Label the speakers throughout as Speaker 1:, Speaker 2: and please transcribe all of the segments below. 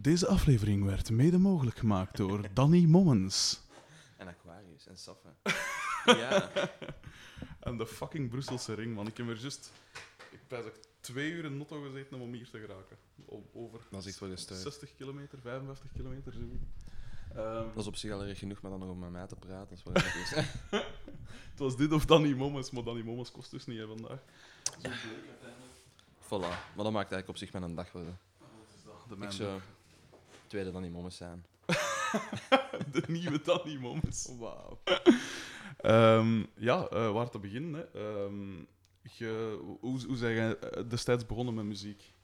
Speaker 1: Deze aflevering werd mede mogelijk gemaakt door Danny Mommens.
Speaker 2: En Aquarius en Saffe. ja.
Speaker 1: En de fucking Brusselse ring, man. Ik heb er juist... Ik ben er twee uur in Notto gezeten om hier te geraken. O- Over
Speaker 2: Dat is echt wel gestuurd.
Speaker 1: 60 kilometer, 55 kilometer, zoiets. Ehm,
Speaker 2: Dat is op zich al erg genoeg, maar dan nog om met mij te praten. Dat is wel erg is.
Speaker 1: het was dit of Danny Mommens, maar Danny Mommens kost dus niet hè, vandaag. Zo bleek uiteindelijk.
Speaker 2: Voilà. Maar dat maakt eigenlijk op zich mijn dag wel.
Speaker 1: De,
Speaker 2: Ik zou tweede dan die mommes zijn.
Speaker 1: de nieuwe Danny Mommens. Wauw. Ehm, ja, eh, waar te beginnen. Hè. Ehm, je, hoe, hoe zijn jij eh, destijds begonnen met muziek?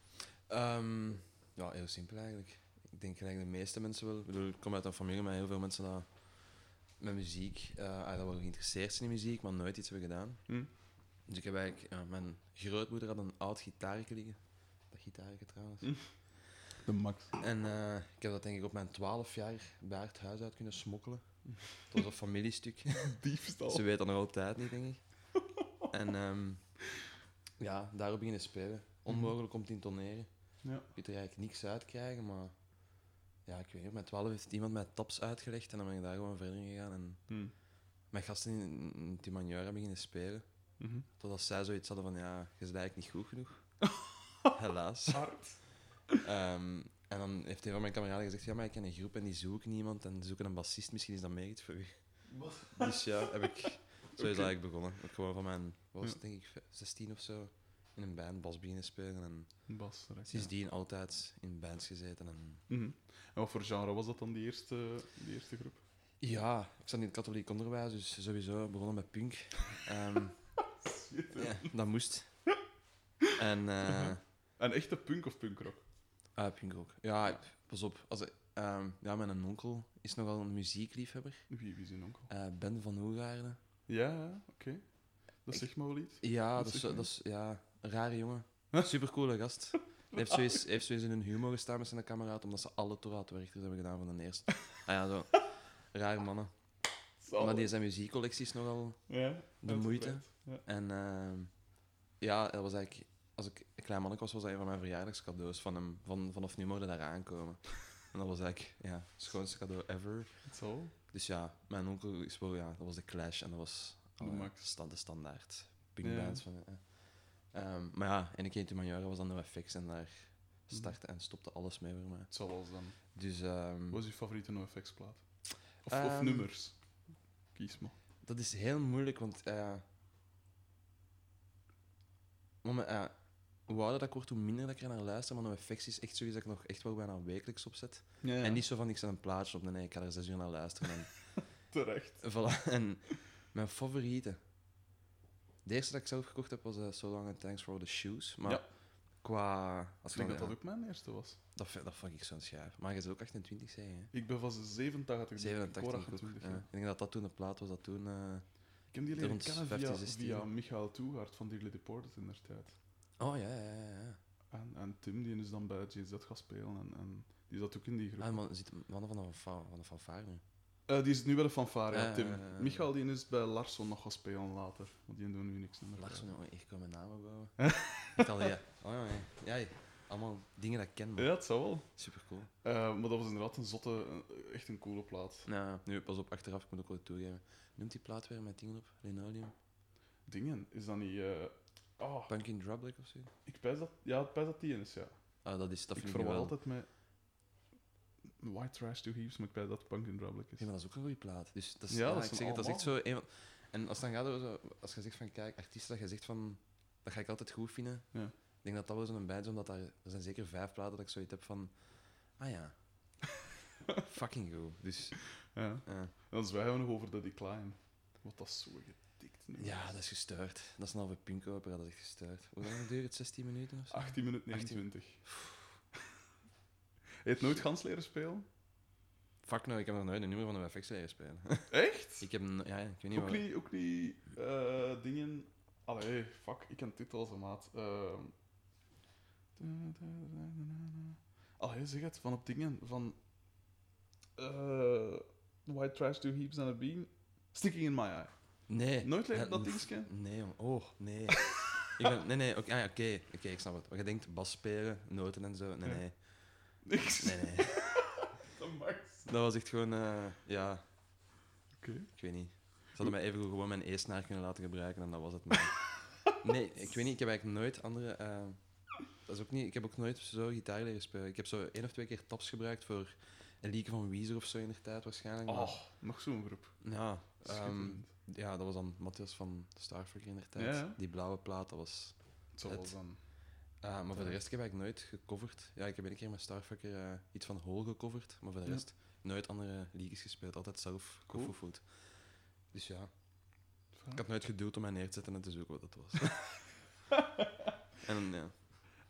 Speaker 2: Ehm, ja, heel simpel eigenlijk. Ik denk gelijk de meeste mensen wel. Ik, bedoel, ik kom uit een familie met heel veel mensen dat met muziek, eh ah, dat wel geïnteresseerd zijn in muziek, maar nooit iets hebben gedaan.
Speaker 1: Hm?
Speaker 2: Dus ik heb eigenlijk, mijn grootmoeder had een oud gitaartje liggen. Dat gitaartje trouwens.
Speaker 1: Hm. De max.
Speaker 2: En eh, ik heb dat denk ik op mijn 12 jaar bij het huis uit kunnen smokkelen. Het was een familiestuk.
Speaker 1: Diefstal.
Speaker 2: Ze weet dat nog altijd niet, denk ik. En ehm, ja, daarop beginnen spelen. Onmogelijk om te intoneren.
Speaker 1: Ja.
Speaker 2: Je kunt er eigenlijk niks uit krijgen, maar ja, ik weet niet. Op mijn 12 heeft iemand mij taps uitgelegd en dan ben ik daar gewoon verder gegaan. En
Speaker 1: Hm.
Speaker 2: mijn gasten in, in Timanjara beginnen spelen.
Speaker 1: Mhm.
Speaker 2: Totdat zij zoiets hadden van, ja, je bent eigenlijk niet goed genoeg. Helaas.
Speaker 1: Hard.
Speaker 2: Ehm, en dan heeft een van mijn kameraden gezegd, ja, maar ik ken een groep en die zoeken iemand en die zoeken een bassist, misschien is dat meer iets voor u. Dus ja, heb ik, zo is eigenlijk begonnen. Ik heb gewoon van mijn, wat was het, denk ik, 16 of zo, in een band bas beginnen spelen en
Speaker 1: Bas, direct, ja.
Speaker 2: sindsdien altijd in bands gezeten. En...
Speaker 1: Mhm. En wat voor genre was dat dan, die eerste, die eerste groep?
Speaker 2: Ja, ik zat in het katholiek onderwijs, dus sowieso begonnen met punk. Ehm, ja, dat moest. En eh
Speaker 1: Een echte punk of punkrock?
Speaker 2: Ah, punk ook. Ja, ik- pas op. Als, ik- ehm, ja, mijn onkel is nogal een muziekliefhebber.
Speaker 1: Wie, wie is een onkel?
Speaker 2: Eh, ben van Hoegaarden.
Speaker 1: Ja, oké. Dat
Speaker 2: Ik-
Speaker 1: zegt wel iets.
Speaker 2: Ja, dat is,
Speaker 1: je?
Speaker 2: dat is ja, een rare jongen. Supercoole gast. Hij heeft zoiets, heeft zoiets in hun humor gestaan met zijn kameraad, omdat ze alle Toraat-werkers hebben gedaan van de eerste. Ah ja, zo. Rare mannen. Maar die zijn muziekcollecties nogal
Speaker 1: Ja,
Speaker 2: de moeite.
Speaker 1: Ja.
Speaker 2: En ehm, ja, dat was eigenlijk... Als ik een klein manneke was, was dat een van mijn verjaardagscadeaus van hem. Van, vanaf nu mogen daar aankomen. En dat was eigenlijk ja, het schoonste cadeau ever.
Speaker 1: Zo.
Speaker 2: Dus ja, mijn onkel is wel... Ja, dat was de Clash en dat was
Speaker 1: De
Speaker 2: oh, de standaard
Speaker 1: Ja.
Speaker 2: punkbands. Van, eh. Ehm, maar ja, en keer in Manjara was dan NoFX en daar startte en stopte alles mee voor mij.
Speaker 1: Wel eens dan.
Speaker 2: Dus ehm,
Speaker 1: Wat is je favoriete NoFX-plaat? Of, of
Speaker 2: Ehm,
Speaker 1: nummers? Kies maar.
Speaker 2: dat is heel moeilijk, want... eh eh, hoe ouder dat ik word, hoe minder dat ik er naar luister. Maar NoFX is echt zoiets dat ik nog echt wel bijna wekelijks opzet.
Speaker 1: Ja,
Speaker 2: En niet zo van, ik zet een plaatje op, nee, ik ga er zes uur naar luisteren. En,
Speaker 1: terecht.
Speaker 2: voilà. en mijn favoriete. De eerste dat ik zelf gekocht heb was eh, So Long and Thanks for the Shoes. Maar
Speaker 1: Ja.
Speaker 2: qua... Als
Speaker 1: Ik denk dat dat ook mijn eerste was.
Speaker 2: dat, dat vond ik zo'n schijf. Maar je is ook 28, zei je, hè?
Speaker 1: Ik ben van 87. dus
Speaker 2: 87
Speaker 1: ik hoor
Speaker 2: ook.
Speaker 1: 28,
Speaker 2: Ja.
Speaker 1: ja.
Speaker 2: Ik denk dat dat toen de plaat was dat toen... eh,
Speaker 1: Ik heb die leren
Speaker 2: Rond
Speaker 1: kennen
Speaker 2: 15,
Speaker 1: via,
Speaker 2: 16.
Speaker 1: via Michael Toegaard van Dearly Deported in der tijd.
Speaker 2: Oh, ja, ja, ja. ja.
Speaker 1: En, en Tim, die is dan bij JZ gaan spelen. En, en die zat ook in die groep.
Speaker 2: Ah, maar zit mannen van de, van de fanfare nu.
Speaker 1: Eh, die is nu bij de fanfare, ja,
Speaker 2: Ah,
Speaker 1: Tim.
Speaker 2: ja, ja, ja.
Speaker 1: Michael die is bij Larsson nog gaan spelen later. Want die doen nu niks meer.
Speaker 2: Larsson, jongen, ik kan mijn naam opbouwen. Echt al, ja. Oh, ja, ja. ja. Allemaal dingen dat ik ken, man.
Speaker 1: Ja, het zou wel.
Speaker 2: Super cool.
Speaker 1: Eh, maar dat was inderdaad een zotte, eh, echt een coole plaat.
Speaker 2: Nou, nu, pas op, achteraf, ik moet ook wel toegeven. Noemt die plaat weer met dingen op? Linoleum?
Speaker 1: Dingen, is dat niet... oh,
Speaker 2: Punkin Drublick of zo?
Speaker 1: ik pijs dat... Ja, ik pijs dat die is, ja.
Speaker 2: Ah, dat is, dat
Speaker 1: ik
Speaker 2: wel.
Speaker 1: altijd met White Trash to Heaps, maar ik pijs dat Punk in Drublic is.
Speaker 2: Ja, maar dat is ook een goede plaat. Dus dat is,
Speaker 1: Ja,
Speaker 2: ja,
Speaker 1: dat
Speaker 2: ik zeg het, dat is echt zo... Een, en als, dan gaat zo, als je zegt van, kijk, artiesten dat je zegt van... Dat ga ik altijd goed vinden.
Speaker 1: Ja.
Speaker 2: Ik denk dat dat wel zo'n band is, omdat daar, er zijn zeker vijf platen dat ik zoiets heb van... Ah ja. Fucking goed. Dus,
Speaker 1: Ja.
Speaker 2: ja.
Speaker 1: En dan zwijgen we nog over The Decline. Wat dat zo
Speaker 2: Ja, dat is gestuurd. Dat is een halve pinkopera, dat is echt gestuurd. Hoe lang duurt het? 16 minuten of zo?
Speaker 1: 18 minuten
Speaker 2: 18.
Speaker 1: 29. Je hebt nooit gans leren spelen?
Speaker 2: Fuck no, ik heb nog nooit een nummer van een FX leren spelen.
Speaker 1: Echt?
Speaker 2: ik heb... Ja, ik weet niet
Speaker 1: Ook niet, ook niet eh, dingen... Allee, fuck, ik ken titels, maat. Ehm. Allee, zeg het, van op dingen, van... eh, White Trash to Heaps and a Bean. Sticking in my eye.
Speaker 2: Nee.
Speaker 1: Nooit
Speaker 2: Ja,
Speaker 1: dat dingetje?
Speaker 2: Nee. Oh, nee. ik ben, nee, nee, oké, ah, oké, ik snap het. Maar je denkt bas spelen, noten en zo. Nee,
Speaker 1: Ja.
Speaker 2: nee.
Speaker 1: Niks.
Speaker 2: Nee, nee.
Speaker 1: Dat.
Speaker 2: Dat was echt gewoon, eh, ja,
Speaker 1: Oké.
Speaker 2: ik weet niet. Ze hadden mij even gewoon mijn E-snaar kunnen laten gebruiken en dat was het. Maar... Nee, ik weet niet, ik heb eigenlijk nooit andere... eh, dat is ook niet, ik heb ook nooit zo gitaar leren spelen. Ik heb zo één of twee keer taps gebruikt voor een liedje van Weezer of zo in de tijd waarschijnlijk. maar-
Speaker 1: Oh, nog zo'n groep.
Speaker 2: Ja, ehm, ja, dat was dan Matthias van Starfucker in de tijd.
Speaker 1: Ja.
Speaker 2: Die blauwe plaat, dat was...
Speaker 1: Het zal wel dan.
Speaker 2: Ah, maar voor de rest heb ik nooit gecoverd. Ja, ik heb een keer met Starfucker eh, iets van Hole gecoverd, maar voor de
Speaker 1: Ja.
Speaker 2: rest nooit andere liedjes gespeeld. Altijd zelf gefoefeld. Dus ja, ik had nooit geduld om mij neer te zetten en te zoeken wat dat was. en ja.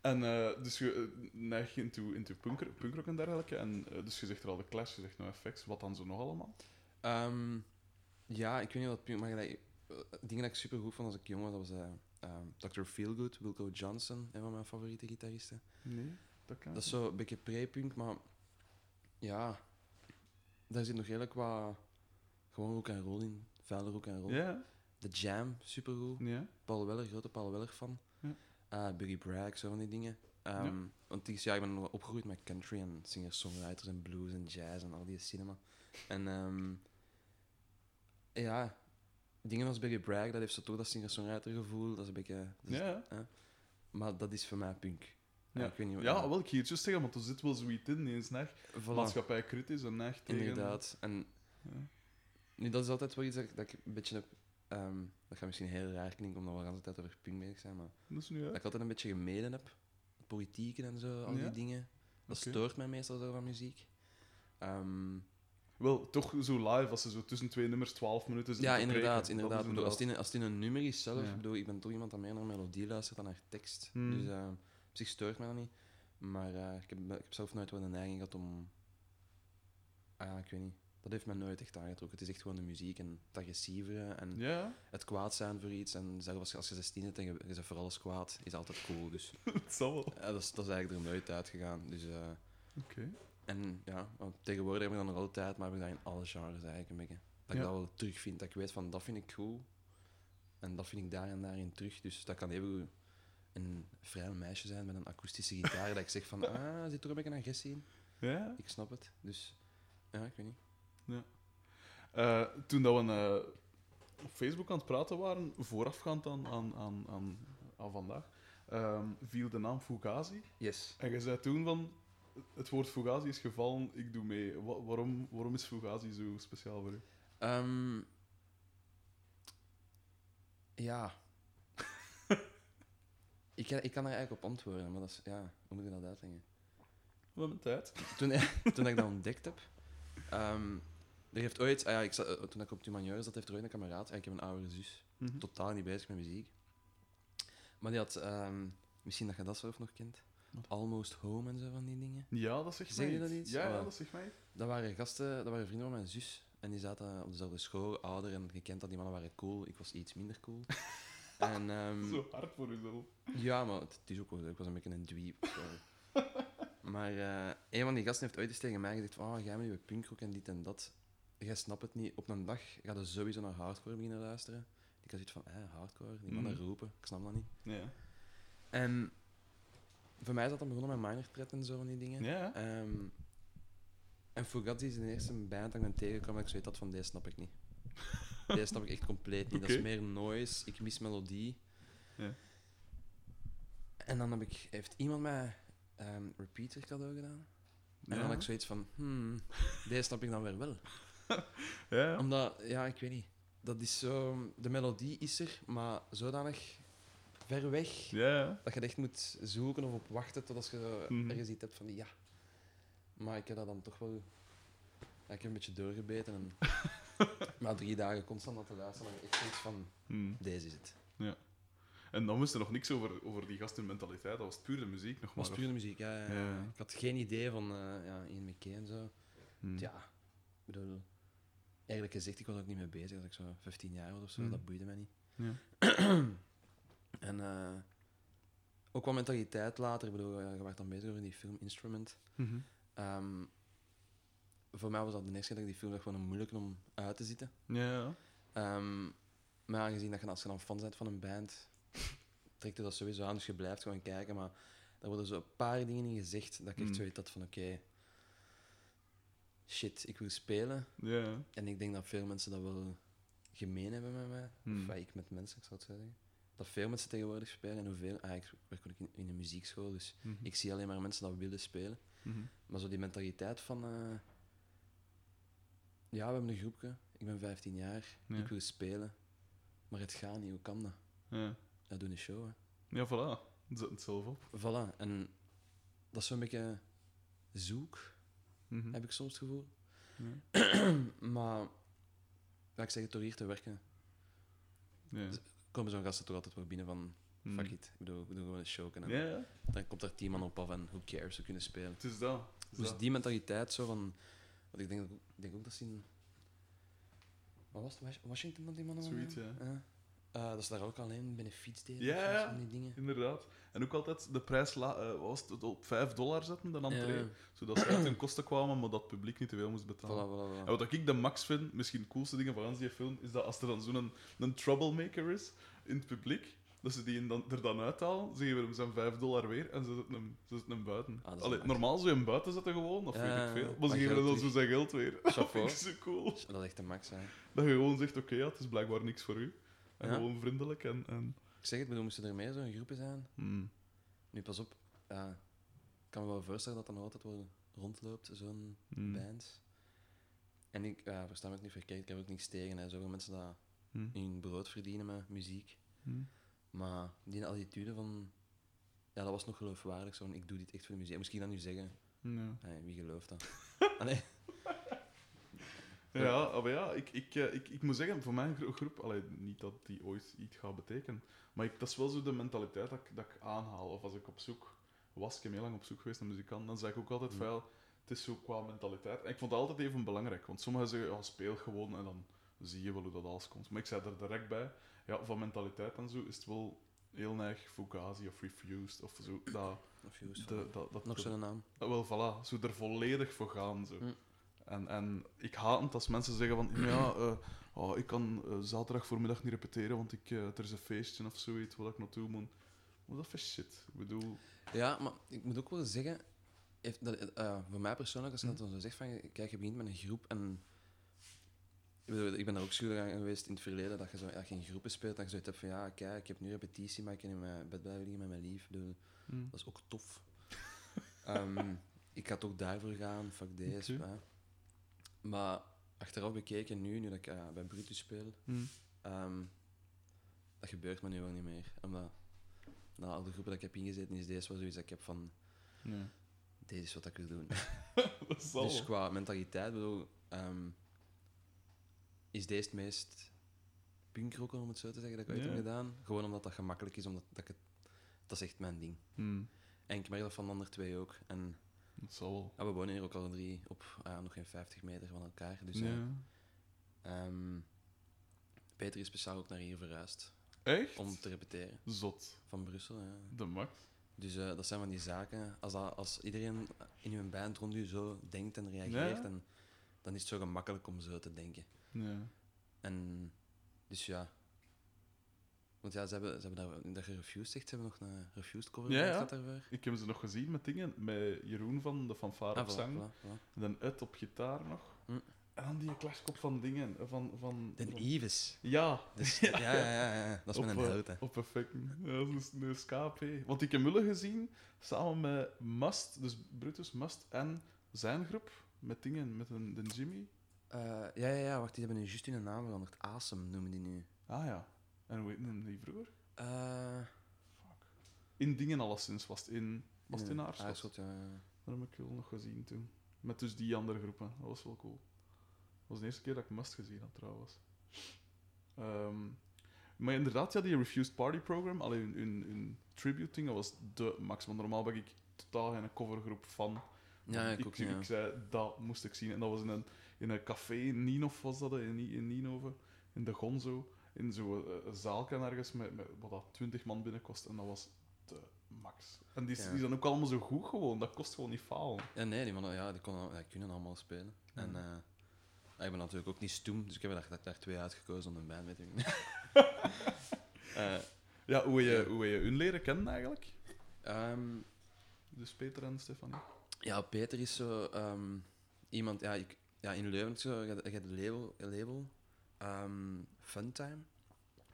Speaker 1: En eh, dus je eh, neig je into, into punk, punkrock en dergelijke. En eh, dus je zegt er al de Clash, je zegt no effects. Wat dan zo nog allemaal?
Speaker 2: Ehm, ja, ik weet niet wat... Maar gelijk, eh, dingen dat ik super goed vond als ik jong was, dat was eh, ehm, Dr. Feelgood, Wilco Johnson, een van mijn favoriete gitaristen.
Speaker 1: Nee, dat kan
Speaker 2: Dat is zo een beetje pre-punk, maar ja, daar zit nog redelijk wat gewoon rock en roll in. Vuile rock en roll.
Speaker 1: Ja,
Speaker 2: The Jam, supergoed.
Speaker 1: ja.
Speaker 2: Paul Weller, grote Paul Weller fan.
Speaker 1: Ja.
Speaker 2: Eh, Biggie Bragg, zo van die dingen. Ehm. Want ik, ja, ik ben opgegroeid met country en singer-songwriters en blues en jazz en al die cinema. En ehm, ja, dingen als Biggie Bragg, dat heeft zo toch dat singer-songwriter gevoel. Dat is een beetje...
Speaker 1: Ja,
Speaker 2: Maar dat is voor mij punk.
Speaker 1: ja.
Speaker 2: ik weet niet wat-
Speaker 1: ja, wel, ik het juist zeggen, want er zit wel zoiets in. Eens neig
Speaker 2: Voilà.
Speaker 1: maatschappij kritisch en tegen...
Speaker 2: Inderdaad. En
Speaker 1: Ja.
Speaker 2: nu, dat is altijd wel iets dat, ik- dat ik een beetje heb... ehm, dat gaat misschien heel raar klinken, omdat we de hele tijd over punk bezig zijn, maar
Speaker 1: Dat is nu
Speaker 2: dat
Speaker 1: uit.
Speaker 2: ik altijd een beetje gemeden heb. Politieken en zo, al die
Speaker 1: Ja?
Speaker 2: dingen. Dat
Speaker 1: Oké.
Speaker 2: stoort mij meestal zo van muziek. Ehm,
Speaker 1: Wel, toch zo live, als ze zo tussen twee nummers 12 minuten zitten
Speaker 2: ja, inderdaad.
Speaker 1: Dat
Speaker 2: inderdaad.
Speaker 1: is
Speaker 2: bedoel, als, het in, als het in een nummer is zelf,
Speaker 1: Ja.
Speaker 2: ik, bedoel, ik ben toch iemand dat meer naar melodie luistert dan naar tekst.
Speaker 1: Hmm.
Speaker 2: Dus eh, op zich stoort mij dat niet. Maar eh, ik, heb, ik heb zelf nooit wel de neiging gehad om... Ah, ja, ik weet niet. Dat heeft mij nooit echt aangetrokken. Het is echt gewoon de muziek en het agressievere en het kwaad zijn voor iets. En zelfs als je, als je 16 bent en je, je zegt voor alles kwaad, is altijd cool. Dus
Speaker 1: zal wel.
Speaker 2: ja, dat, is, dat is eigenlijk er nooit uitgegaan. Dus, eh,
Speaker 1: Oké.
Speaker 2: En ja, tegenwoordig heb ik dat nog altijd, maar heb ik dat in alle genres eigenlijk een beetje. Dat ik
Speaker 1: Ja.
Speaker 2: dat wel terugvind. Dat ik weet van, dat vind ik cool. En dat vind ik daar en daarin terug. Dus dat kan even een vrij meisje zijn met een akoestische gitaar. dat ik zeg van, ah, zit er een beetje agressie in?
Speaker 1: Ja?
Speaker 2: Ik snap het. Dus ja, ik weet niet.
Speaker 1: Eh, toen dat we eh, op Facebook aan het praten waren, voorafgaand aan, aan, aan, aan, aan vandaag, ehm, viel de naam Fugazi.
Speaker 2: Yes.
Speaker 1: En je zei toen van, het woord Fugazi is gevallen, ik doe mee. Wa- waarom, waarom is Fugazi zo speciaal voor u?
Speaker 2: Ehm, ja. ik, kan, ik kan er eigenlijk op antwoorden, maar dat is, ja, hoe moet ik dat uitleggen?
Speaker 1: We hebben tijd.
Speaker 2: Toen, toen ik dat ontdekt heb, ehm, er heeft ooit, ah ja, ik, zat- eh, toen ik op Tumanieur zat, heeft er ooit een kameraad, ik heb een oudere zus,
Speaker 1: Mhm.
Speaker 2: totaal niet bezig met muziek. Maar die had, ehm, misschien dat je dat zelf nog kent? Almost Home en zo van die dingen.
Speaker 1: Ja, dat zegt
Speaker 2: Zeg
Speaker 1: mij
Speaker 2: je dat iets?
Speaker 1: Ja, ja, dat zegt mij.
Speaker 2: Dat waren gasten, dat waren vrienden van mijn zus. En die zaten op dezelfde school, ouder. En je kent dat, die mannen waren cool. Ik was iets minder cool. en, ehm,
Speaker 1: Zo hard voor uzelf.
Speaker 2: ja, maar het is ook wel. Ik was een beetje een dweep. maar eh, een van die gasten heeft ooit eens tegen mij gezegd van, oh, jij met je punkrock en dit en dat. Jij snapt het niet. Op een dag ga je sowieso naar hardcore beginnen luisteren. Ik had zoiets van, eh, hardcore? Die mannen
Speaker 1: Mhm.
Speaker 2: roepen. Ik snap dat niet.
Speaker 1: Ja.
Speaker 2: En voor mij is dat dan begonnen met minor threat en zo van die dingen.
Speaker 1: Ja.
Speaker 2: Ehm, en Fugazi is de eerste band dat ik ben dat ik zoiets had van, deze snap ik niet. deze snap ik echt compleet niet. Dat is meer noise, ik mis melodie.
Speaker 1: Ja.
Speaker 2: En dan heb ik, heeft iemand mij ehm Repeater cadeau gedaan. En
Speaker 1: Ja.
Speaker 2: dan had ik zoiets van, hmm, deze snap ik dan weer wel.
Speaker 1: Ja.
Speaker 2: Omdat, ja, ik weet niet. Dat is zo, de melodie is er, maar zodanig ver weg
Speaker 1: Ja.
Speaker 2: dat je er echt moet zoeken of op wachten tot als je zo
Speaker 1: Mhm.
Speaker 2: ergens iets hebt van die ja. Maar ik heb dat dan toch wel. Ja, ik heb een beetje doorgebeten en maar drie dagen constant aan te luisteren en echt zoiets van
Speaker 1: Hm.
Speaker 2: deze is het.
Speaker 1: En dan wist er nog niks over, over die gasten mentaliteit. Dat was puur de muziek nog
Speaker 2: Het was
Speaker 1: maar.
Speaker 2: puur de muziek, ja, ja, ja.
Speaker 1: Ja.
Speaker 2: Ik had geen idee van eh ja, Ian McKay en zo.
Speaker 1: Hm.
Speaker 2: Ja, ik bedoel, eigenlijk gezegd, ik was er ook niet mee bezig als ik zo 15 jaar was of zo,
Speaker 1: Mhm.
Speaker 2: dat boeide mij niet.
Speaker 1: Ja.
Speaker 2: En eh, ook wel mentaliteit later, ik bedoel, ja, je werd dan bezig over die film Instrument.
Speaker 1: Mhm.
Speaker 2: Ehm, voor mij was dat de eerste keer dat ik die film zag gewoon een moeilijke om uit te zitten.
Speaker 1: Ja, ja.
Speaker 2: Ehm, maar aangezien dat je als je dan fan bent van een band, trekt je dat sowieso aan, dus je blijft gewoon kijken. Maar daar worden zo een paar dingen in gezegd dat ik echt
Speaker 1: Mm.
Speaker 2: zoiets had van oké, shit, ik wil spelen.
Speaker 1: Ja.
Speaker 2: En ik denk dat veel mensen dat wel gemeen hebben met mij.
Speaker 1: Hmm.
Speaker 2: Of ik met mensen, ik zou het zo zeggen. Dat veel mensen tegenwoordig spelen en hoeveel... Ah, ik werk ook in, in een muziekschool, dus
Speaker 1: Mhm.
Speaker 2: ik zie alleen maar mensen dat willen spelen.
Speaker 1: Mhm.
Speaker 2: Maar zo die mentaliteit van... eh, ja, we hebben een groepje, ik ben 15 jaar,
Speaker 1: Ja.
Speaker 2: ik wil spelen. Maar het gaat niet, hoe kan dat?
Speaker 1: Ja.
Speaker 2: Ja, doe een show, hè.
Speaker 1: ja, voilà. Zet het zelf op.
Speaker 2: Voilà, en dat is zo'n beetje zoek,
Speaker 1: Mhm.
Speaker 2: heb ik soms het gevoel.
Speaker 1: Ja.
Speaker 2: maar, ja, ik zeg het door hier te werken,
Speaker 1: Ja.
Speaker 2: Komen zo'n gasten toch altijd wel binnen van...
Speaker 1: Mhm.
Speaker 2: Fuck it, we doen, we doen gewoon een show. En
Speaker 1: Ja, ja.
Speaker 2: dan komt er tien man op af en who cares, we kunnen spelen.
Speaker 1: Het is dat. Het is
Speaker 2: Dus
Speaker 1: dat.
Speaker 2: die mentaliteit zo van... Want ik denk, ook- ik denk ook dat ze in... Wat was het? Was- Washington dat die mannen waren?
Speaker 1: Zoiets, ja.
Speaker 2: Eh, dat ze daar ook alleen benefiets deden.
Speaker 1: Ja, ja.
Speaker 2: van die dingen.
Speaker 1: Inderdaad. En ook altijd de prijs la, eh, was het, op 5 dollar zetten, de entree.
Speaker 2: Ja.
Speaker 1: Zodat ze uit hun kosten kwamen, maar dat het publiek niet te veel moest betalen.
Speaker 2: Voilà, voilà, voilà.
Speaker 1: En wat ik de max vind, misschien de coolste dingen van die film, is dat als er dan zo'n een troublemaker is in het publiek, dat ze die dan, er dan uithalen, ze geven hem zijn 5 dollar weer en ze zetten hem, ze zetten hem buiten.
Speaker 2: Ah, dat
Speaker 1: Allee, normaal zou je hem buiten zetten gewoon, of
Speaker 2: Ja,
Speaker 1: weet
Speaker 2: ja,
Speaker 1: ik veel. Maar ze geven hem dan zo zijn geld weer. Dat vind ik zo cool.
Speaker 2: Dat is echt de max, hè.
Speaker 1: Dat je gewoon zegt, oké, ja, het is blijkbaar niks voor u. En
Speaker 2: Ja.
Speaker 1: gewoon vriendelijk en... en...
Speaker 2: Ik zeg het, bedoel, moesten er meer zo'n groepen zijn.
Speaker 1: Hmm.
Speaker 2: Nu, pas op. Ja, ik kan me wel voorstellen dat nog altijd wel rondloopt, zo'n
Speaker 1: Hmm.
Speaker 2: band. En ik ja, versta me ook niet verkeerd, ik heb ook niks tegen. Hè. Zoveel mensen dat
Speaker 1: Hmm.
Speaker 2: hun brood verdienen met muziek.
Speaker 1: Hmm.
Speaker 2: Maar die attitude van... Ja, dat was nog geloofwaardig. Zo, van, ik doe dit echt voor de muziek. Ik dat nu zeggen?
Speaker 1: Ja.
Speaker 2: Nee, wie gelooft dat? Allee,
Speaker 1: Ja, maar ja, ik, ik, eh, ik, ik moet zeggen, voor mijn gro- groep, allee, niet dat die ooit iets gaat betekenen, maar ik, dat is wel zo de mentaliteit dat ik, dat ik aanhaal. Of als ik op zoek was, ik heb heel lang op zoek geweest naar muzikanten, dan zeg ik ook altijd
Speaker 2: Mm.
Speaker 1: veel, het is zo qua mentaliteit. En ik vond het altijd even belangrijk, want sommigen zeggen, ja, speel gewoon en dan zie je wel hoe dat alles komt. Maar ik zei er direct bij, ja, van mentaliteit en zo is het wel heel erg Fugazi of Refused of zo. Dat, de, dat, dat,
Speaker 2: nog zo'n naam.
Speaker 1: Ah, Wel, voilà. Zo er volledig voor gaan. Zo.
Speaker 2: Hm.
Speaker 1: En, en ik haat het als mensen zeggen van... Ja, eh, oh, ik kan eh, zaterdag voormiddag niet repeteren, want ik, eh, er is een feestje of zoiets wat ik naartoe moet. Wat dat voor shit? Ik bedoel...
Speaker 2: Ja, maar ik moet ook wel zeggen... Heeft dat, voor mij persoonlijk, als je
Speaker 1: Hm.
Speaker 2: dat dan zo zegt van... Kijk, je begint met een groep en... Ik, bedoel, ik ben daar ook schuldig aan geweest in het verleden, dat je, zo, dat je in groepen speelt, dat je zoiets hebt van... Ja, kijk, ik heb nu repetitie, maar ik kan in mijn bed blijven liggen met mijn lief. Bedoel,
Speaker 1: hm.
Speaker 2: Dat is ook tof. Ehm, ik ga toch daarvoor gaan, fuck deze. Maar achteraf bekeken, nu, nu dat ik eh, bij Brutus speel,
Speaker 1: Hm.
Speaker 2: ehm, dat gebeurt me nu wel niet meer. Omdat na al de groepen dat ik heb ingezeten, is deze wel zoiets dat ik heb van,
Speaker 1: Ja.
Speaker 2: deze is wat ik wil doen.
Speaker 1: dat zal.
Speaker 2: Dus qua mentaliteit, bedoel, ehm, is deze het meest punkrocker, om het zo te zeggen, dat ik ooit heb gedaan. Gewoon omdat dat gemakkelijk is, omdat dat ik het, dat is echt mijn ding.
Speaker 1: Hm.
Speaker 2: En ik merk dat van de andere twee ook. En
Speaker 1: Dat zal wel.
Speaker 2: Ja, we wonen hier ook al drie op ah, nog geen 50 meter van elkaar. Dus
Speaker 1: ja.
Speaker 2: ja. ehm, Peter is speciaal ook naar hier verhuisd
Speaker 1: Echt?
Speaker 2: om te repeteren
Speaker 1: Zot.
Speaker 2: van Brussel. Ja.
Speaker 1: De max.
Speaker 2: Dus eh, dat zijn van die zaken. Als, dat, als iedereen in uw band rond u zo denkt en reageert,
Speaker 1: Ja.
Speaker 2: dan, dan is het zo gemakkelijk om zo te denken.
Speaker 1: Ja.
Speaker 2: En dus ja. Want ja, ze hebben, ze hebben daar, dat je refused zegt, ze hebben nog een refused cover
Speaker 1: Ja, ja.
Speaker 2: daarvoor.
Speaker 1: Ik heb ze nog gezien met dingen, met Jeroen van de Fanfare
Speaker 2: Ah,
Speaker 1: op zang.
Speaker 2: voilà, voilà.
Speaker 1: En dan Ed op gitaar nog.
Speaker 2: Hm.
Speaker 1: En dan die klaskop van dingen. Van, van,
Speaker 2: De
Speaker 1: van-
Speaker 2: Ives.
Speaker 1: Ja,
Speaker 2: Dus, ja, ja, ja, ja, dat is mijn
Speaker 1: eh,
Speaker 2: held. hè.
Speaker 1: Op effecten. Ja, dat is een SKP. Want ik heb Mulle gezien samen met Must, dus Brutus Must en zijn groep. Met dingen, met een, de Jimmy.
Speaker 2: Eh, ja, ja, ja, wacht, die hebben nu juist hun naam veranderd. Asem noemen die nu.
Speaker 1: Ah ja. En hoe heette die vroeger?
Speaker 2: Eh
Speaker 1: In dingen alleszins was het in. Was het in
Speaker 2: nee,
Speaker 1: Aarschot?
Speaker 2: Aarschot, ja.
Speaker 1: Dat heb ik wel nog gezien toen. Met dus die andere groepen. Dat was wel cool. Dat was de eerste keer dat ik Must gezien had trouwens. Ehm, maar inderdaad, ja, die Refused Party Program, alleen hun, hun, hun tribute ding, dat was de max. Want normaal ben ik totaal geen covergroep van.
Speaker 2: Ja, ik
Speaker 1: ik,
Speaker 2: ook
Speaker 1: ik, zei, dat moest ik zien. En dat was in een, in een café in Ninov, was dat, in, in Ninove, in de Gonzo. In zo'n uh, zaalken ergens, met, met wat dat 20 man binnenkost. En dat was de max. En die,
Speaker 2: Ja.
Speaker 1: die zijn ook allemaal zo goed gewoon. Dat kost gewoon niet falen.
Speaker 2: Ja, nee, die mannen ja, die, die kunnen allemaal spelen. En eh, ik ben natuurlijk ook niet stoem, dus ik heb er daar, daar twee uitgekozen om een band mee te doen. Eh,
Speaker 1: Ja, hoe je, hoe je hun leren kennen eigenlijk?
Speaker 2: ehm,
Speaker 1: Dus Peter en Stefanie.
Speaker 2: Ja, Peter is zo ehm, iemand... Ja, ik, ja, in Leuven je je een label, label ehm, Funtime.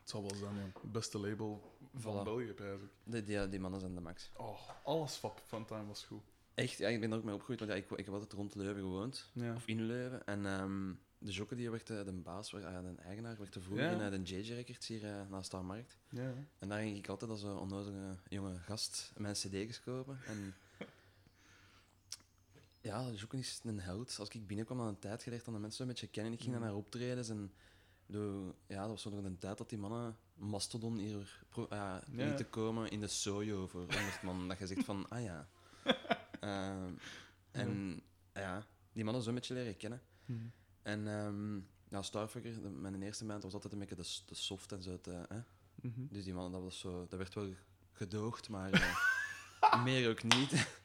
Speaker 1: Het zal wel zijn, ja. Het beste label van
Speaker 2: Voilà.
Speaker 1: België, ik.
Speaker 2: Die, die, die mannen zijn de max.
Speaker 1: Oh, alles van Funtime was goed.
Speaker 2: Echt, ja, ik ben er ook mee opgegroeid, want ja, ik, ik heb altijd rond Leuven gewoond.
Speaker 1: Ja.
Speaker 2: Of in Leuven. En ehm, de jokke die werkte, de baas, ah, ja, de eigenaar, werkte vroeger
Speaker 1: Ja.
Speaker 2: in eh, de JJ Records hier eh, naast de markt.
Speaker 1: Ja.
Speaker 2: En daar ging ik altijd als een onnozele jonge gast mijn cd's kopen. En ja, de jokken is een held. Als ik binnenkwam aan een tijd geleerd aan de mensen een beetje kennen. Ik ging dan
Speaker 1: Mm.
Speaker 2: naar optredens en de, ja, dat was nog een tijd dat die mannen Mastodon hier pro, ja,
Speaker 1: Ja.
Speaker 2: niet te komen in de sojo voor 100 man. Dat je zegt van, ah ja. Ehm, en ja, die mannen zo een beetje leren kennen.
Speaker 1: Hm.
Speaker 2: En ehm ja, Starfucker, de- mijn eerste band, was altijd een beetje de, soft en zo. Eh, hè?
Speaker 1: Mhm.
Speaker 2: Dus die man, dat, was zo, dat werd wel gedoogd, maar eh, meer ook niet.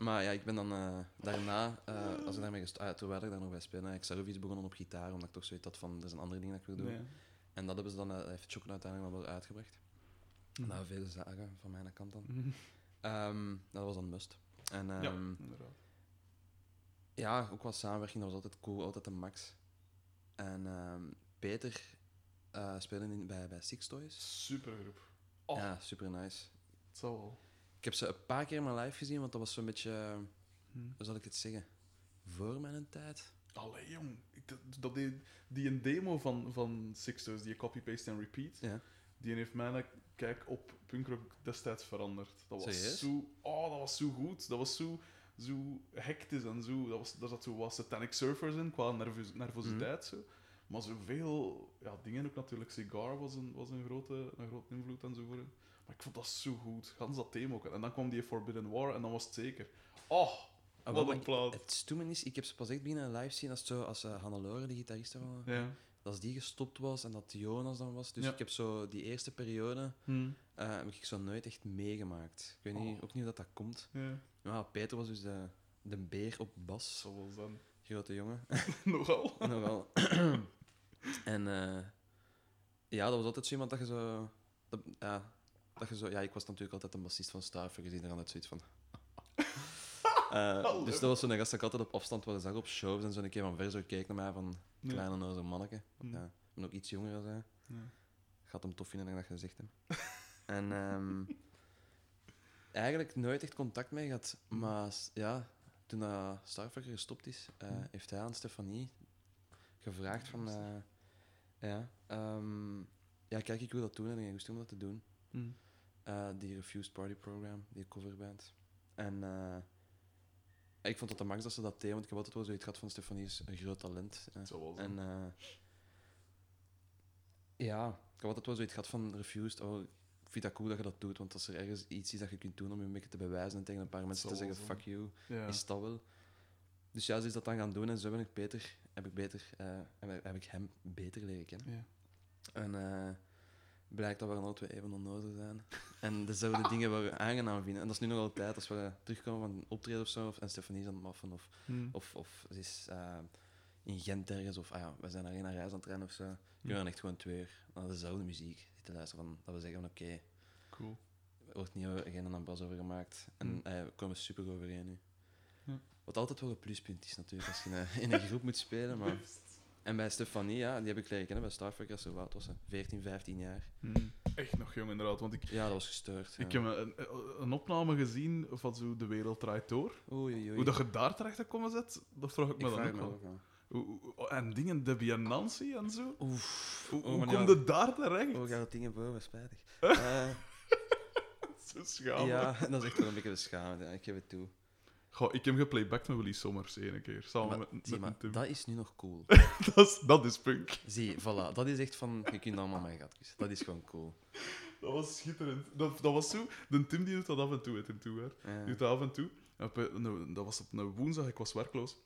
Speaker 2: Maar ja, ik ben dan eh, daarna, eh, als ik daarmee gest- ah, ja, terwijl ik daar nog bij speelde, ik zelf iets begonnen op gitaar, omdat ik toch zoiets had van, er is een andere ding dat ik wil doen. En dat hebben ze dan, eh, heeft Chocolate uiteindelijk wel uitgebracht.
Speaker 1: Mhm.
Speaker 2: Na vele zagen van mijn kant dan.
Speaker 1: Mhm.
Speaker 2: Ehm, dat was dan must. En
Speaker 1: Ja,
Speaker 2: ehm,
Speaker 1: inderdaad.
Speaker 2: ja, ook qua samenwerking, dat was altijd cool, altijd een max. En ehm, Peter eh, speelde in, bij, bij Six Toys.
Speaker 1: Super groep. Oh,
Speaker 2: Ja, super nice.
Speaker 1: het zal wel.
Speaker 2: Ik heb ze een paar keer in mijn live gezien, want dat was zo'n beetje, eh,
Speaker 1: Hm.
Speaker 2: hoe zal ik het zeggen, voor mijn tijd.
Speaker 1: Allee, jong. Ik, dat, dat die, die een demo van, van Sixtos, die copy-paste en repeat,
Speaker 2: Ja.
Speaker 1: die heeft mijn kijk op punkrock destijds veranderd. Dat was
Speaker 2: Serieus?
Speaker 1: zo... Oh, dat was zo goed. Dat was zo, zo hectisch en zo... Dat was, daar zat zo wat satanic surfers in, qua nervos- nervositeit, zo. Maar zoveel ja, dingen ook natuurlijk. Cigar was een, was een, grote, een grote invloed en zo voor hen. Maar ik vond dat zo goed. Gans dat thema ook. En dan kwam die Forbidden War en dan was het zeker. Oh, wat een plaat.
Speaker 2: Het stomme is, ik heb ze pas echt binnen live zien als, zo, als uh, Hannelore, de gitariste van,
Speaker 1: Ja.
Speaker 2: als die gestopt was en dat Jonas dan was. Dus
Speaker 1: Ja.
Speaker 2: ik heb zo die eerste periode,
Speaker 1: Hm.
Speaker 2: eh, heb ik zo nooit echt meegemaakt. Ik weet niet,
Speaker 1: Oh.
Speaker 2: ook niet hoe dat, dat komt.
Speaker 1: Ja,
Speaker 2: Maar Peter was dus de, de beer op bas.
Speaker 1: wel zijn.
Speaker 2: Grote jongen.
Speaker 1: Nogal.
Speaker 2: Nogal. en eh, ja, dat was altijd zo iemand dat je zo... Dat, ja, dat je zo... Ja, ik was natuurlijk altijd een bassist van Starfuck, dus iedereen had zoiets van... Eh, dus dat was zo'n gast dat ik altijd op afstand eens zag op shows en zo een keer van ver zo keek naar mij van
Speaker 1: Ja.
Speaker 2: kleine noze manneke.
Speaker 1: Hm.
Speaker 2: Ja, ben ook iets jonger dan hij.
Speaker 1: Ja.
Speaker 2: Gaat hem tof vinden dat gezegd heb. en ehm, eigenlijk nooit echt contact mee gehad. Maar ja, toen uh, Starfucker gestopt is, eh,
Speaker 1: Hm.
Speaker 2: heeft hij aan Stefanie gevraagd van... eh, ja, ehm, ja, kijk, ik wil dat doen en ik moest om dat te doen.
Speaker 1: Hm.
Speaker 2: Eh, die Refused Party Program, die coverband. En eh, ik vond het de max dat ze dat deden, want ik heb altijd wel zoiets gehad van Stefanie is een groot talent.
Speaker 1: wel zijn.
Speaker 2: En eh, ja, ik heb altijd wel zoiets gehad van Refused. Oh, ik vind dat cool dat je dat doet, want als er ergens iets is dat je kunt doen om je een beetje te bewijzen en tegen een paar mensen te zeggen fuck you,
Speaker 1: ja.
Speaker 2: is dat wel. Dus ja, ze is dat dan gaan doen en zo ben ik Peter, heb ik, beter, heb, heb ik hem beter leren kennen.
Speaker 1: Ja.
Speaker 2: En eh, blijkt dat we dan alle twee even onnozel zijn. En dezelfde dingen waar we aangenaam vinden. En dat is nu nog altijd, als we terugkomen van een optreden of zo, of, en Stefanie is aan het maffen, of,
Speaker 1: Hm.
Speaker 2: of, of ze is eh, in Gent ergens, of ah ja, we zijn alleen naar reis aan het rennen of zo. Kunnen we dan echt gewoon twee uur naar dezelfde muziek zitten luisteren. Van, dat we zeggen van oké,
Speaker 1: Cool.
Speaker 2: er wordt niet geen een bas over gemaakt. En
Speaker 1: Hm.
Speaker 2: eh, we komen super overeen nu. Wat altijd wel een pluspunt is natuurlijk, als je in een, in een groep moet spelen. Maar... En bij Stefanie, ja, die heb ik leren kennen bij Starfuck als ze oud was. Ze 14, 15 jaar.
Speaker 1: Hm. Echt nog jong, inderdaad. Want ik,
Speaker 2: Ja, dat was gestoord.
Speaker 1: ik
Speaker 2: ja.
Speaker 1: heb een, een, opname gezien van zo De Wereld Draait Door.
Speaker 2: Oei, oei, oei.
Speaker 1: Hoe dat je daar terecht hebt komen zet, dat vraag ik me
Speaker 2: ik
Speaker 1: dan ook
Speaker 2: me af.
Speaker 1: Hoe- hoe- En dingen, Debbie en Nancy en zo.
Speaker 2: Oef.
Speaker 1: Hoe,
Speaker 2: Oh,
Speaker 1: hoe
Speaker 2: maar
Speaker 1: kom
Speaker 2: ja.
Speaker 1: je daar terecht?
Speaker 2: Oh, gaat dingen boven, spijtig. Eh,
Speaker 1: Zo schaam.
Speaker 2: ja, dat is echt wel een beetje beschaamd. Ja, ik geef het toe.
Speaker 1: Goh, ik heb geplaybacked met Willy Sommers één keer, samen
Speaker 2: Maar,
Speaker 1: met,
Speaker 2: zie,
Speaker 1: met
Speaker 2: maar
Speaker 1: Tim.
Speaker 2: dat is nu nog cool.
Speaker 1: Dat, is, dat is punk.
Speaker 2: zie, voilà. Dat is echt van, je kunt allemaal mijn gat kussen. Dat is gewoon cool.
Speaker 1: Dat was schitterend. Dat, dat was zo... De Tim die doet dat af en toe, hè, Tim Toegaar.
Speaker 2: Ja.
Speaker 1: Die doet dat af en toe. Dat was op een woensdag, ik was werkloos.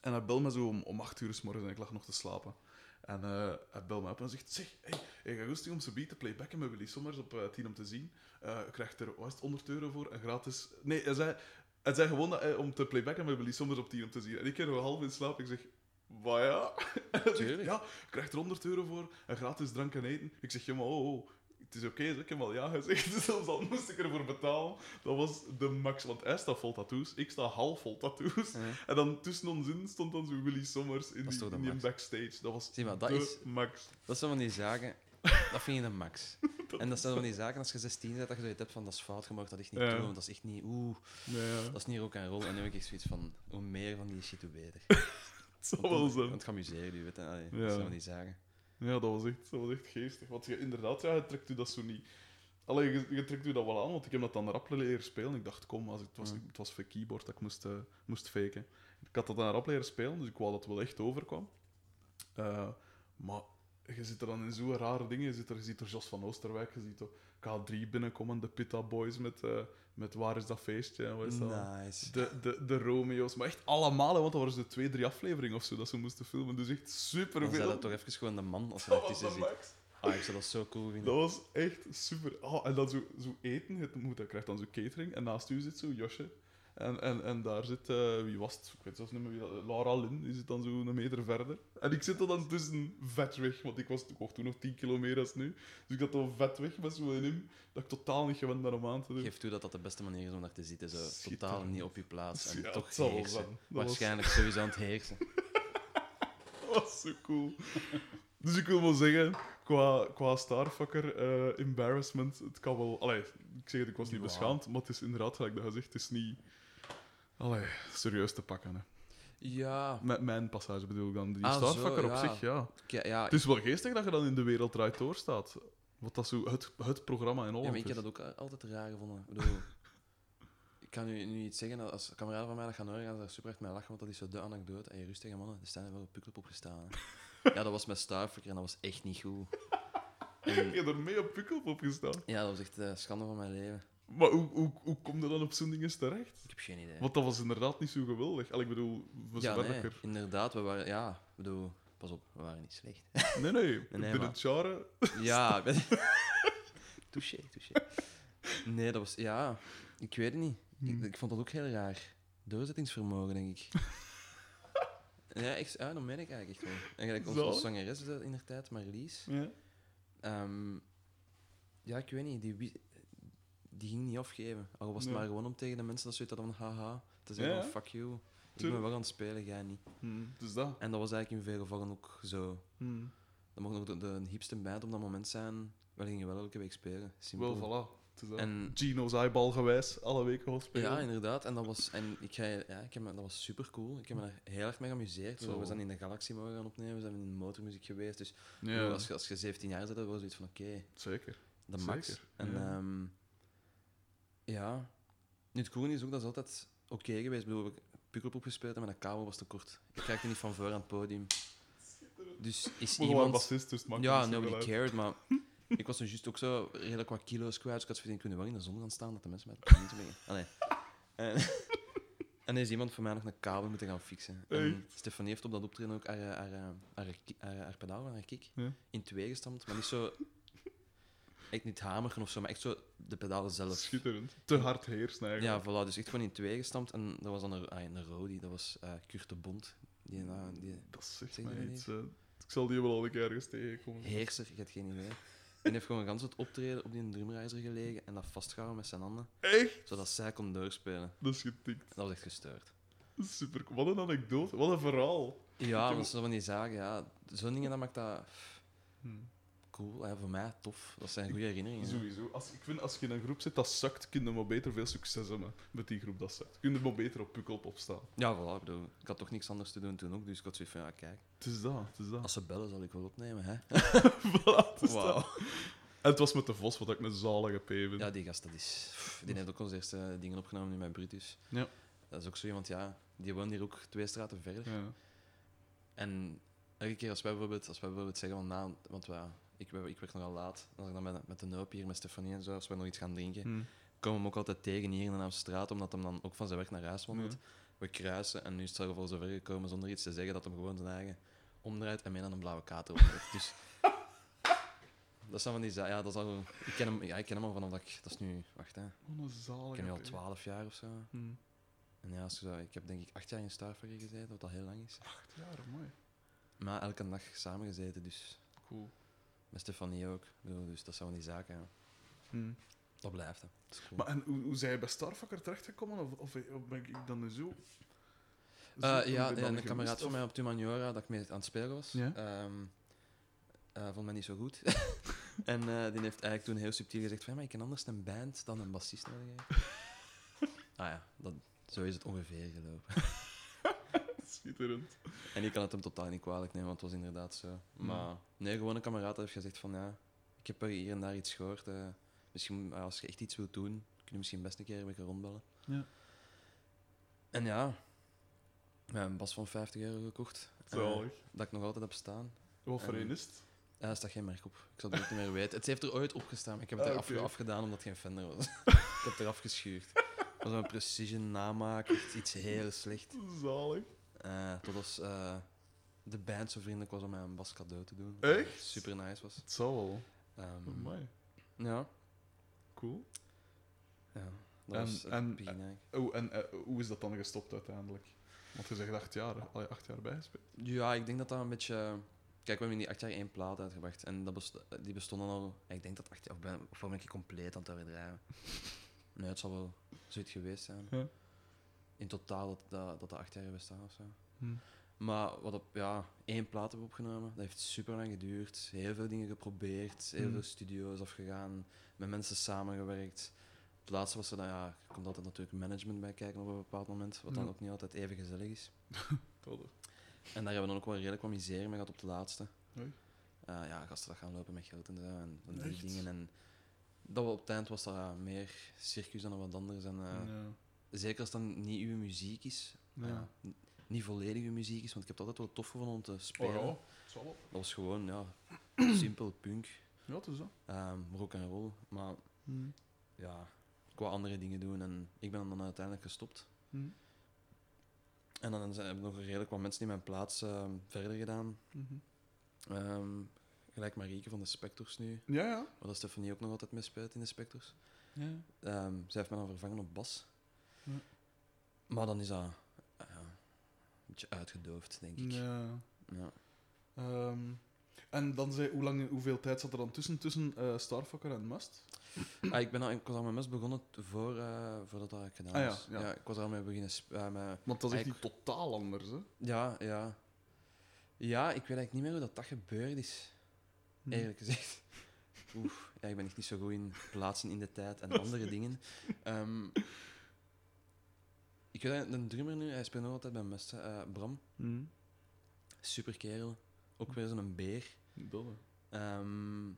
Speaker 1: En hij belde me zo om, om acht uur s morgens en ik lag nog te slapen. En eh, hij belde me op en zegt: Zeg, hey, ik ga rustig om ze te playbacken met Willy Sommers op eh 10 om te zien. Je krijgt er wat is het, 100 euro voor en gratis. Nee, hij zei, hij zei gewoon dat, hij- om te playbacken met Willy Sommers op 10 om te zien. En ik keer nog half in slaap. Ik zeg: Wat ja? En hij zegt,
Speaker 2: Tuurlijk.
Speaker 1: ja, je krijgt er 100 euro voor en gratis drank en eten. Ik zeg: Ja, maar oh, oh. het is oké, zeg, ik heb al ja gezegd, dus zelfs al moest ik ervoor betalen. Dat was de max, want hij staat vol tattoos, ik sta half vol tattoos. En dan tussen ons in stond dan zo Willy Sommers in die, in die backstage. Dat was
Speaker 2: Zie maar, dat
Speaker 1: de
Speaker 2: is-
Speaker 1: max.
Speaker 2: Dat zijn van die zaken, dat vind je de max. en dat zijn van die zaken, als je 16 bent, dat je zoiets hebt van dat is fout, mag dat echt niet
Speaker 1: Ja.
Speaker 2: doen, want dat is echt niet, oeh, dat is niet rock en roll. En nu heb ik zoiets van, hoe meer van die shit, hoe beter.
Speaker 1: Het zal wel zijn.
Speaker 2: Want het je, weet je. Allee,
Speaker 1: Ja.
Speaker 2: Dat zijn van die zaken.
Speaker 1: Ja, dat was echt, dat was echt geestig. Want je, inderdaad, ja, je trekt u dat zo niet. Allee, je, je trekt u dat wel aan, want ik heb dat dan rap leren spelen. Ik dacht, kom, als ik, het, was, het was voor keyboard dat ik moest, eh, moest faken. Ik had dat dan rap leren spelen, dus ik wou dat het wel echt overkwam. Eh, maar je zit er dan in zo'n rare dingen. Je, zit er, je ziet er Jos van Oosterwijk, je ziet er K3 binnenkomen, de Pitta Boys met, eh, met Waar is dat feestje? en Wat is dat?
Speaker 2: Nice.
Speaker 1: De, de, de Romeo's, maar echt allemaal, hè, want dat waren ze twee, drie afleveringen of zo dat ze moesten filmen. Dus echt super veel.
Speaker 2: zei dat toch even gewoon de man als je
Speaker 1: Dat max.
Speaker 2: Ah, ik zou dat zo cool vinden.
Speaker 1: Dat was echt super. Oh, en dan zo, zo eten, het moet, krijgt dan zo catering. En naast u zit zo Josje. En, en, en daar zit, eh, wie was het? Ik weet zelfs niet meer wie dat Laura Lin, die zit dan zo een meter verder. En ik zit er dan tussen vet weg, want ik was ik toen nog 10 kilometer als nu. Dus ik zat dan vet weg met zo'n hem, dat ik totaal niet gewend ben om aan te doen.
Speaker 2: Geef toe dat dat de beste manier is om daar te zitten. Zo totaal niet op je plaats. En
Speaker 1: Ja,
Speaker 2: toch
Speaker 1: zal
Speaker 2: heersen.
Speaker 1: Dat was-
Speaker 2: Waarschijnlijk sowieso aan het heersen.
Speaker 1: Dat was zo cool. Dus ik wil wel zeggen, qua, qua Starfucker eh, embarrassment, het kan wel... Allee, ik zeg het, ik was niet beschaamd, maar het is inderdaad, gelijk dat je zegt, het is niet... Allee, serieus te pakken. Hè.
Speaker 2: Ja,
Speaker 1: Met mijn passage bedoel ik dan. Die
Speaker 2: Ah, zo,
Speaker 1: Starfucker op
Speaker 2: ja.
Speaker 1: zich, ja.
Speaker 2: ja,
Speaker 1: Het is wel geestig dat je dan in de wereld draait door staat. Wat dat zo het, het programma in
Speaker 2: ja,
Speaker 1: Holland
Speaker 2: maar ik heb
Speaker 1: is.
Speaker 2: dat ook altijd raar gevonden. Ik bedoel, ik kan nu, nu iets zeggen, als kameraden van mij dat gaan horen, gaan ze daar super echt mee lachen, want dat is zo de anekdote. En je rustige mannen, er staan er wel op Pukkelpop gestaan. hè. ja, dat was met Starfucker en dat was echt niet goed.
Speaker 1: Je
Speaker 2: En,
Speaker 1: hebt er mee op Pukkelpop gestaan.
Speaker 2: ja, dat was echt de schande van mijn leven.
Speaker 1: Maar hoe, hoe, hoe kom je dan op zo'n dingen terecht?
Speaker 2: Ik heb geen idee.
Speaker 1: Want dat was inderdaad niet zo geweldig. Al, ik bedoel, voor
Speaker 2: ja, nee, inderdaad, we waren, ja, ik bedoel, pas op, we waren niet slecht.
Speaker 1: Nee, nee.
Speaker 2: nee,
Speaker 1: binnen het genre...
Speaker 2: Ja, touché, touché. Nee, dat was, ja, ik weet het niet. Ik,
Speaker 1: Hmm.
Speaker 2: ik vond dat ook heel raar. Doorzettingsvermogen, denk ik. ja, echt, dat meen ik eigenlijk echt wel. En gelijk onze, onze zangeres in der tijd, Marlies.
Speaker 1: Ja.
Speaker 2: ehm, ja, ik weet niet, die, die ging niet afgeven. Al was het
Speaker 1: Nee.
Speaker 2: maar gewoon om tegen de mensen dat ze hadden van haha, te zeggen
Speaker 1: Ja,
Speaker 2: van
Speaker 1: ja.
Speaker 2: fuck you. Ik ben wel aan het spelen, jij niet.
Speaker 1: Hmm, dus dat.
Speaker 2: En dat was eigenlijk in veel gevallen ook zo.
Speaker 1: Hmm.
Speaker 2: Dat mocht nog de, de hipste band op dat moment zijn. We gingen wel elke week spelen. Simpel.
Speaker 1: Wel, voilà. Het.
Speaker 2: En
Speaker 1: Gino's eyeball gewijs, alle weken wel spelen.
Speaker 2: Ja, inderdaad. En dat was, en ik ga, ja, ik heb, dat was super cool. Ik heb me er heel erg mee geamuseerd.
Speaker 1: Zo.
Speaker 2: We zijn in de Galaxy mogen gaan opnemen, we zijn in motormuziek geweest. Dus
Speaker 1: Ja,
Speaker 2: als, je, als je 17 jaar bent, dan was zoiets van oké,
Speaker 1: zeker.
Speaker 2: de max.
Speaker 1: Zeker,
Speaker 2: En
Speaker 1: ja.
Speaker 2: ja. ja. Nu, het coole is ook dat is altijd oké geweest. Ik bedoel, we Pukkelpop gespeeld en mijn kabel was te kort. Ik raakte niet van voor aan het podium. Dus is iemand...
Speaker 1: bassist, dus het
Speaker 2: Ja, nobody cared, maar ik was juist ook zo redelijk wat kilo's kwijt. Dus ik had zoiets kunnen wel in de zon gaan staan, dat de mensen mij niet brengen. Allee. En, en is iemand voor mij nog een kabel moeten gaan fixen. En Stefanie heeft op dat optreden ook haar, haar, haar, haar, haar, pedaal van haar kick
Speaker 1: Ja.
Speaker 2: in twee gestampt, maar niet zo... Echt niet hameren of zo, maar echt zo de pedalen zelf.
Speaker 1: Schitterend. Te hard heersen
Speaker 2: Ja,
Speaker 1: eigenlijk.
Speaker 2: voilà, dus echt gewoon in twee gestampt. En dat was dan een, ah, een Rodi, dat was eh Kurt de Bond. Die, eh, die
Speaker 1: Dat zegt
Speaker 2: Zeg
Speaker 1: mij iets. eh. ik zal die wel al een keer ergens tegenkomen.
Speaker 2: heerser, ik heb geen idee. En heeft gewoon gans het optreden op die drumreizer gelegen en dat vastgehouden met zijn handen,
Speaker 1: Echt?
Speaker 2: zodat zij kon doorspelen.
Speaker 1: Dat is getikt.
Speaker 2: Dat was echt gestuurd.
Speaker 1: Super. Wat een anekdote. Wat een verhaal.
Speaker 2: Ja, dat is van die zaken, ja. Zo'n dingen, dat maakt dat
Speaker 1: Hm.
Speaker 2: Cool. Ja, voor mij tof. Dat zijn goede herinneringen.
Speaker 1: Sowieso. Als, ik vind als je in een groep zit dat zakt, kun je maar beter veel succes hebben met die groep dat zakt. Kun je maar beter op Pukkelpop staan.
Speaker 2: Ja, voilà. Ik, bedoel, ik had toch niks anders te doen toen ook, dus ik had zoiets van, ja, kijk.
Speaker 1: Het is dat. Het is dat.
Speaker 2: Als ze bellen, zal ik wel opnemen, hè.
Speaker 1: Voilà, het is dat. En het was met de Vos, wat ik een zalige P vind.
Speaker 2: Ja, die gast, dat is... pff, Die heeft ook onze eerste dingen opgenomen nu met Brutus.
Speaker 1: Ja.
Speaker 2: Dat is ook zo iemand, ja, die woont hier ook twee straten verder.
Speaker 1: Ja.
Speaker 2: En elke keer als wij bijvoorbeeld, als wij bijvoorbeeld zeggen van, nou, want wij, ik, ik werk nogal laat, als ik dan met, met de Noop hier, met Stefanie en zo, als wij nog iets gaan drinken,
Speaker 1: Hm.
Speaker 2: komen we hem ook altijd tegen hier in de straat, omdat hij dan ook van zijn werk naar huis wandelt.
Speaker 1: Ja.
Speaker 2: We kruisen en nu is het zelf al zover gekomen zonder iets te zeggen dat hem gewoon zijn eigen omdraait en mij dan een blauwe kaart opgeeft. Dus dat zijn van die ja, dat is al, ik ken hem, ja, ik ken hem al vanaf dat ik, dat is nu, wacht hè, ik ken hem al. 12 jaar of zo.
Speaker 1: Hm.
Speaker 2: En ja, zo, ik heb denk ik acht jaar in Starfucker gezeten, wat al heel lang is.
Speaker 1: Acht jaar, mooi.
Speaker 2: Maar elke dag samen gezeten, dus
Speaker 1: Cool.
Speaker 2: Met Stefanie ook. Dus dat zijn die zaken. Ja.
Speaker 1: Hm.
Speaker 2: Dat blijft, hè. Dat is cool.
Speaker 1: Maar en hoe, hoe zijn je bij Starfucker terechtgekomen? Of, of, of ben ik dan nu zo... zo-
Speaker 2: Eh,
Speaker 1: je
Speaker 2: ja, een kameraad van mij op Tumaniora, dat ik mee aan het spelen was,
Speaker 1: Ja.
Speaker 2: ehm, eh, vond mij niet zo goed. en eh, die heeft eigenlijk toen heel subtiel gezegd van, ja, maar ik ken anders een band dan een bassist nodig heeft. ah ja, dat, zo is het ongeveer gelopen.
Speaker 1: Schitterend.
Speaker 2: En ik kan het hem totaal niet kwalijk nemen, want het was inderdaad zo. Maar nee, gewoon een kameraad heeft gezegd van, ja, ik heb er hier en daar iets gehoord. eh, misschien, eh, als je echt iets wilt doen, kun je misschien best een keer een beetje rondbellen.
Speaker 1: Ja.
Speaker 2: En ja, ja, een bas van 50 euro gekocht. Eh,
Speaker 1: Zalig.
Speaker 2: dat ik nog altijd heb staan.
Speaker 1: Wat voor
Speaker 2: en-
Speaker 1: een is het?
Speaker 2: Ja, er staat geen merk op. Ik zal het niet meer weten. Het heeft er ooit opgestaan, maar ik heb het
Speaker 1: Ah,
Speaker 2: eraf
Speaker 1: oké.
Speaker 2: afgedaan omdat het geen Fender was. ik heb het eraf geschuurd. Het was een precision namaak, iets heel slecht.
Speaker 1: Zalig.
Speaker 2: Eh, tot als eh, de band zo vriendelijk was om mij een bas cadeau te doen.
Speaker 1: Echt?
Speaker 2: Super nice was.
Speaker 1: Het zal wel.
Speaker 2: Ehm,
Speaker 1: Amai.
Speaker 2: ja,
Speaker 1: Cool.
Speaker 2: ja, dat
Speaker 1: En-
Speaker 2: was het
Speaker 1: en-
Speaker 2: begin eigenlijk.
Speaker 1: Oh, en hoe is dat dan gestopt uiteindelijk? Want je zegt acht jaar, hè? Allee, acht jaar bijgespeeld.
Speaker 2: Ja, ik denk dat dat een beetje... Kijk, we hebben in die acht jaar één plaat uitgebracht. En dat best- die bestonden al... Ik denk dat acht jaar... Of ben, of ben ik compleet aan het overdrijven? Nee, het zal wel zoiets geweest zijn.
Speaker 1: Ja.
Speaker 2: In totaal dat dat, dat de acht jaar bestaan of zo.
Speaker 1: Hm.
Speaker 2: Maar wat op... Ja, één plaat hebben opgenomen. Dat heeft super lang geduurd. Heel veel dingen geprobeerd. Heel
Speaker 1: Hm.
Speaker 2: veel studio's afgegaan. Met mensen samengewerkt. Het laatste was er dan... Ja, er komt altijd natuurlijk management bij kijken op een bepaald moment. Wat dan ook niet altijd even gezellig is.
Speaker 1: Tot.
Speaker 2: En daar hebben we dan ook wel redelijk wat misère mee gehad op de laatste. Eh, ja, gasten dat gaan lopen met geld en zo en die dingen. En dat we op het eind was dat meer circus dan wat anders. En, eh,
Speaker 1: Ja.
Speaker 2: Zeker als het dan niet uw muziek is.
Speaker 1: Ja.
Speaker 2: niet volledig uw muziek is, want ik heb het altijd wel tof gevonden om te
Speaker 1: Oh
Speaker 2: spelen.
Speaker 1: ja, wel.
Speaker 2: Dat was gewoon ja, simpel punk,
Speaker 1: Ja, het is dat.
Speaker 2: ehm rock en roll. Maar
Speaker 1: Hm.
Speaker 2: ja, ik wou andere dingen doen en ik ben dan uiteindelijk gestopt.
Speaker 1: Hm.
Speaker 2: En dan zijn- hebben nog redelijk wat mensen in mijn plaats ehm, verder gedaan.
Speaker 1: Mhm.
Speaker 2: Ehm, gelijk Marieke van de Spectors nu.
Speaker 1: Ja, ja.
Speaker 2: Waar dat Stefanie ook nog altijd mee speelt in de Spectors.
Speaker 1: ja.
Speaker 2: Ehm, zij heeft mij dan vervangen op bas.
Speaker 1: Ja.
Speaker 2: Maar dan is dat eh, ja, een beetje uitgedoofd, denk ik.
Speaker 1: Ja.
Speaker 2: Ja.
Speaker 1: Ehm, en dan zei, hoe lang, hoeveel tijd zat er dan tussen, tussen eh Starfucker en Must?
Speaker 2: Ah, ik, ben al, ik was al met mes begonnen voor, eh, voordat dat ik gedaan
Speaker 1: Ah, ja,
Speaker 2: was.
Speaker 1: ja.
Speaker 2: ik was al mee beginnen... met-
Speaker 1: Want dat is echt
Speaker 2: Eigenlijk-
Speaker 1: niet totaal anders, hè?
Speaker 2: ja, ja. Ja, ik weet eigenlijk niet meer hoe dat, dat gebeurd is,
Speaker 1: Hm.
Speaker 2: eerlijk gezegd. Oef, ja, ik ben echt niet zo goed in plaatsen in de tijd en andere dingen. Ehm, ik weet een drummer nu, hij speelt nog altijd bij Mest, hè, eh, Bram.
Speaker 1: Hm.
Speaker 2: Super kerel. Ook weer zo'n beer.
Speaker 1: Dat, hè.
Speaker 2: Ehm,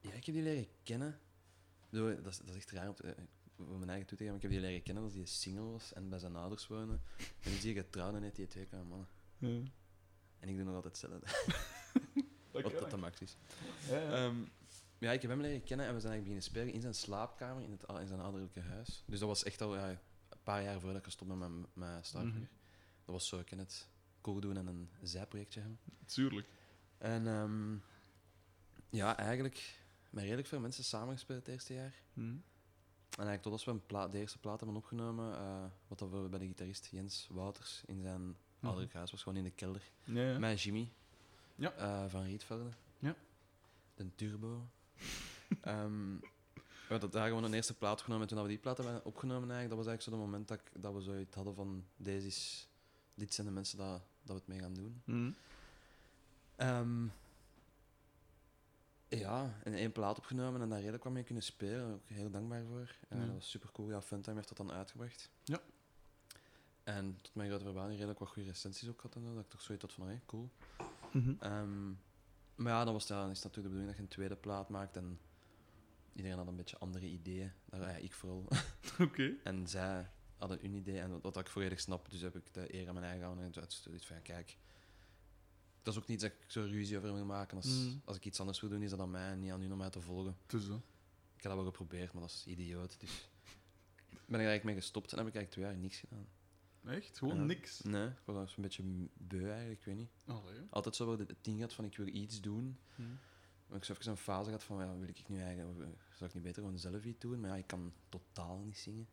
Speaker 2: ja, ik heb die leren kennen. Dat is, dat is echt raar om te, eh, voor mijn eigen toe te gaan, maar ik heb die leren kennen als hij single was en bij zijn ouders woonde. En nu zie je getrouwd en heeft hij twee kleine mannen.
Speaker 1: Ja.
Speaker 2: En ik doe nog altijd hetzelfde,
Speaker 1: Dat
Speaker 2: wat dat de max is.
Speaker 1: Ja, ja.
Speaker 2: Ehm, ja, ik heb hem leren kennen en we zijn eigenlijk beginnen spelen in zijn slaapkamer in, het, in zijn ouderlijke huis. Dus dat was echt al ja, paar jaar voordat ik gestopt ben met mijn- Starfinger.
Speaker 1: Mhm.
Speaker 2: Dat was zo, ik ken het, cool doen en een zijprojectje hebben.
Speaker 1: Tuurlijk.
Speaker 2: En ehm, ja, eigenlijk met redelijk veel mensen samengespeeld het eerste jaar.
Speaker 1: Hm.
Speaker 2: En eigenlijk tot als we een de eerste plaat hebben opgenomen, eh, wat dat we bij de gitarist Jens Wouters in zijn ouderlijk huis was, gewoon in de kelder.
Speaker 1: Ja, ja.
Speaker 2: Met Jimmy
Speaker 1: Ja.
Speaker 2: eh, van Rietvelde.
Speaker 1: Ja.
Speaker 2: De Turbo. Ehm, we hadden daar gewoon een eerste plaat opgenomen. En toen we die plaat hebben opgenomen, eigenlijk, dat was eigenlijk zo het moment dat, ik- dat we zoiets hadden van deze is, dit zijn de mensen dat, dat we het mee gaan doen.
Speaker 1: Hm.
Speaker 2: Ehm, ja, en één plaat opgenomen en daar redelijk wat mee kunnen spelen. Daar ben ik heel dankbaar voor. En
Speaker 1: Ja.
Speaker 2: Dat was super cool. Ja, Funtime heeft dat dan uitgebracht.
Speaker 1: Ja.
Speaker 2: En tot mijn grote verbazing redelijk wat goede recensies ook had. En zo, dat ik toch zoiets had van, hé, cool.
Speaker 1: Mhm.
Speaker 2: Ehm, maar ja, dan, was, het- is natuurlijk de bedoeling dat je een tweede plaat maakt. En iedereen had een beetje andere ideeën. Daar, ja, ik vooral.
Speaker 1: Oké.
Speaker 2: En zij hadden hun idee, en wat, wat ik volledig snap, dus heb ik de eer aan mijn eigen gehouden. En toen had ik zoiets van, kijk, dat is ook niet dat ik zo ruzie over wil maken. Als,
Speaker 1: Mm.
Speaker 2: als ik iets anders wil doen, is dat aan mij en niet aan u om mij te volgen.
Speaker 1: Dat.
Speaker 2: Ik heb dat wel geprobeerd, maar dat is idioot. Dus ben ik er eigenlijk mee gestopt en heb ik eigenlijk twee jaar niks gedaan.
Speaker 1: Echt? Gewoon niks?
Speaker 2: Nee, ik was een beetje beu eigenlijk, ik weet niet.
Speaker 1: Allee.
Speaker 2: Altijd zo wel het ding gehad van, ik wil iets doen.
Speaker 1: Hm.
Speaker 2: Maar ik heb even een fase gehad van, ja, wil ik nu eigenlijk, zou ik niet beter gewoon zelf iets doen? Maar ja, ik kan totaal niet zingen.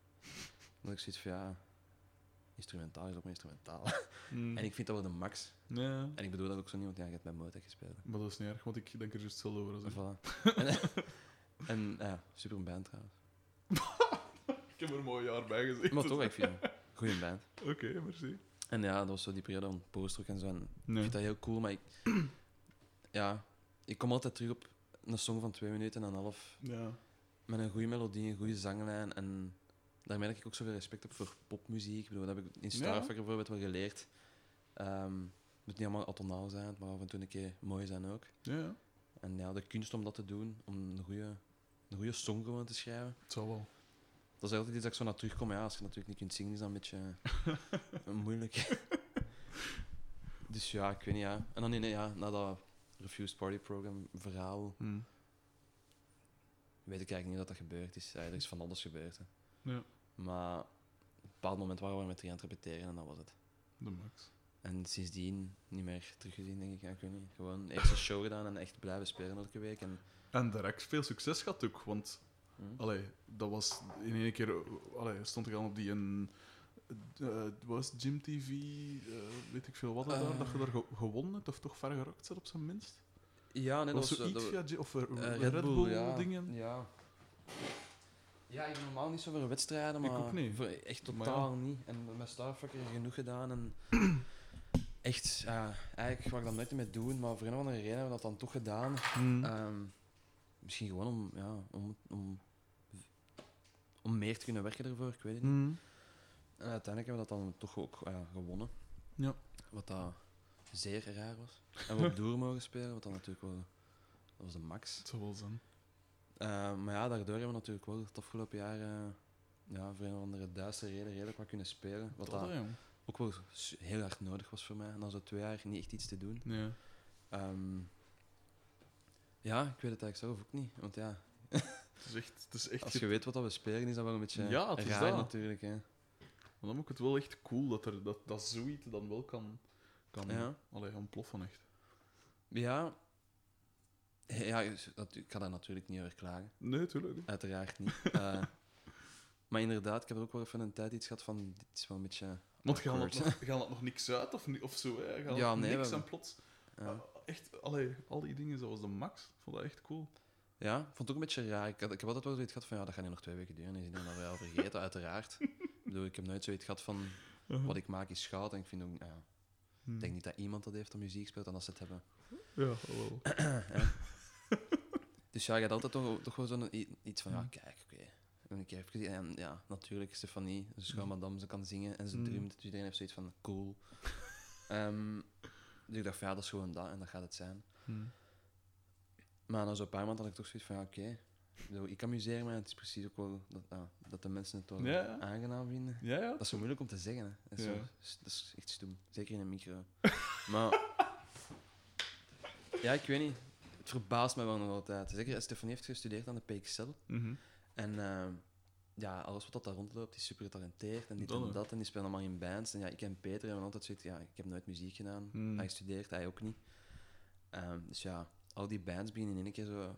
Speaker 2: Had ik zoiets van, ja, instrumentaal is ook maar instrumentaal.
Speaker 1: Mm.
Speaker 2: en ik vind dat wel de max.
Speaker 1: Ja,
Speaker 2: En ik bedoel dat ook zo niet, want ja, je hebt bij Motek gespeeld.
Speaker 1: maar dat is niet erg, want ik denk er juist hetzelfde over. ik.
Speaker 2: Voilà. en, en ja, super een band trouwens.
Speaker 1: Ik heb er een mooi jaar bij gezeten.
Speaker 2: Maar toch, ik vind het goede band.
Speaker 1: Oké, merci.
Speaker 2: En ja, dat was zo die periode van postrock en zo. En ik vind dat heel cool, maar ik... ja, ik kom altijd terug op een song van twee minuten en een half.
Speaker 1: Ja.
Speaker 2: Met een goede melodie, een goede zanglijn. En daarmee heb ik ook zoveel respect op voor popmuziek. Ik bedoel, dat heb ik in Starfucker bijvoorbeeld wel geleerd. Ehm, het moet niet allemaal atonaal zijn, maar af en toe een keer mooi zijn ook.
Speaker 1: Ja,
Speaker 2: En ja, de kunst om dat te doen, om een goede, een goede song gewoon te schrijven.
Speaker 1: het zal wel.
Speaker 2: Dat is altijd iets dat ik zo naar terugkom. Ja, als je natuurlijk niet kunt zingen, is dat een beetje moeilijk. dus ja, ik weet niet, ja. En dan in, ja, na dat Refused Party Program verhaal,
Speaker 1: Hm.
Speaker 2: weet ik eigenlijk niet wat dat gebeurd is. Ja, er is van alles gebeurd. Hè.
Speaker 1: Ja,
Speaker 2: Maar op een bepaald moment waren we met drie aan het repeteren en dat was het.
Speaker 1: de max.
Speaker 2: En sindsdien niet meer teruggezien, denk ik. Ja, ik weet niet. Gewoon eerst een show gedaan en echt blijven spelen elke week. En,
Speaker 1: En direct veel succes gehad ook, want
Speaker 2: hm.
Speaker 1: allee, dat was in één keer. Allee, stond ik al op die een. Eh, was Gym TV, eh, weet ik veel wat, daar,
Speaker 2: Eh.
Speaker 1: dat je daar ge- gewonnen hebt, of toch ver gerokt zit op zijn minst?
Speaker 2: Ja, nee,
Speaker 1: was
Speaker 2: dat was...
Speaker 1: via of eh,
Speaker 2: Eh,
Speaker 1: Red, Bull,
Speaker 2: ja.
Speaker 1: dingen.
Speaker 2: Ja. Ja, ik ben normaal niet zo voor wedstrijden,
Speaker 1: Ik
Speaker 2: maar
Speaker 1: ook niet.
Speaker 2: voor echt totaal niet. En met Starfucker genoeg gedaan en echt, ja, eigenlijk wou ik dat nooit meer doen, maar voor een of andere reden hebben we dat dan toch gedaan.
Speaker 1: Hm.
Speaker 2: Ehm, misschien gewoon om, ja, om, om, om meer te kunnen werken ervoor, ik weet het niet.
Speaker 1: Hm.
Speaker 2: En uiteindelijk hebben we dat dan toch ook ja, gewonnen.
Speaker 1: Ja.
Speaker 2: Wat dat zeer raar was. En we op Doer mogen spelen, wat dan natuurlijk wel, dat was de max.
Speaker 1: Het zou wel zijn.
Speaker 2: Uh, maar ja, daardoor hebben we natuurlijk wel het afgelopen jaar uh, ja, voor een of andere duistere reden redelijk wat kunnen spelen. Wat
Speaker 1: Dat,
Speaker 2: ook wel heel hard nodig was voor mij. En dan zo twee jaar niet echt iets te doen.
Speaker 1: Ja.
Speaker 2: Ehm, ja, ik weet het eigenlijk zelf ook niet. Want ja,
Speaker 1: Het is echt. Het is echt
Speaker 2: als je weet wat dat we spelen, is dat wel een beetje
Speaker 1: Ja, het is
Speaker 2: raar
Speaker 1: dat.
Speaker 2: natuurlijk. Hè.
Speaker 1: Maar dan vond ik het wel echt cool dat, er, dat, dat zoiets dan wel kan, kan
Speaker 2: Ja.
Speaker 1: allee, ontploffen. Echt.
Speaker 2: Ja, ja dat, ik ga daar natuurlijk niet over klagen.
Speaker 1: Nee, tuurlijk.
Speaker 2: Uiteraard niet. Eh, maar inderdaad, ik heb er ook wel even een tijd iets gehad van, dit is wel een beetje
Speaker 1: Want gaan
Speaker 2: awkward.
Speaker 1: nog, gaan het nog niks uit of, of zo? Hè? Gaan
Speaker 2: Ja, nee,
Speaker 1: niks
Speaker 2: we-
Speaker 1: en plots.
Speaker 2: Ja.
Speaker 1: Ah, echt, allee, al die dingen zoals de max. Ik vond dat echt cool.
Speaker 2: Ja, ik vond het ook een beetje raar. Ik, had, ik heb altijd wel zoiets gehad van, ja, dat gaat niet nog twee weken duren. En is dan wel vergeten, uiteraard. Ik bedoel, ik heb nooit zoiets gehad van, wat ik maak is goud. En ik vind ook, nou ja,
Speaker 1: Hm.
Speaker 2: ik denk niet dat iemand dat heeft dat muziek speelt en dat ze het hebben.
Speaker 1: Ja, wel.
Speaker 2: Dus ja, je had altijd toch, toch wel zo'n iets van, ja,
Speaker 1: Mm.
Speaker 2: kijk, oké. En ik heb en ja, natuurlijk, Stefanie, ze schoon madame, ze kan zingen en ze
Speaker 1: Mm.
Speaker 2: drumt. Dus iedereen heeft zoiets van, cool. Ehm, dus ik dacht van, ja, dat is gewoon dat en dat gaat het zijn. Maar na zo'n paar maanden had ik toch zoiets van, ja, oké. Bedoel, Ik amuseer me en het is precies ook wel dat, ja, dat de mensen het wel
Speaker 1: Ja,
Speaker 2: aangenaam vinden.
Speaker 1: Ja, ja.
Speaker 2: Dat is zo moeilijk om te zeggen. Hè. Dat, is zo- dat is echt stom. Zeker in een micro. maar... Ja, ik weet niet. Het verbaast me wel nog altijd. Zeker, Stefanie heeft gestudeerd aan de PXL.
Speaker 1: Mhm.
Speaker 2: En ehm, ja, alles wat dat daar rondloopt is super getalenteerd. En dit en dat. En die spelen allemaal in bands. En ja, ik en Peter hebben altijd zoiets... Ja, ik heb nooit muziek gedaan.
Speaker 1: Hmm.
Speaker 2: Hij studeert, hij ook niet. Ehm, dus ja, al die bands beginnen in één keer zo...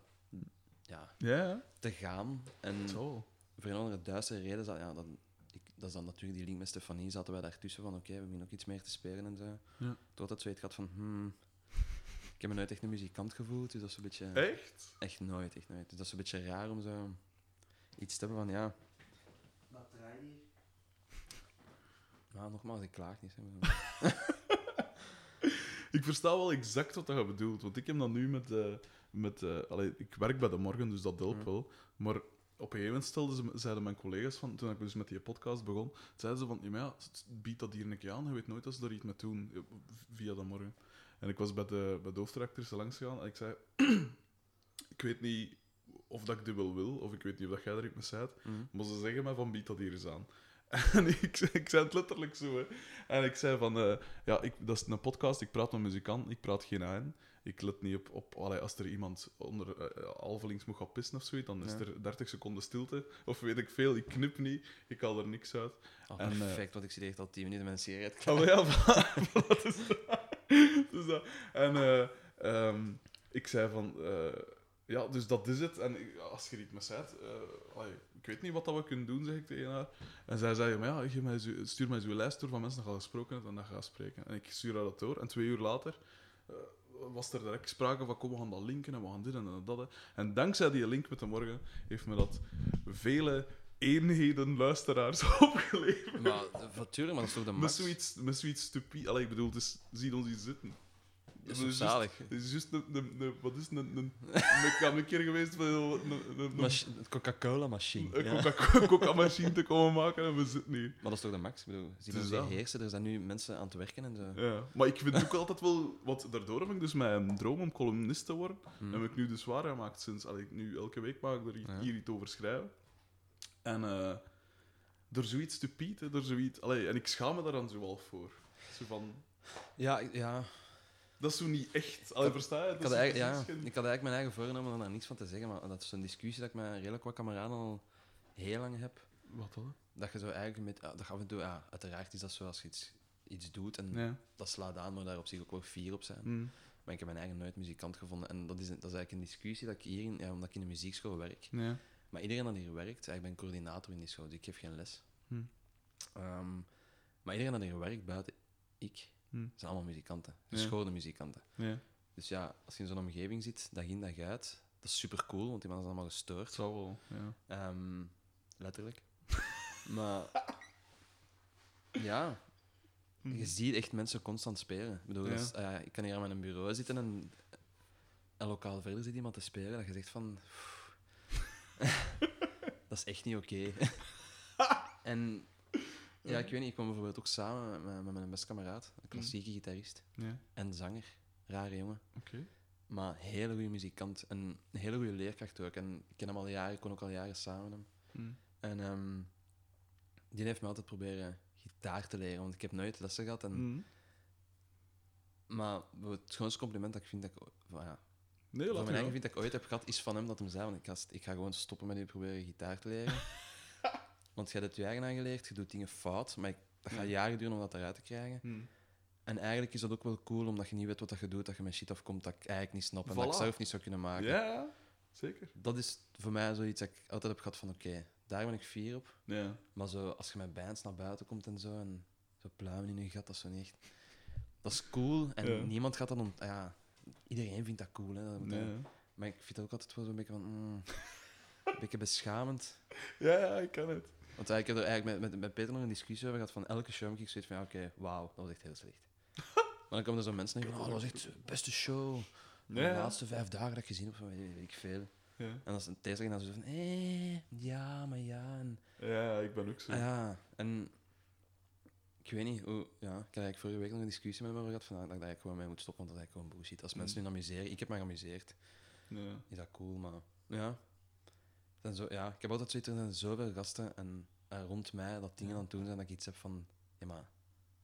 Speaker 2: Ja, te gaan. En
Speaker 1: Zo.
Speaker 2: voor een andere duistere reden, dat, ja, dan, ik, dat is dan natuurlijk die link met Stefanie, zaten wij daartussen van oké, we beginnen ook iets meer te spelen en zo.
Speaker 1: Ja.
Speaker 2: Tot dat zoiets gehad van, hmm, ik heb me nooit echt een muzikant gevoeld, dus dat is een beetje...
Speaker 1: Echt?
Speaker 2: Echt nooit, echt nooit. Dus dat is een beetje raar om zo iets te hebben van, ja...
Speaker 3: Wat draai je hier?
Speaker 2: Maar nogmaals, ik klaag niet.
Speaker 1: Ik versta wel exact wat je bedoelt. Want ik heb dat nu met... eh met eh, allee, ik werk bij de morgen, dus dat helpt wel. Maar op een gegeven moment stelden ze, zeiden mijn collega's, van, toen ik dus met die podcast begon, zeiden ze van, ja, bied dat hier een keer aan. Je weet nooit als ze er iets mee doen, eh, via de morgen. En ik was bij de, bij de langs gegaan en ik zei... ik weet niet of dat ik dit wel wil, of ik weet niet of dat jij er iets mee zei.
Speaker 2: Mhm.
Speaker 1: Maar ze zeggen mij van, bied dat hier eens aan. En ik, zei- ik zei het letterlijk zo, hè. En ik zei van, eh, ja, ik, dat is een podcast, ik praat met muzikant, ik praat geen aan. Ik let niet op, op allee, als er iemand onder uh, alvelings moet gaan pissen of zoiets, dan is
Speaker 2: Ja.
Speaker 1: er 30 seconden stilte. Of weet ik veel, ik knip niet, ik haal er niks uit.
Speaker 2: Oh,
Speaker 1: En, eh,
Speaker 2: perfect, want ik zie echt al 10 minuten met een sigaret.
Speaker 1: Oh, maar ja, voilà, voilà, dat is. Dus dat. En eh, ehm, ik zei van, eh, ja, dus dat is het. En als je iets eh, allee, ik weet niet wat dat we kunnen doen, zeg ik tegen haar. En zij zei, maar ja, mij zo, stuur mij zo'n lijst door van mensen die al gesproken hebben en dat gaat spreken. En ik stuur haar dat door. En twee uur later eh, was er direct sprake van, kom, we gaan dat linken en we gaan dit en dat. hè. En dankzij die link met de morgen heeft me dat vele eenheden luisteraars opgeleverd.
Speaker 2: Maar natuurlijk, maar dat is toch de
Speaker 1: Met
Speaker 2: max?
Speaker 1: zoiets, met zoiets stupide. Allee, ik bedoel, is, zien ons hier zitten.
Speaker 2: Dat is
Speaker 1: Het
Speaker 2: zalig?
Speaker 1: Is juist een, wat is het, een, een, ik keer geweest met een, een, een, een,
Speaker 2: Machi- Coca-Cola-machine.
Speaker 1: een
Speaker 2: ja.
Speaker 1: Coca- Coca-machine te komen maken en we zitten hier.
Speaker 2: Maar dat is toch de max? Ik bedoel, zie heersen, er zijn nu mensen aan het werken en zo.
Speaker 1: Ja. Maar ik vind ook altijd wel... Want daardoor heb ik dus mijn droom om columnist te worden,
Speaker 2: Hm.
Speaker 1: heb ik nu dus waargemaakt sinds... Allee, nu elke week mag ik er hier, iets over schrijven. En eh door zoiets stupide, door zoiets... En ik schaam me daar dan zo wel voor. Zo van...
Speaker 2: Ja, ik- ja.
Speaker 1: Dat is zo niet echt... Allee, versta je?
Speaker 2: Ik
Speaker 1: Dat
Speaker 2: had, eigenlijk, ja,
Speaker 1: geen-
Speaker 2: ik had eigenlijk mijn eigen voorgenomen om daar niets van te zeggen, maar dat is een discussie dat ik met redelijk wat kameraden al heel lang heb.
Speaker 1: Wat dan?
Speaker 2: Dat je zo eigenlijk met, dat je af en toe, ja, uiteraard is dat zo als je iets, iets doet en
Speaker 1: Ja.
Speaker 2: dat slaat aan, maar daar op zich ook wel fier op zijn.
Speaker 1: Hm.
Speaker 2: Maar ik heb mijn eigen nooit muzikant gevonden en dat is, dat is eigenlijk een discussie dat ik hier, in, ja, omdat ik in de muziekschool werk.
Speaker 1: Ja.
Speaker 2: Maar iedereen dat hier werkt, ik ben coördinator in die school, dus ik geef geen les.
Speaker 1: Hm.
Speaker 2: Ehm, maar iedereen dat hier werkt, buiten ik,
Speaker 1: Hm.
Speaker 2: zijn allemaal muzikanten.
Speaker 1: Ja.
Speaker 2: Geschoolde muzikanten.
Speaker 1: Ja.
Speaker 2: Dus ja, als je in zo'n omgeving zit, dag in dag uit, dat is super cool, want die mannen zijn allemaal
Speaker 1: Het
Speaker 2: gestoord.
Speaker 1: zou wel, ja.
Speaker 2: Ehm, letterlijk. maar ja, je ziet echt mensen constant spelen. Ik bedoel.
Speaker 1: Ja.
Speaker 2: is- ja, ik kan hier aan mijn bureau zitten en, en lokaal verder zit iemand te spelen dat je zegt van... dat is echt niet oké. en ja, ik weet niet, ik kwam bijvoorbeeld ook samen met, met mijn beste kameraad, een klassieke gitarist
Speaker 1: Ja,
Speaker 2: en zanger. Rare jongen.
Speaker 1: oké.
Speaker 2: Maar een hele goede muzikant en een hele goede leerkracht ook. En ik ken hem al jaren, ik kon ook al jaren samen met hem.
Speaker 1: Hm.
Speaker 2: En ehm, die heeft me altijd proberen gitaar te leren, want ik heb nooit lessen gehad. En,
Speaker 1: Hm.
Speaker 2: Maar het schoonste compliment dat ik vind dat ik, van, ja,
Speaker 1: Nee,
Speaker 2: mijn eigen vind dat ik ooit heb gehad, is van hem dat hem zei, want ik ga, ik ga gewoon stoppen met je proberen gitaar te leren. want je hebt het je eigen aangeleerd, je doet dingen fout, maar dat gaat
Speaker 1: Ja.
Speaker 2: jaren duren om dat eruit te krijgen.
Speaker 1: Hm.
Speaker 2: En eigenlijk is dat ook wel cool, omdat je niet weet wat dat je doet, dat je met shit afkomt dat ik eigenlijk niet snap en dat ik zelf niet zou kunnen maken.
Speaker 1: Ja, zeker.
Speaker 2: dat is voor mij zoiets dat ik altijd heb gehad van oké, daar ben ik fier op.
Speaker 1: Ja.
Speaker 2: Maar zo, als je met bands naar buiten komt en zo, en zo pluimen in je gat, dat is zo niet echt... Dat is cool, en
Speaker 1: Ja.
Speaker 2: niemand gaat dat... Ont ja, iedereen vindt dat cool, hè. Dat
Speaker 1: Nee.
Speaker 2: Maar ik vind dat ook altijd wel zo'n beetje van... mm, een beetje beschamend.
Speaker 1: Ja, ja, ik kan het.
Speaker 2: Want ik heb er eigenlijk met, met, met Peter nog een discussie over gehad van elke show heb ik zoiets van, ja, oké, wauw, dat was echt heel slecht. maar dan komen er zo mensen die van, oh, dat was echt de beste show. De
Speaker 1: ja.
Speaker 2: laatste vijf dagen dat ik gezien heb, van weet, ik veel.
Speaker 1: Ja.
Speaker 2: En als een deze dan zo van, eh, ja, maar ja, en...
Speaker 1: ja, ik ben ook zo.
Speaker 2: Ah, ja, en ik weet niet hoe. Ja, ik eigenlijk vorige week nog een discussie met hem over gehad. Van, dat ik gewoon mee moet stoppen, want dat is eigenlijk gewoon bullshit. Als mensen
Speaker 1: Mm.
Speaker 2: nu amuseren, ik heb me geamuseerd,
Speaker 1: Ja.
Speaker 2: is dat cool, maar ja. Zijn zo, ja ik heb altijd zoiets, er zijn zoveel gasten en, en rond mij dat dingen aan het doen zijn dat ik iets heb van, ja, maar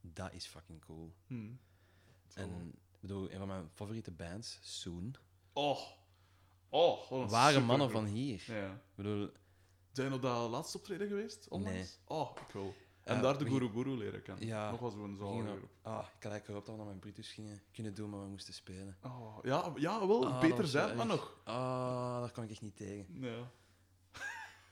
Speaker 2: dat is fucking cool.
Speaker 1: Hm. Zo.
Speaker 2: En ik bedoel, een van mijn favoriete bands, Soon,
Speaker 1: Oh. Oh, wat een
Speaker 2: waren mannen van hier.
Speaker 1: Ja.
Speaker 2: Ik bedoel,
Speaker 1: Zijn op dat laatste optreden geweest? Onlangs? Oh, ik wil. En
Speaker 2: Ja,
Speaker 1: daar de Guru Guru leren kennen.
Speaker 2: Ja.
Speaker 1: Nog zalige
Speaker 2: gingen-
Speaker 1: groep.
Speaker 2: ah, ik had eigenlijk gehoopt dat we dat met Brutus gingen kunnen doen, maar we moesten spelen.
Speaker 1: Oh, ja, ja, wel.
Speaker 2: Ah,
Speaker 1: beter
Speaker 2: was
Speaker 1: zijn, maar nog.
Speaker 2: Ah, daar kan ik echt niet tegen.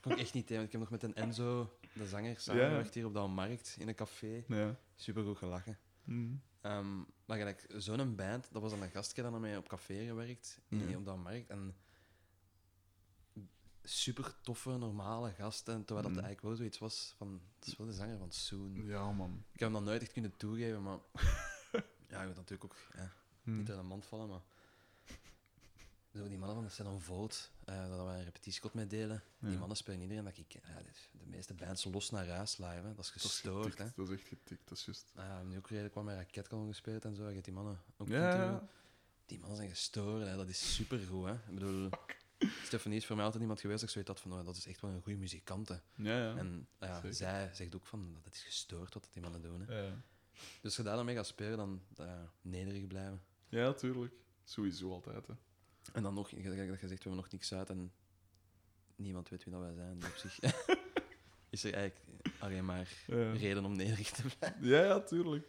Speaker 2: Kon ik echt niet tegen. want Ik heb nog met een Enzo, de zanger,
Speaker 1: Ja.
Speaker 2: samengewerkt hier op de markt in een café.
Speaker 1: Ja.
Speaker 2: Super goed gelachen.
Speaker 1: Hm.
Speaker 2: Ehm, maar gelijk, zo'n band, dat was dan een gastje dat mee op café gewerkt,
Speaker 1: Ja.
Speaker 2: op de markt. En super toffe, normale gasten. Terwijl dat
Speaker 1: Mhm.
Speaker 2: eigenlijk wel zoiets was van, dat is wel de zanger van Soon.
Speaker 1: Ja, man.
Speaker 2: Ik heb hem dat nooit echt kunnen toegeven, maar ja, je moet natuurlijk ook ja, niet uit de mand vallen, maar zo, die mannen van de Senon Vote, eh dat we een repetitiekot mee delen, die mannen spelen iedereen dat ik de meeste bands los naar huis live, hè. dat is
Speaker 1: Dat is
Speaker 2: gestoord.
Speaker 1: getikt,
Speaker 2: hè.
Speaker 1: Dat is echt getikt, dat is juist.
Speaker 2: Ah, nu ook redelijk wat met raketkanon gespeeld en zo. Je hebt die mannen ook
Speaker 1: Ja.
Speaker 2: Die mannen zijn gestoord, hè. dat is supergoed. Hè. Ik bedoel, Stefanie is voor mij altijd iemand geweest dat ik zoiets had van, oh, dat is echt wel een goede muzikant. hè.
Speaker 1: Ja, ja.
Speaker 2: En zij zegt ook van, dat is gestoord wat dat die mannen doen. Hè.
Speaker 1: Ja,
Speaker 2: Dus als je daar dan mee gaat spelen, dan ja, nederig blijven.
Speaker 1: ja tuurlijk. Sowieso altijd, hè.
Speaker 2: En dan nog, dat je zegt, we hebben nog niks uit en niemand weet wie dat wij zijn. Op zich is er eigenlijk alleen maar
Speaker 1: Ja.
Speaker 2: reden om nederig te blijven.
Speaker 1: Ja, ja, tuurlijk.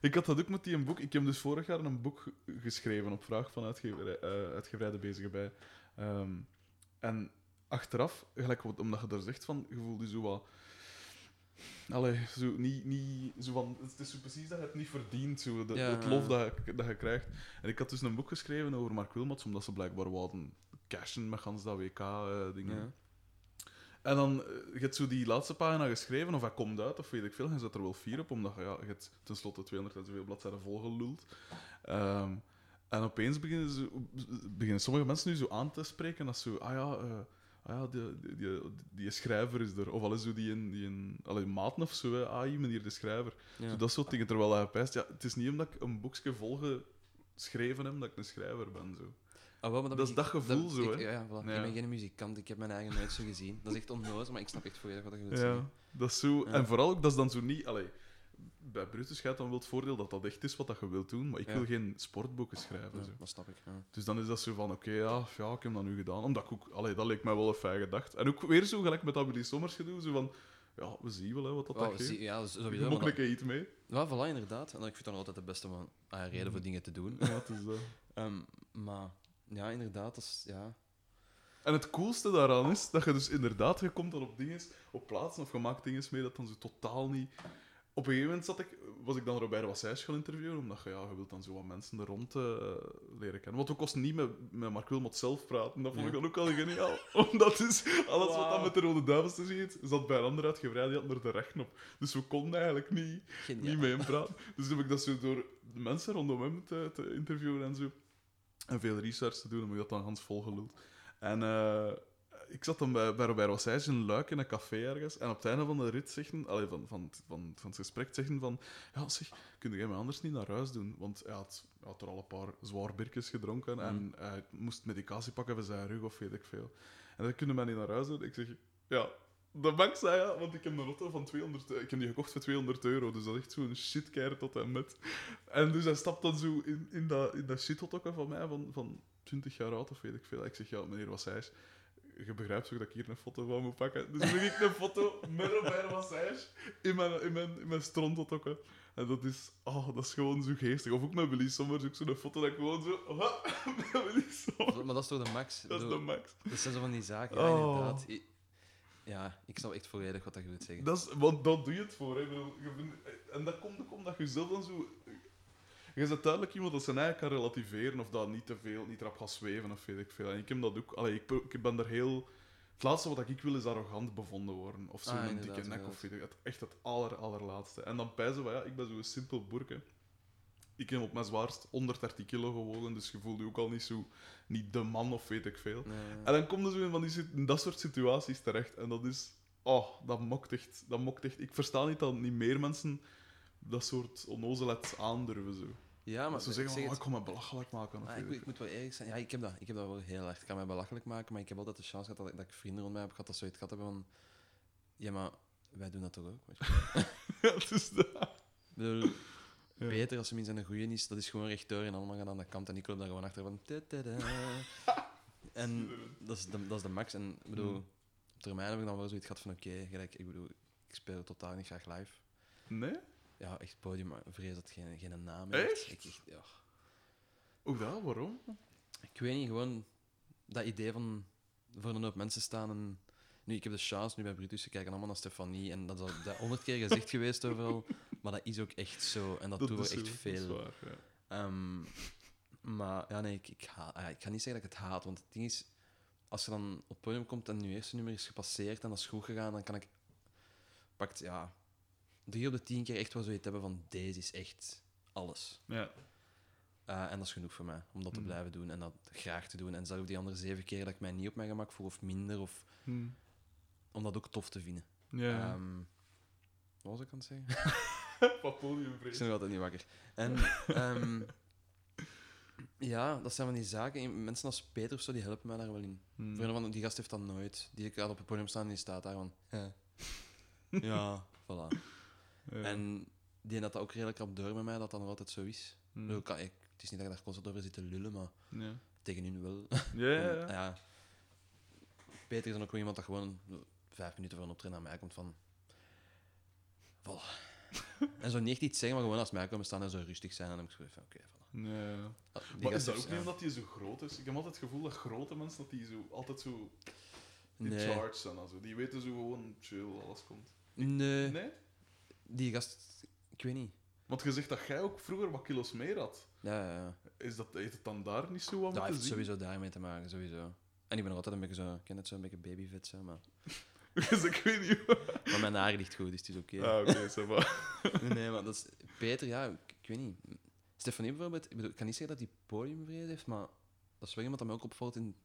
Speaker 1: Ik had dat ook met die een boek. Ik heb dus vorig jaar een boek ge- geschreven op vraag van uitgeverij, eh uitgeverij De Bezige Bij. Ehm, en achteraf, gelijk omdat je daar zegt van, je zo wat... Allee, zo niet, niet zo van, het is zo precies dat je het niet verdient, zo, de-
Speaker 2: Ja.
Speaker 1: het lof dat je, dat je krijgt. En ik had dus een boek geschreven over Mark Wilmots, omdat ze blijkbaar wouden cashen met gans dat WK-dingen.
Speaker 2: Ja.
Speaker 1: En dan, eh, je hebt zo die laatste pagina geschreven, of hij komt uit, of weet ik veel, en je zet er wel vier op, omdat je, ja, je hebt tenslotte 200 en zoveel bladzijden volgeluld. Ehm en opeens beginnen, ze, beginnen sommige mensen nu zo aan te spreken als zo, ah ja, eh, ah ja die, die, die, schrijver is er. Of al is zo die een, die een allee, maten of zo, hè, AI, meneer de schrijver.
Speaker 2: Ja.
Speaker 1: Zo dat soort dingen, terwijl hij pijst, ja, het is niet omdat ik een boekje volgeschreven heb, dat ik een schrijver ben, zo.
Speaker 2: Ah, wel, maar
Speaker 1: Dat is
Speaker 2: ben
Speaker 1: dat gevoel zo,
Speaker 2: ik,
Speaker 1: hè.
Speaker 2: Ja, ja, voilà.
Speaker 1: Ja.
Speaker 2: Ik ben geen muzikant, ik heb mijn eigen nooit zo gezien. Dat is echt onnozel, maar ik snap echt volledig wat je wilt
Speaker 1: Ja,
Speaker 2: zeggen.
Speaker 1: dat is zo. En vooral ook, dat is dan zo niet. Allee, bij Brutus gaat dan wel het voordeel dat dat echt is wat dat je wilt doen, maar ik
Speaker 2: Ja.
Speaker 1: wil geen sportboeken schrijven.
Speaker 2: Ja,
Speaker 1: Zo.
Speaker 2: dat snap ik. Ja.
Speaker 1: Dus dan is dat zo van: oké, ja, ja, ik heb dat nu gedaan. Omdat ik ook, allee, dat leek mij wel een fijn gedacht. En ook weer zo gelijk met dat Willy Sommers gedoe, zo van: ja, we zien wel hè, wat dat,
Speaker 2: Wel,
Speaker 1: dat geeft.
Speaker 2: ja, sowieso. Dat-
Speaker 1: een iets mee.
Speaker 2: Ja, voilà, inderdaad. En ik vind dat altijd de beste man, ah, reden voor dingen te doen.
Speaker 1: Ja, het is dat.
Speaker 2: Ehm, maar ja, inderdaad, dat is, ja.
Speaker 1: En het coolste daaraan is dat je dus inderdaad, je komt dan op dingen, op plaatsen of je maakt dingen mee dat dan zo totaal niet. Op een gegeven moment zat ik, was ik dan Robert Wassijs gaan interviewen, omdat je, ja, je wilt dan zo wat mensen er rond eh, leren kennen. Want we kosten niet met, met Mark Wilmot zelf praten, dat vond ik
Speaker 2: Ja.
Speaker 1: dan ook al geniaal. Omdat dus alles wat dan met de Rode Duivels te zien is, zat bij een ander uitgebreid, die had er de rechten op. Dus we konden eigenlijk niet,
Speaker 2: Geniaal.
Speaker 1: niet met hem praten. Dus heb ik dat zo door de mensen rondom hem te, te interviewen en zo. En veel research te doen, heb ik dat dan gans volgeluld. En eh, ik zat dan bij, bij Robert Wassijs in Luik in een café ergens. En op het einde van de rit zeggen, allee, van, van, het- van, van het gesprek zeggen van... Ja, zeg, kun jij mij anders niet naar huis doen? Want hij had, hij had er al een paar zwaar birkjes gedronken. En hij moest medicatie pakken voor zijn rug of weet ik veel. En dan kunnen mij niet naar huis doen. Ik zeg, ja... De bank zei ja, want ik heb een auto van 200 Ik heb die gekocht voor 200 euro, dus dat is echt zo'n shitkeir tot en met. En dus hij stapt dan zo in, in dat, in dat van mij, van, van 20 jaar oud of weet ik veel. Ik zeg, ja, meneer Wassijs, je begrijpt toch dat ik hier een foto van moet pakken? Dus dan ik een foto met Robert Wassijs in mijn, in mijn, in mijn stronthotokken. En dat is, oh, dat is gewoon zo geestig. Of ook met Willy Sommers, ook zo'n foto dat ik gewoon zo... met Willy Sommers.
Speaker 2: Maar dat is toch de max?
Speaker 1: Dat is de max.
Speaker 2: Dat zijn zo van die zaken, ja,
Speaker 1: Oh.
Speaker 2: inderdaad. Ja, ik snap echt volledig wat dat je wilt zeggen.
Speaker 1: Dat is, want dat doe je het voor. Hè. En dat komt ook omdat je zelf dan zo... Je bent duidelijk iemand dat zijn eigen kan relativeren of dat niet te veel, niet erop gaat zweven of weet ik veel. En ik heb dat ook... Allee, ik, ik ben er heel... Het laatste wat ik wil is arrogant bevonden worden. Of zo'n
Speaker 2: Ah,
Speaker 1: dikke nek
Speaker 2: inderdaad.
Speaker 1: of weet ik het. Echt het aller, allerlaatste. En dan pijzen we, ja, ik ben zo'n simpel boerke. Ik heb op mijn zwaarst 130 kilo gewogen, dus je voelt je ook al niet zo... Niet de man of weet ik veel.
Speaker 2: Nee.
Speaker 1: En dan kom je zo in, van die, in dat soort situaties terecht. En dat is... Oh, dat mokt echt. Dat mokt echt. Ik versta niet dat niet meer mensen dat soort onnozelheid aandurven. Zo.
Speaker 2: Ja, maar
Speaker 1: ze zeggen,
Speaker 2: zeg
Speaker 1: oh, ik kom me belachelijk maken. Of weet
Speaker 2: ik, moet-
Speaker 1: ik
Speaker 2: moet wel eerlijk zijn. Ja, ik heb dat. Ik heb dat wel heel erg. Ik kan mij belachelijk maken, maar ik heb altijd de chance gehad dat ik, dat ik vrienden rond mij heb gehad dat zoiets gehad hebben van... Ja, maar wij doen dat toch ook?
Speaker 1: Ja, dus dat.
Speaker 2: Ik bedoel,
Speaker 1: Ja.
Speaker 2: Beter als ze minstens een goeie is, dat is gewoon rechtdoor en allemaal gaan aan de kant en ik loop daar gewoon achter van... En dat is, de, dat is de max. En ik bedoel, op termijn heb ik dan wel zoiets gehad van oké, gelijk, ik bedoel, ik speel totaal niet graag live.
Speaker 1: Nee?
Speaker 2: Ja, echt podium, maar vrees dat het geen, geen naam
Speaker 1: Echt?
Speaker 2: Ik, echt, ja.
Speaker 1: Ook dat? Waarom?
Speaker 2: ik weet niet, gewoon dat idee van voor een hoop mensen staan en... Nu, ik heb de chance nu bij Brutus, ze kijken allemaal naar Stefanie en dat is al honderd keer gezegd geweest overal, maar dat is ook echt zo en dat, doen we
Speaker 1: is
Speaker 2: echt
Speaker 1: zo, is
Speaker 2: veel.
Speaker 1: waar, ja.
Speaker 2: Ehm, maar ja, nee, ik, ik, ha- ah, ik ga niet zeggen dat ik het haat, want het ding is, als je dan op het podium komt en je eerste nummer is gepasseerd en dat is goed gegaan, dan kan ik, pakt, ja, drie op de tien keer echt wel zoiets hebben van deze is echt alles.
Speaker 1: Ja.
Speaker 2: Eh, en dat is genoeg voor mij, om dat te
Speaker 1: Hmm.
Speaker 2: blijven doen en dat graag te doen. En zelfs die andere zeven keer dat ik mij niet op mijn gemak voel of minder, of
Speaker 1: Hm.
Speaker 2: om dat ook tof te vinden.
Speaker 1: Ja.
Speaker 2: Ehm, wat was ik aan het zeggen?
Speaker 1: Van
Speaker 2: Ik ben nog altijd niet wakker. En ehm, ja, dat zijn van die zaken. Mensen als Peter of zo, die helpen mij daar wel in. Voor een van die gast heeft dat nooit. Die gaat op het podium staan en die staat daar van... Ja, ja voilà.
Speaker 1: Ja.
Speaker 2: En die had dat ook redelijk rap door met mij, dat dat nog altijd zo is. Ik kan- ik- het is niet dat ik daar constant over zit te lullen, maar
Speaker 1: Ja.
Speaker 2: tegen hun wel.
Speaker 1: Ja, ja,
Speaker 2: Van,
Speaker 1: ja.
Speaker 2: Peter is dan ook wel iemand dat gewoon vijf minuten voor een optreden naar mij komt van... Voilà. en zo niet echt iets zeggen, maar gewoon als mij komen staan en zo rustig zijn. En dan heb ik zo van, oké, voilà.
Speaker 1: Ja.
Speaker 2: Ah,
Speaker 1: Maar is dat ook niet omdat hij zo groot is? Ik heb altijd het gevoel dat grote mensen dat die zo altijd zo Die
Speaker 2: Nee.
Speaker 1: charts en zo. Die weten zo gewoon chill, alles komt.
Speaker 2: Nee,
Speaker 1: Nee?
Speaker 2: Die gast, ik weet niet.
Speaker 1: Want je zegt dat jij ook vroeger wat kilo's meer had.
Speaker 2: Ja, ja, ja.
Speaker 1: Is dat, heeft het dan daar niet zo wat
Speaker 2: Dat
Speaker 1: mee te
Speaker 2: heeft
Speaker 1: zien?
Speaker 2: sowieso daarmee te maken, sowieso. En ik ben nog altijd een beetje zo, ik ken het zo een beetje babyfit, zo, maar...
Speaker 1: dus ik weet niet wat...
Speaker 2: maar mijn haar ligt goed, dus het is oké.
Speaker 1: Ah, oké, ça va.
Speaker 2: Nee, nee, maar dat is... Peter, ja, ik, ik weet niet. Stefanie bijvoorbeeld, ik, bedoel, ik kan niet zeggen dat hij podiumvrede heeft, maar dat is wel iemand dat mij ook opvalt in,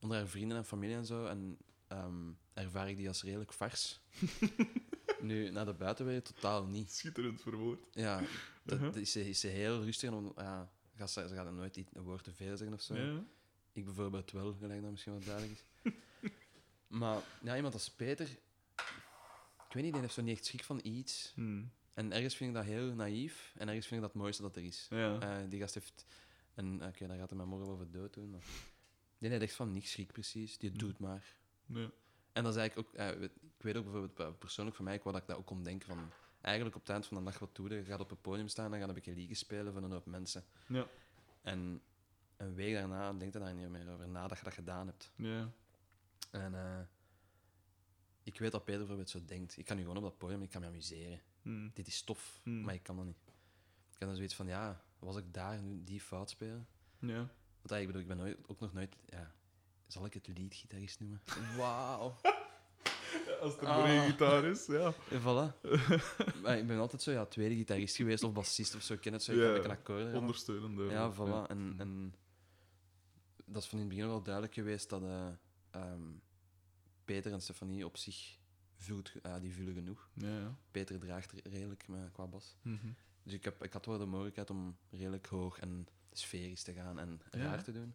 Speaker 2: onder haar vrienden en familie en zo. En ehm, ervaar ik die als redelijk vars. nu, naar de buitenwereld totaal niet.
Speaker 1: Schitterend verwoord.
Speaker 2: Ja, dat,
Speaker 1: Uh-huh.
Speaker 2: is, ze, is ze heel rustig en on- ja, gaat ze, ze gaat er nooit iets- een woord te veel zeggen of zo.
Speaker 1: Ja.
Speaker 2: Ik bijvoorbeeld wel, gelijk dat misschien wat duidelijk is. maar ja, iemand als Peter, ik weet niet, die heeft zo niet echt schrik van iets.
Speaker 1: Hmm.
Speaker 2: En ergens vind ik dat heel naïef en ergens vind ik dat het mooiste dat er is.
Speaker 1: Ja.
Speaker 2: Eh, die gast heeft, en oké, daar gaat hij mij morgen over dood doen, maar die heeft echt van niks schrik precies, die
Speaker 1: Hm.
Speaker 2: doet maar.
Speaker 1: Ja.
Speaker 2: En dat is eigenlijk ook, eh, ik weet ook bijvoorbeeld persoonlijk voor mij, ik wou dat ik dat ook kon denken van, eigenlijk op het eind van de dag wat doe je? Gaat op het podium staan en dan gaat een beetje liegen spelen voor een hoop mensen.
Speaker 1: Ja.
Speaker 2: En een week daarna denkt je daar niet meer over na dat je dat gedaan hebt.
Speaker 1: Ja.
Speaker 2: En eh, ik weet dat Peter bijvoorbeeld zo denkt. Ik kan nu gewoon op dat podium, ik kan me amuseren.
Speaker 1: Hmm.
Speaker 2: Dit is tof,
Speaker 1: Hmm.
Speaker 2: maar ik kan dat niet. Ik heb dan zoiets van, ja, was ik daar nu die fout spelen?
Speaker 1: Ja.
Speaker 2: Want eigenlijk, ik bedoel, ik ben nooit, ook nog nooit, ja, zal ik het leadgitarist noemen? Wauw.
Speaker 1: Als het er
Speaker 2: Ah.
Speaker 1: maar één gitaar is, ja.
Speaker 2: En voilà. maar ik ben altijd zo, ja, tweede gitarist geweest of bassist of zo. Ik ken het zo, ik
Speaker 1: Ja,
Speaker 2: kan een.
Speaker 1: Ondersteunende.
Speaker 2: Ja, voilà. En, en dat is van in het begin wel duidelijk geweest dat eh, ehm, Peter en Stefanie op zich vult, ah, die vullen genoeg.
Speaker 1: Ja, ja.
Speaker 2: Peter draagt re- redelijk qua bas.
Speaker 1: Mhm.
Speaker 2: Dus ik, heb, ik had wel de mogelijkheid om redelijk hoog en sferisch te gaan en
Speaker 1: Ja.
Speaker 2: raar te doen.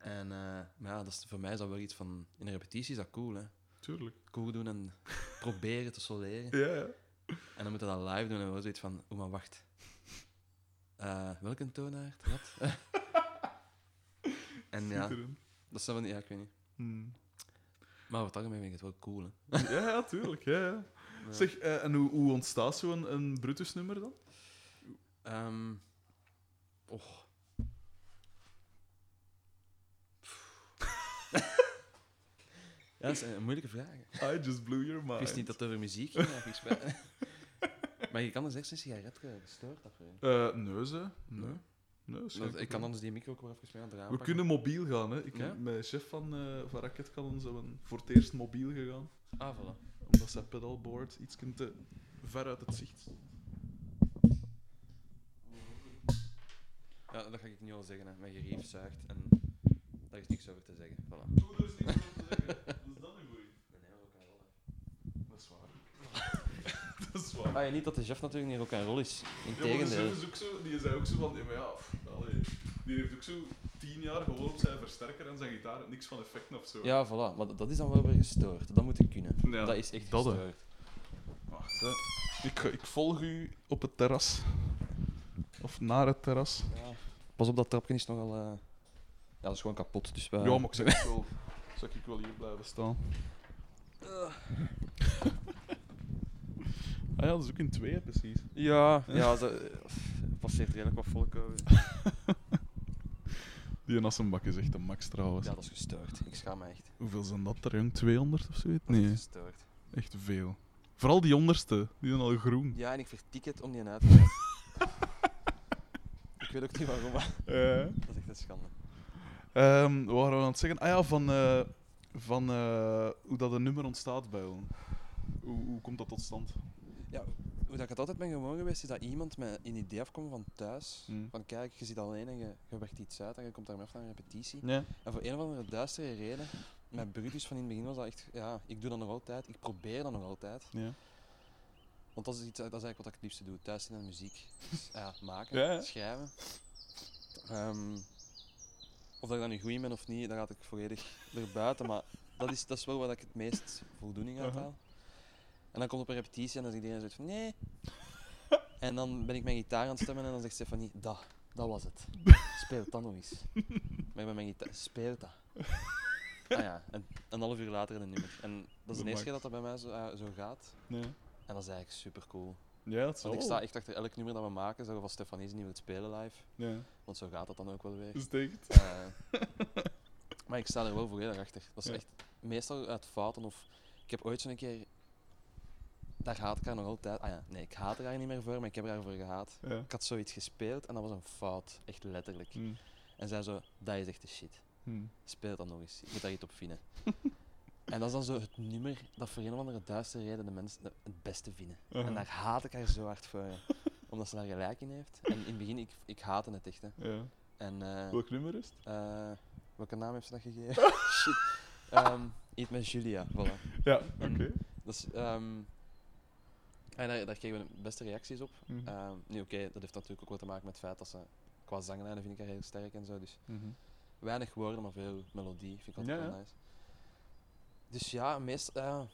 Speaker 2: En, eh, maar ja, dat is, voor mij is dat wel iets van... In een repetitie is dat cool, hè.
Speaker 1: Tuurlijk.
Speaker 2: Cool doen en proberen te soleren.
Speaker 1: Ja, ja.
Speaker 2: En dan moet je dat live doen en wel zoiets van... Oeh, maar wacht. Eh, welke toonaard? Wat? en ja, dat is dan... Ja, ik weet niet.
Speaker 1: Hmm.
Speaker 2: Maar het algemeen vind ik het wel cool, hè.
Speaker 1: Ja, ja, tuurlijk. Ja, ja.
Speaker 2: Ja.
Speaker 1: Zeg, eh, en hoe, hoe ontstaat zo'n een Brutus-nummer dan?
Speaker 2: Och. Ja, dat is een moeilijke vraag.
Speaker 1: I just blew your mind.
Speaker 2: Ik wist niet dat het over muziek ging, maar ik spijt. maar je kan dus echt een sigaret dat voor je?
Speaker 1: Eh, nee, ze. Nee. nee is geen
Speaker 2: Dat- ik kan
Speaker 1: probleem.
Speaker 2: anders die micro ook wel even mee aan het raam
Speaker 1: We
Speaker 2: pakken.
Speaker 1: kunnen mobiel gaan, hè. Ik,
Speaker 2: Ja?
Speaker 1: Mijn chef van, eh van Raket kan ons hebben voor het eerst mobiel gegaan.
Speaker 2: Ah, voilà.
Speaker 1: Omdat zijn pedalboard iets te ver uit het zicht stond.
Speaker 2: Ja, dat ga ik nu al zeggen. Hè. Mijn gerief zuigt en is niks over te zeggen. Voilà.
Speaker 1: Oh, daar is niks over te zeggen. Wat is dat een goeie? Dat is waar. dat is waar.
Speaker 2: Ah, ja, niet dat de chef natuurlijk niet rock and roll is.
Speaker 1: Ja, de
Speaker 2: Integendeel.
Speaker 1: chef is ook zo, die zei ook zo van, ja, maar ja, allee, die heeft ook zo tien jaar gewoon op zijn versterker en zijn gitaar, niks van effecten of zo.
Speaker 2: Ja, voilà. Maar dat- dat is dan wel weer gestoord. Dat moet ik kunnen.
Speaker 1: Ja,
Speaker 2: dat is echt
Speaker 1: dat,
Speaker 2: gestoord.
Speaker 1: Wacht, hè. Ik, ik volg u op het terras. Of naar het terras.
Speaker 2: Ja. Pas op, dat trapje is nogal... eh, Ja, dat is gewoon kapot. Dus wij...
Speaker 1: Ja, maar ik zeg ik wel, zal ik wel hier blijven staan. Ah ja, dat is ook in tweeën precies.
Speaker 2: Ja, ja ze, passeert redelijk wat volk over.
Speaker 1: Die Nassenbak is echt een max trouwens.
Speaker 2: Ja, dat is gestoord. Ik schaam me echt.
Speaker 1: Hoeveel zijn dat er, jong? 200 of zoiets?
Speaker 2: Dat is
Speaker 1: Nee,
Speaker 2: gestoord.
Speaker 1: echt veel. Vooral die onderste, die zijn al groen.
Speaker 2: Ja, en ik vertik het om die uit te gaan. ik weet ook niet waarom, maar
Speaker 1: Eh.
Speaker 2: dat is echt een schande.
Speaker 1: Ehm, wat waren we aan het zeggen? Ah ja, van, eh, van eh, hoe dat een nummer ontstaat bij ons. Hoe, hoe komt dat tot stand?
Speaker 2: Ja, hoe dat ik het altijd ben gewoon geweest, is dat iemand met een idee afkomt van thuis.
Speaker 1: Hmm.
Speaker 2: Van kijk, je zit alleen en je, je werkt iets uit en je komt daarmee af naar een repetitie.
Speaker 1: Ja.
Speaker 2: En voor een of andere duistere reden, met Brutus van in het begin was dat echt, ja, ik doe dat nog altijd, ik probeer dat nog altijd.
Speaker 1: Ja.
Speaker 2: Want dat is, iets, dat is eigenlijk wat ik het liefste doe, thuis zitten en muziek. Dus, ja, maken,
Speaker 1: Ja,
Speaker 2: schrijven. Ehm, of dat ik daar nu goed in ben of niet, daar ga ik volledig erbuiten. Maar dat is, dat is wel waar ik het meest voldoening uit
Speaker 1: Aha.
Speaker 2: haal. En dan komt op een repetitie en dan zegt iedereen zoiets van nee. En dan ben ik mijn gitaar aan het stemmen en dan zegt Stefanie, dat, dat was het. Speel het dan nog eens. Maar ik ben mijn gitaar, speel dat. Ah ja, en een half uur later een nummer. En dat is
Speaker 1: De
Speaker 2: eerste keer dat dat bij mij zo, eh, zo gaat.
Speaker 1: Ja.
Speaker 2: En dat is eigenlijk super cool.
Speaker 1: Ja, zal.
Speaker 2: Want ik sta echt achter elk nummer dat we maken, zeggen van Stefanie is niet wil spelen live.
Speaker 1: Ja.
Speaker 2: Want zo gaat dat dan ook wel weer.
Speaker 1: Is het echt?
Speaker 2: Eh, maar ik sta er wel volledig achter. Dat is
Speaker 1: Ja.
Speaker 2: echt meestal uit fouten of... Ik heb ooit zo'n keer... Daar haat ik haar nog altijd... Ah ja, nee, ik haat er haar niet meer voor, maar ik heb haar voor gehaat.
Speaker 1: Ja.
Speaker 2: Ik had zoiets gespeeld en dat was een fout. Echt letterlijk.
Speaker 1: Hm.
Speaker 2: En zij zo, dat is echt de shit.
Speaker 1: Hm.
Speaker 2: Speel dat nog eens. Ik moet daar iets op vinden. en dat is dan zo het nummer dat voor een of andere duistere reden de mensen het beste vinden. En daar haat ik haar zo hard voor. Omdat ze daar gelijk in heeft. En in het begin, ik, ik haatte het echt. Hè.
Speaker 1: Ja.
Speaker 2: En eh,
Speaker 1: Welk nummer is het?
Speaker 2: eh, welke naam heeft ze dat gegeven? Shit. Ehm met Julia, voilà.
Speaker 1: Ja,
Speaker 2: En-
Speaker 1: oké.
Speaker 2: Dat is, ehm, en daar, daar kregen we de beste reacties op. Ehm, nu, oké, dat heeft natuurlijk ook wat te maken met het feit dat ze qua zanglijnen vind ik haar heel sterk en zo. Dus
Speaker 1: Mhm.
Speaker 2: weinig woorden, maar veel melodie. Vind ik altijd
Speaker 1: Ja,
Speaker 2: wel
Speaker 1: ja.
Speaker 2: nice. Dus ja, meestal. ja,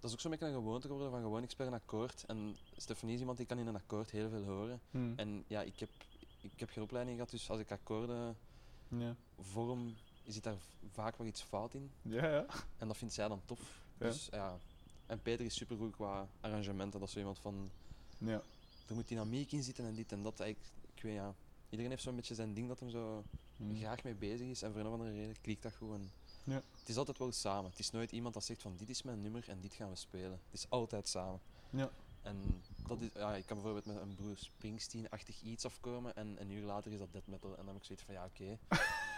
Speaker 2: dat is ook zo'n beetje een gewoonte geworden van gewoon ik speel een akkoord. En Stefanie is iemand die kan in een akkoord heel veel horen.
Speaker 1: Hm.
Speaker 2: En ja, ik heb, ik heb geen opleiding gehad, dus als ik akkoorden
Speaker 1: Ja.
Speaker 2: vorm, zit daar vaak wel iets fout in.
Speaker 1: Ja, ja.
Speaker 2: En dat vindt zij dan tof.
Speaker 1: Ja.
Speaker 2: Dus ja. En Peter is supergoed qua arrangementen. Dat is zo iemand van.
Speaker 1: Ja.
Speaker 2: Er moet dynamiek in zitten en dit en dat. Ik, ik weet ja. Iedereen heeft zo'n beetje zijn ding dat hem zo
Speaker 1: Hm.
Speaker 2: graag mee bezig is. En voor een of andere reden klikt dat gewoon.
Speaker 1: Ja.
Speaker 2: Het is altijd wel samen. Het is nooit iemand dat zegt van dit is mijn nummer en dit gaan we spelen. Het is altijd samen.
Speaker 1: Ja.
Speaker 2: En dat is, ja, ik kan bijvoorbeeld met een Bruce Springsteen-achtig iets afkomen en een uur later is dat death metal. En dan heb ik zoiets van ja, oké.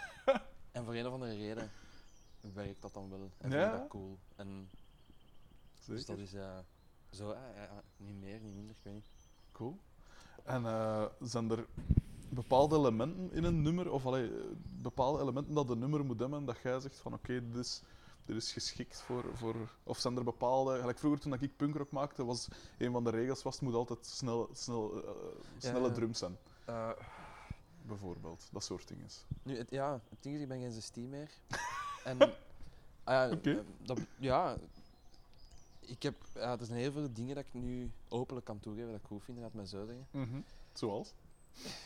Speaker 2: en voor een of andere reden werkt dat dan wel. En vind ik dat cool. En dus dat is eh, zo, ja, ja, niet meer, niet minder, ik weet niet.
Speaker 1: Cool. En eh, zijn er bepaalde elementen in een nummer, of allee, bepaalde elementen dat een nummer moet hebben, dat jij zegt van oké, dit, is, dit is geschikt voor, voor... Of zijn er bepaalde... Gelijk vroeger toen ik punkrock maakte, was een van de regels was, het moet altijd snel, snel, eh, snelle
Speaker 2: ja.
Speaker 1: drums zijn.
Speaker 2: Eh,
Speaker 1: Bijvoorbeeld. Dat soort dingen.
Speaker 2: nu, het, ja, het ding is, ik ben geen 16 meer. en, ah eh, dat, ja, ik heb, ja, er zijn heel veel dingen dat ik nu openlijk kan toegeven dat ik goed vind, laat mij zo zeggen.
Speaker 1: Zoals?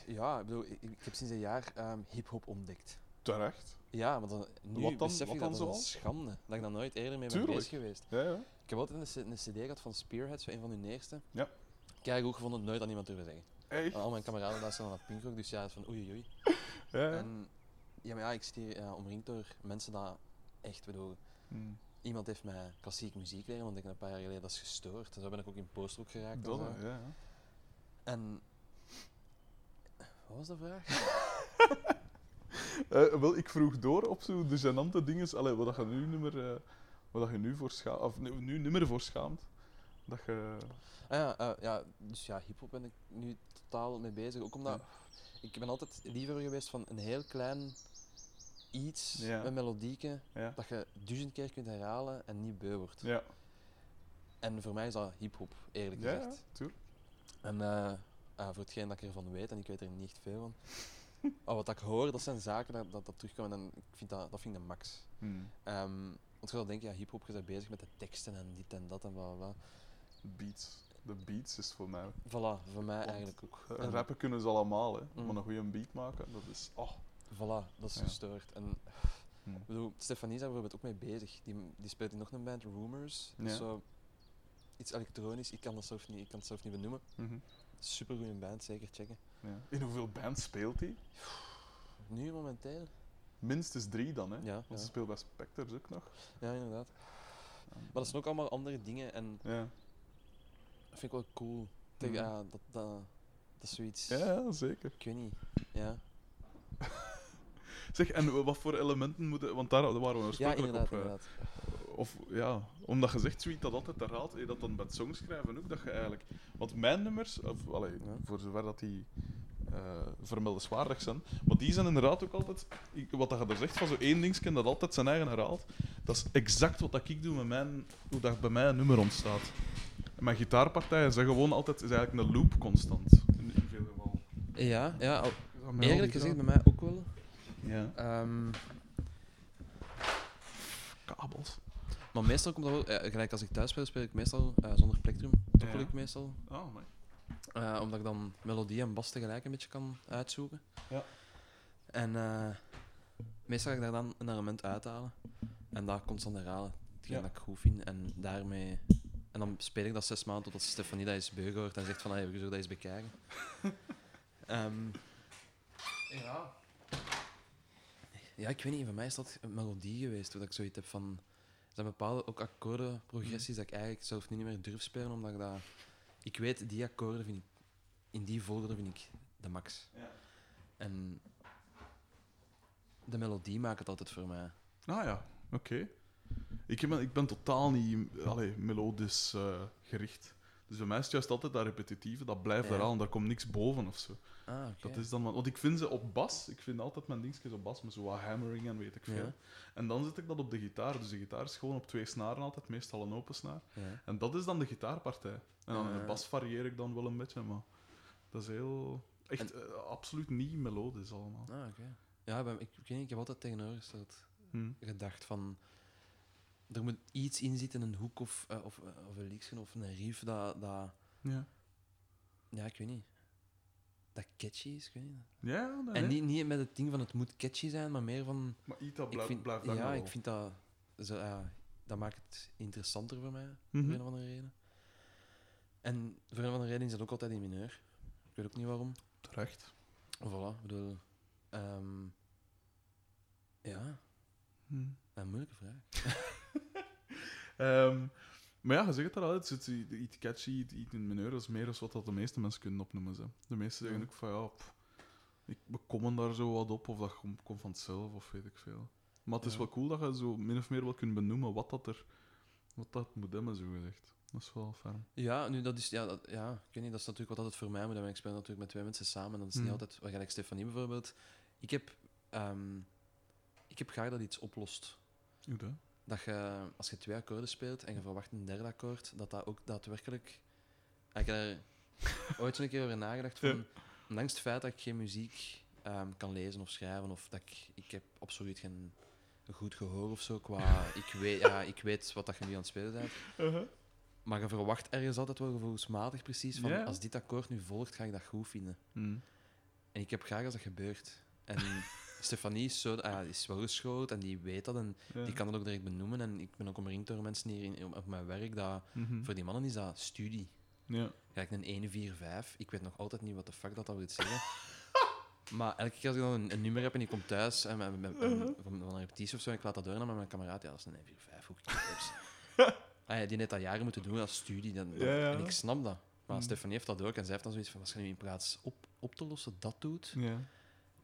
Speaker 2: Ja, ik bedoel, ik, ik heb sinds een jaar ehm hip-hop ontdekt.
Speaker 1: Terecht.
Speaker 2: Ja, maar dan, nu
Speaker 1: Wat dan-
Speaker 2: besef
Speaker 1: wat
Speaker 2: ik
Speaker 1: dan
Speaker 2: dat is
Speaker 1: zoals?
Speaker 2: schande. Dat ik daar nooit eerder mee ben
Speaker 1: Tuurlijk.
Speaker 2: bezig geweest.
Speaker 1: Ja, ja.
Speaker 2: Ik heb altijd een, cd gehad van Spearhead, zo een van hun eerste.
Speaker 1: Ja.
Speaker 2: Kijk, goed gevonden, nooit aan iemand durven zeggen.
Speaker 1: Echt?
Speaker 2: Al mijn kameraden luisteren naar punkrock, dus ja, van oei oei.
Speaker 1: Ja.
Speaker 2: En ja, maar ja, ik zit hier ja, omringd door mensen dat echt, bedoel,
Speaker 1: Hm.
Speaker 2: iemand heeft mij klassiek muziek leren ontdekken een paar jaar geleden, dat is gestoord. En zo ben ik ook in postrock geraakt. en
Speaker 1: Dat,
Speaker 2: zo.
Speaker 1: ja.
Speaker 2: En, wat was de vraag?
Speaker 1: Eh, wel, ik vroeg door op zo de gênante dingen. Allee, wat dat je nu nummer, eh, wat dat je nu voor schaamt, of nu, nu nummer voor schaamt. Dat je.
Speaker 2: Ah ja, eh, ja, dus ja, hip-hop ben ik nu totaal mee bezig. Ook omdat ik ben altijd liever geweest van een heel klein iets
Speaker 1: Ja.
Speaker 2: met melodieke
Speaker 1: Ja.
Speaker 2: dat je duizend keer kunt herhalen en niet beu wordt.
Speaker 1: Ja,
Speaker 2: En voor mij is dat hip-hop, eerlijk
Speaker 1: ja, ja,
Speaker 2: gezegd.
Speaker 1: tuurlijk.
Speaker 2: En ah, voor hetgeen dat ik ervan weet, en ik weet er niet echt veel van, maar wat ik hoor, dat zijn zaken dat, dat, dat terugkomen en ik vind dat, dat vind ik de max.
Speaker 1: Hm.
Speaker 2: Ehm, want je zou denken, ja, hip-hop, je bent bezig met de teksten en dit en dat en bla bla.
Speaker 1: Beats. De beats is voor mij.
Speaker 2: Voilà, voor mij
Speaker 1: Want,
Speaker 2: eigenlijk ook. En-
Speaker 1: rappen kunnen ze allemaal, hè.
Speaker 2: Mm.
Speaker 1: maar een goede beat maken, dat is. Oh.
Speaker 2: Voilà, dat is
Speaker 1: Ja.
Speaker 2: gestoord. En
Speaker 1: Hm.
Speaker 2: ik bedoel, Stefanie is daar bijvoorbeeld ook mee bezig. Die, die speelt in nog een band, Rumors.
Speaker 1: Ja.
Speaker 2: zo iets elektronisch. Ik kan, dat zelf niet, ik kan het zelf niet benoemen.
Speaker 1: Mhm.
Speaker 2: Super goede band, zeker checken.
Speaker 1: Ja. In hoeveel bands speelt hij?
Speaker 2: Nu momenteel?
Speaker 1: Minstens drie dan, hè?
Speaker 2: Ja,
Speaker 1: Want
Speaker 2: ja.
Speaker 1: ze speelt bij Spectres ook nog.
Speaker 2: Ja, inderdaad. Maar dat zijn ook allemaal andere dingen en
Speaker 1: Ja,
Speaker 2: dat vind ik wel cool. Tegen, ja, dat, dat, dat is zoiets.
Speaker 1: ja, ja, zeker.
Speaker 2: Ik weet niet. Ja,
Speaker 1: Zeg, en wat voor elementen moeten. Want daar waren we
Speaker 2: ja
Speaker 1: oorspronkelijk
Speaker 2: inderdaad.
Speaker 1: op. eh,
Speaker 2: inderdaad.
Speaker 1: Of ja, omdat je zegt zoiets dat altijd herhaalt, je dat dan met songschrijven ook, dat je eigenlijk... Want mijn nummers, of, allee, voor zover dat die eh vermeldenswaardig zijn, maar die zijn inderdaad ook altijd... wat dat je er zegt, van zo één dingetje dat altijd zijn eigen herhaalt, dat is exact wat dat ik doe met mijn... Hoe dat bij mij een nummer ontstaat. En mijn gitaarpartijen zijn gewoon altijd... is eigenlijk een loop constant. In, in veel gevallen.
Speaker 2: Ja, ja al- eerlijk gezegd bij mij ook wel.
Speaker 1: Ja.
Speaker 2: Ehm,
Speaker 1: Kabels.
Speaker 2: Maar meestal komt dat wel, eh, gelijk als ik thuis speel, speel ik meestal eh, zonder plektrum. Tokkel
Speaker 1: Ja.
Speaker 2: ik meestal.
Speaker 1: Oh, maar.
Speaker 2: Eh, omdat ik dan melodie en bas tegelijk een beetje kan uitzoeken.
Speaker 1: Ja.
Speaker 2: En eh, meestal ga ik daar dan een element uithalen. En dat constant herhalen. Hetgeen
Speaker 1: Ja.
Speaker 2: dat ik goed vind. En daarmee... En dan speel ik dat zes maanden totdat Stefanie dat eens beu hoort en zegt van, hey, we zullen dat eens bekijken. Ehm, ja. Ja, ik weet niet, voor mij is dat een melodie geweest, dat ik zoiets heb van... Er zijn bepaalde ook akkoorden, progressies, dat ik eigenlijk zelf niet meer durf spelen, omdat ik dat... Ik weet, die akkoorden vind ik... In die volgorde vind ik de max.
Speaker 1: Ja.
Speaker 2: En... De melodie maakt het altijd voor mij.
Speaker 1: Ah ja, oké. Ik, ben, ik ben totaal niet allee, melodisch eh, gericht. Dus bij mij is het juist altijd dat repetitieve, dat blijft
Speaker 2: Ja.
Speaker 1: daar aan, daar komt niks boven of zo.
Speaker 2: Ah.
Speaker 1: Dat is dan, want ik vind ze op bas, ik vind altijd mijn dingetjes op bas, met zo wat hammering en weet ik veel.
Speaker 2: Ja.
Speaker 1: En dan zet ik dat op de gitaar, dus de gitaar is gewoon op twee snaren altijd, meestal een open snaar.
Speaker 2: Ja.
Speaker 1: En dat is dan de gitaarpartij. En dan in de
Speaker 2: Ah.
Speaker 1: bas varieer ik dan wel een beetje, maar dat is heel... Echt eh, absoluut niet melodisch allemaal.
Speaker 2: Ah, oké. Ja, ik heb altijd tegenovergesteld
Speaker 1: Hm.
Speaker 2: gedacht van... Er moet iets in zitten, een hoek of, eh, of, eh, of een liedje of een riff dat, dat...
Speaker 1: Ja.
Speaker 2: Ja, ik weet niet. Dat catchy is, ik weet niet.
Speaker 1: Ja, nee,
Speaker 2: En niet, niet met het ding van het moet catchy zijn, maar meer van...
Speaker 1: Maar iets dat blijft, blijft
Speaker 2: ja,
Speaker 1: wel.
Speaker 2: ik vind dat... Zo, ja, dat maakt het interessanter voor mij,
Speaker 1: Mhm.
Speaker 2: voor een of andere reden. En voor een of andere reden is dat ook altijd in mineur. Ik weet ook niet waarom.
Speaker 1: Terecht.
Speaker 2: Voilà, ik bedoel... ehm, ja,
Speaker 1: Hm.
Speaker 2: een moeilijke vraag.
Speaker 1: Ehm, maar ja, je zegt het al, het zit iets catchy, iets in dat is meer dan wat dat de meeste mensen kunnen opnoemen. Ze. De meesten zeggen ook van ja, pff, ik, we komen daar zo wat op, of dat komt, komt vanzelf, of weet ik veel. Maar het is wel cool dat je zo min of meer wel kunt benoemen wat dat er wat dat moet hebben, zo gezegd. Dat is wel ferm.
Speaker 2: Ja, nu dat is, ja, dat, ja, ik weet niet, dat is natuurlijk wat altijd voor mij moet. hebben. Ik speel natuurlijk met twee mensen samen. Dat is niet
Speaker 1: Mhm.
Speaker 2: altijd, wat gelijk Stefanie bijvoorbeeld. Ik heb, ehm, ik heb graag dat iets oplost.
Speaker 1: Hoe dat?
Speaker 2: Dat je, als je twee akkoorden speelt en je verwacht een derde akkoord, dat dat ook daadwerkelijk. Ik heb er ooit zo'n keer over nagedacht. Van, Ondanks het feit dat ik geen muziek ehm, kan lezen of schrijven, of dat ik, ik heb absoluut geen goed gehoor of zo. Qua, ik, weet, ja, ik weet wat dat je nu aan het spelen bent. Maar je verwacht ergens altijd wel gevoelsmatig precies van als dit akkoord nu volgt, ga ik dat goed vinden.
Speaker 1: Hm.
Speaker 2: En ik heb graag als dat gebeurt. En Stefanie is, zo, ah, die is wel geschoold en die weet dat en
Speaker 1: Ja.
Speaker 2: die kan dat ook direct benoemen. En ik ben ook omringd door mensen hier in, op, mijn werk. Dat,
Speaker 1: Mhm.
Speaker 2: Voor die mannen is dat studie.
Speaker 1: Ja.
Speaker 2: Kijk, een 145. Ik weet nog altijd niet wat de fuck dat, dat wil zeggen. maar elke keer als ik dan een, een nummer heb en ik kom thuis en met- van, van een repetitie of zo en ik laat dat door naar mijn kameraad, ja, dat is een 145. Hoe ah, ja, die net dat jaren moeten doen als studie. Dan,
Speaker 1: Ja, ja.
Speaker 2: En ik snap dat. Maar
Speaker 1: Mm.
Speaker 2: Stefanie heeft dat ook en zij heeft dan zoiets van, nu in plaats op, op te lossen dat doet,
Speaker 1: Ja.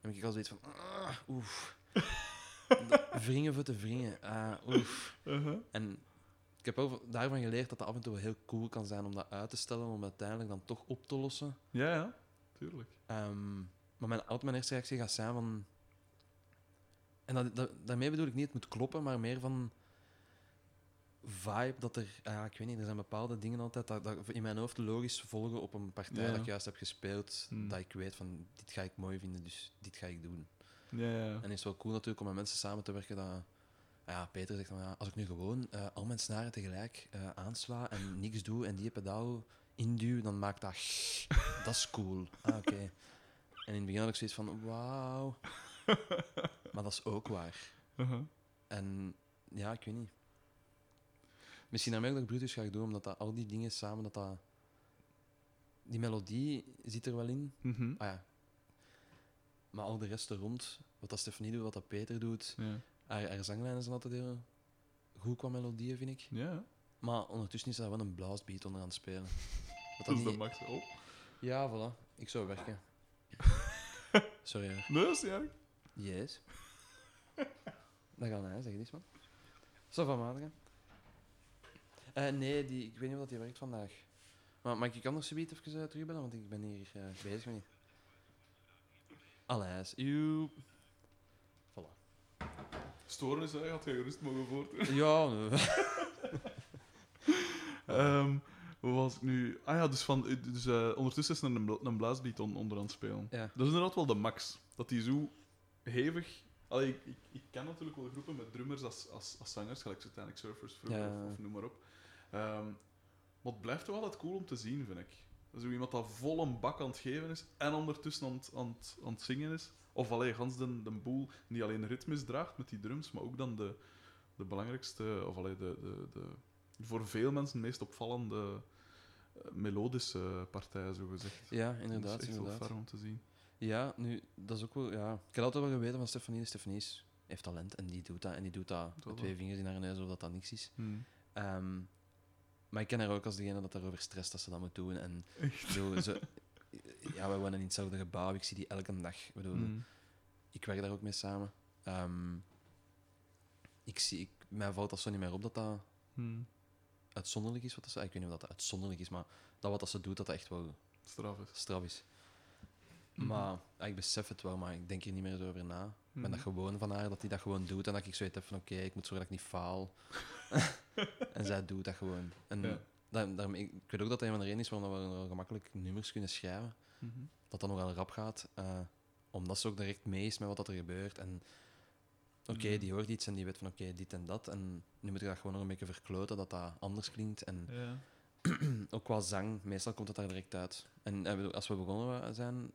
Speaker 2: Heb ik al zoiets van, ah, oef. Wringen voor te wringen. Ah, oef.
Speaker 1: Uh-huh.
Speaker 2: En ik heb ook daarvan geleerd dat het af en toe wel heel cool kan zijn om dat uit te stellen, om uiteindelijk dan toch op te lossen.
Speaker 1: Ja, ja. Tuurlijk.
Speaker 2: Ehm, maar mijn, altijd mijn eerste reactie gaat zijn van... En dat, dat- daarmee bedoel ik niet het moet kloppen, maar meer van vibe dat er... ah Ja, ik weet niet, er zijn bepaalde dingen altijd dat, dat in mijn hoofd logisch volgen op een partij
Speaker 1: Ja.
Speaker 2: dat ik juist heb gespeeld,
Speaker 1: Hmm.
Speaker 2: dat ik weet van, dit ga ik mooi vinden, dus dit ga ik doen.
Speaker 1: Ja, ja.
Speaker 2: En het is wel cool natuurlijk om met mensen samen te werken dat... Ja, Peter zegt dan, ja, als ik nu gewoon eh, al mijn snaren tegelijk eh, aansla en niks doe en die pedaal induw, dan maakt dat... dat is cool. Ah, oké. En in het begin had ik zoiets van, wauw. maar dat is ook waar.
Speaker 1: Uh-huh.
Speaker 2: En ja, ik weet niet. Misschien dat ik Brutus ga doen, omdat dat, al die dingen samen, dat dat... Die melodie zit er wel in.
Speaker 1: Mhm.
Speaker 2: Ah ja. Maar al de rest er rond, wat dat Stefanie doet, wat dat Peter doet,
Speaker 1: Ja.
Speaker 2: haar, haar zanglijnen zijn altijd heel goed qua melodieën, vind ik.
Speaker 1: Ja,
Speaker 2: Maar ondertussen is er wel een blastbeat onder aan het spelen. Wat
Speaker 1: dat is de max. Oh.
Speaker 2: Ja, voilà. Ik zou werken. Sorry hoor.
Speaker 1: Nee, dat is niet erg.
Speaker 2: Yes. Dat gaat hij, zeg eens man. Zo van maandag. Eh nee, die, ik weet niet of dat die werkt vandaag. Maar mag ik anders zoiets even uh, terugbellen? Want ik ben hier eh, bezig met. Alles. Joep. Voilà.
Speaker 1: Stoornis, hè? Had je gerust mogen voortdoen.
Speaker 2: Ja, nee.
Speaker 1: Ehm hoe was ik nu? Ah ja, dus, van, dus eh, ondertussen is er een, bla- een blaasbeat on, onder aan het spelen.
Speaker 2: Ja.
Speaker 1: Dat is inderdaad wel de max. Dat die zo hevig... Allee, ik, ik, ik ken natuurlijk wel groepen met drummers als, als, als zangers, gelijk Satanic Surfers vroeger,
Speaker 2: Ja.
Speaker 1: of, of noem maar op. Ehm, maar het blijft toch altijd cool om te zien, vind ik. Zo iemand dat vol een bak aan het geven is en ondertussen aan het, aan het, aan het zingen is. Of alleen gans de, de boel niet alleen ritmes draagt met die drums, maar ook dan de, de belangrijkste, of allee, de, de, de voor veel mensen meest opvallende eh, melodische partij, zo gezegd.
Speaker 2: ja,
Speaker 1: dat
Speaker 2: inderdaad.
Speaker 1: is echt wel
Speaker 2: inderdaad.
Speaker 1: fijn om te zien.
Speaker 2: Ja, nu, dat is ook wel... Ja. Ik had altijd wel geweten van Stefanie, Stefanie heeft talent en die doet dat. En die doet dat
Speaker 1: Dat
Speaker 2: met
Speaker 1: wel.
Speaker 2: twee vingers in haar neus, of dat dat niks is.
Speaker 1: Hmm.
Speaker 2: Ehm, maar ik ken haar ook als degene dat daarover stresst dat ze dat moet doen. En ze, ja, we wonen in hetzelfde gebouw. Ik zie die elke dag. Ik bedoel,
Speaker 1: Hmm.
Speaker 2: ik werk daar ook mee samen. Ehm, ik zie, ik, mij valt dat zo niet meer op dat dat
Speaker 1: Hmm.
Speaker 2: uitzonderlijk is. Wat dat ze, ik weet niet of dat uitzonderlijk is, maar dat wat dat ze doet, dat dat echt wel
Speaker 1: Straf is.
Speaker 2: straf is.
Speaker 1: Mhm.
Speaker 2: Maar ik besef het wel, maar ik denk er niet meer zo over na. Ik ben
Speaker 1: Mhm.
Speaker 2: dat gewoon van haar, dat hij dat gewoon doet. En dat ik zoiets heb van, oké, ik moet zorgen dat ik niet faal. en zij doet dat gewoon. En
Speaker 1: Ja.
Speaker 2: daar- ik, ik weet ook dat dat een van de redenen is waarom we gemakkelijk nummers kunnen schrijven.
Speaker 1: Mhm.
Speaker 2: Dat dat nogal rap gaat. eh, omdat ze ook direct mee is met wat dat er gebeurt. En oké,
Speaker 1: Mhm.
Speaker 2: die hoort iets en die weet van, oké, dit en dat. En nu moet ik dat gewoon nog een beetje verkloten, dat dat anders klinkt. En
Speaker 1: Ja.
Speaker 2: ook qua zang, meestal komt het daar direct uit. En eh, als we begonnen zijn,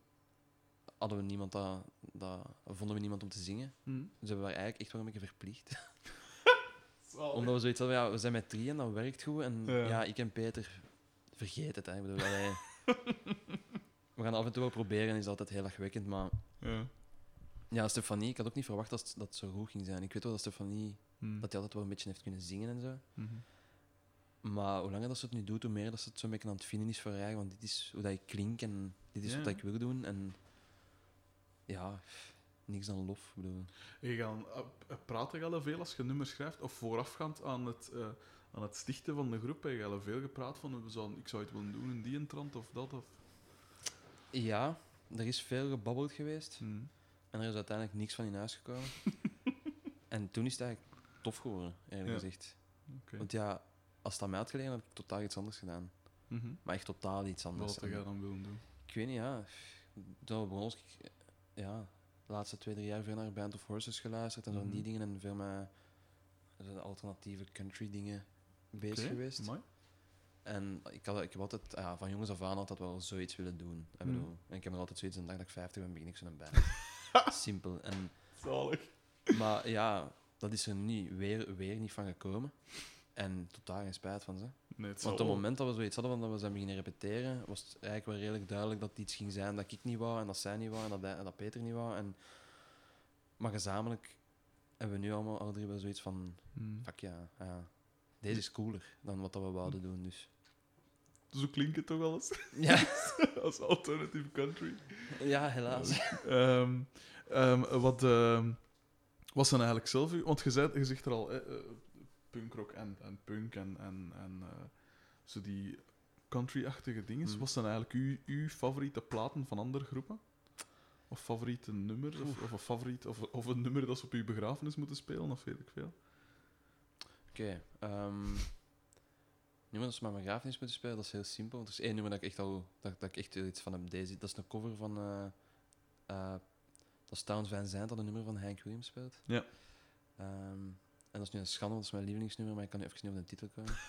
Speaker 2: hadden we niemand dat, dat, vonden we niemand om te zingen.
Speaker 1: Hmm.
Speaker 2: Dus we waren eigenlijk echt wel een beetje verplicht. Omdat we zoiets hadden, ja, we zijn met drieën, dat werkt goed. En
Speaker 1: Ja.
Speaker 2: ja, ik en Peter, vergeet het. Hè. Ik bedoel, we gaan af en toe wel proberen, is altijd heel lachwekkend. Maar
Speaker 1: Ja.
Speaker 2: ja, Stefanie, ik had ook niet verwacht dat dat zo goed ging zijn. Ik weet wel dat Stefanie,
Speaker 1: Hmm.
Speaker 2: dat hij altijd wel een beetje heeft kunnen zingen en zo.
Speaker 1: Mhm.
Speaker 2: Maar hoe langer dat ze het nu doet, hoe meer dat ze het zo'n beetje aan het vinden is voor haar eigen. Want dit is hoe dat ik klink en dit is
Speaker 1: Ja.
Speaker 2: wat ik wil doen. En ja, niks dan lof. Bedoel.
Speaker 1: Je gaan, eh, eh, praat je al veel als je nummers schrijft? Of voorafgaand aan het, eh, aan het stichten van de groep, heb je al veel gepraat van we zouden, ik zou het willen doen in die een trant of dat? Of...
Speaker 2: Ja, er is veel gebabbeld geweest.
Speaker 1: Hmm.
Speaker 2: En er is uiteindelijk niks van in huis gekomen. en toen is het eigenlijk tof geworden, eerlijk
Speaker 1: Ja.
Speaker 2: gezegd. Want ja, als het aan mij had gelegen, had ik totaal iets anders gedaan.
Speaker 1: Mhm.
Speaker 2: Maar echt totaal iets anders.
Speaker 1: Wat had jij dan willen doen?
Speaker 2: Ik weet niet, ja. Toen was ik ja, de laatste twee, drie jaar veel naar Band of Horses geluisterd en zo van die
Speaker 1: Mhm.
Speaker 2: dingen en veel met alternatieve country dingen bezig geweest.
Speaker 1: amai.
Speaker 2: En ik, had, ik heb altijd, ja, van jongens af aan altijd wel zoiets willen doen. Ik,
Speaker 1: Mhm.
Speaker 2: bedoel, en ik heb nog altijd zoiets, een dag dat ik 50 ben, begin ik zo'n band. Simpel. En,
Speaker 1: Zalig.
Speaker 2: maar ja, dat is er niet, weer, weer niet van gekomen. En totaal geen spijt van ze.
Speaker 1: Nee,
Speaker 2: Want op het moment dat we zoiets hadden van dat we zijn beginnen repeteren, was het eigenlijk wel redelijk duidelijk dat het iets ging zijn dat ik niet wou en dat zij niet wou en dat, hij- en dat Peter niet wou. En, maar gezamenlijk hebben we nu allemaal alle drie wel zoiets van,
Speaker 1: Hmm.
Speaker 2: fuck ja, ja, deze is cooler dan wat dat we wouden doen. Dus
Speaker 1: Zo klinkt het toch wel eens?
Speaker 2: ja,
Speaker 1: als alternative country.
Speaker 2: ja helaas.
Speaker 1: Ehm, ehm, wat ehm, was dan eigenlijk zelf... Want je, zei, je zegt er al, eh, punkrock en, en punk en, en, en eh, zo die country-achtige dingen.
Speaker 2: Hmm.
Speaker 1: Was dan eigenlijk uw, uw favoriete platen van andere groepen? Of favoriete nummers? Of, of, een favoriet, of, of een nummer dat ze op uw begrafenis moeten spelen? Of weet ik veel.
Speaker 2: Oké, ehm, nu als we mijn begrafenis moeten spelen, dat is heel simpel. Er is één nummer dat ik echt al, dat, dat ik echt iets van heb. Deze, dat is een cover van, eh, dat is Towns Van Zandt, dat een nummer van Hank Williams speelt.
Speaker 1: Ja.
Speaker 2: Ehm, dat is nu een schande, dat is mijn lievelingsnummer, maar ik kan nu even niet op de titel komen.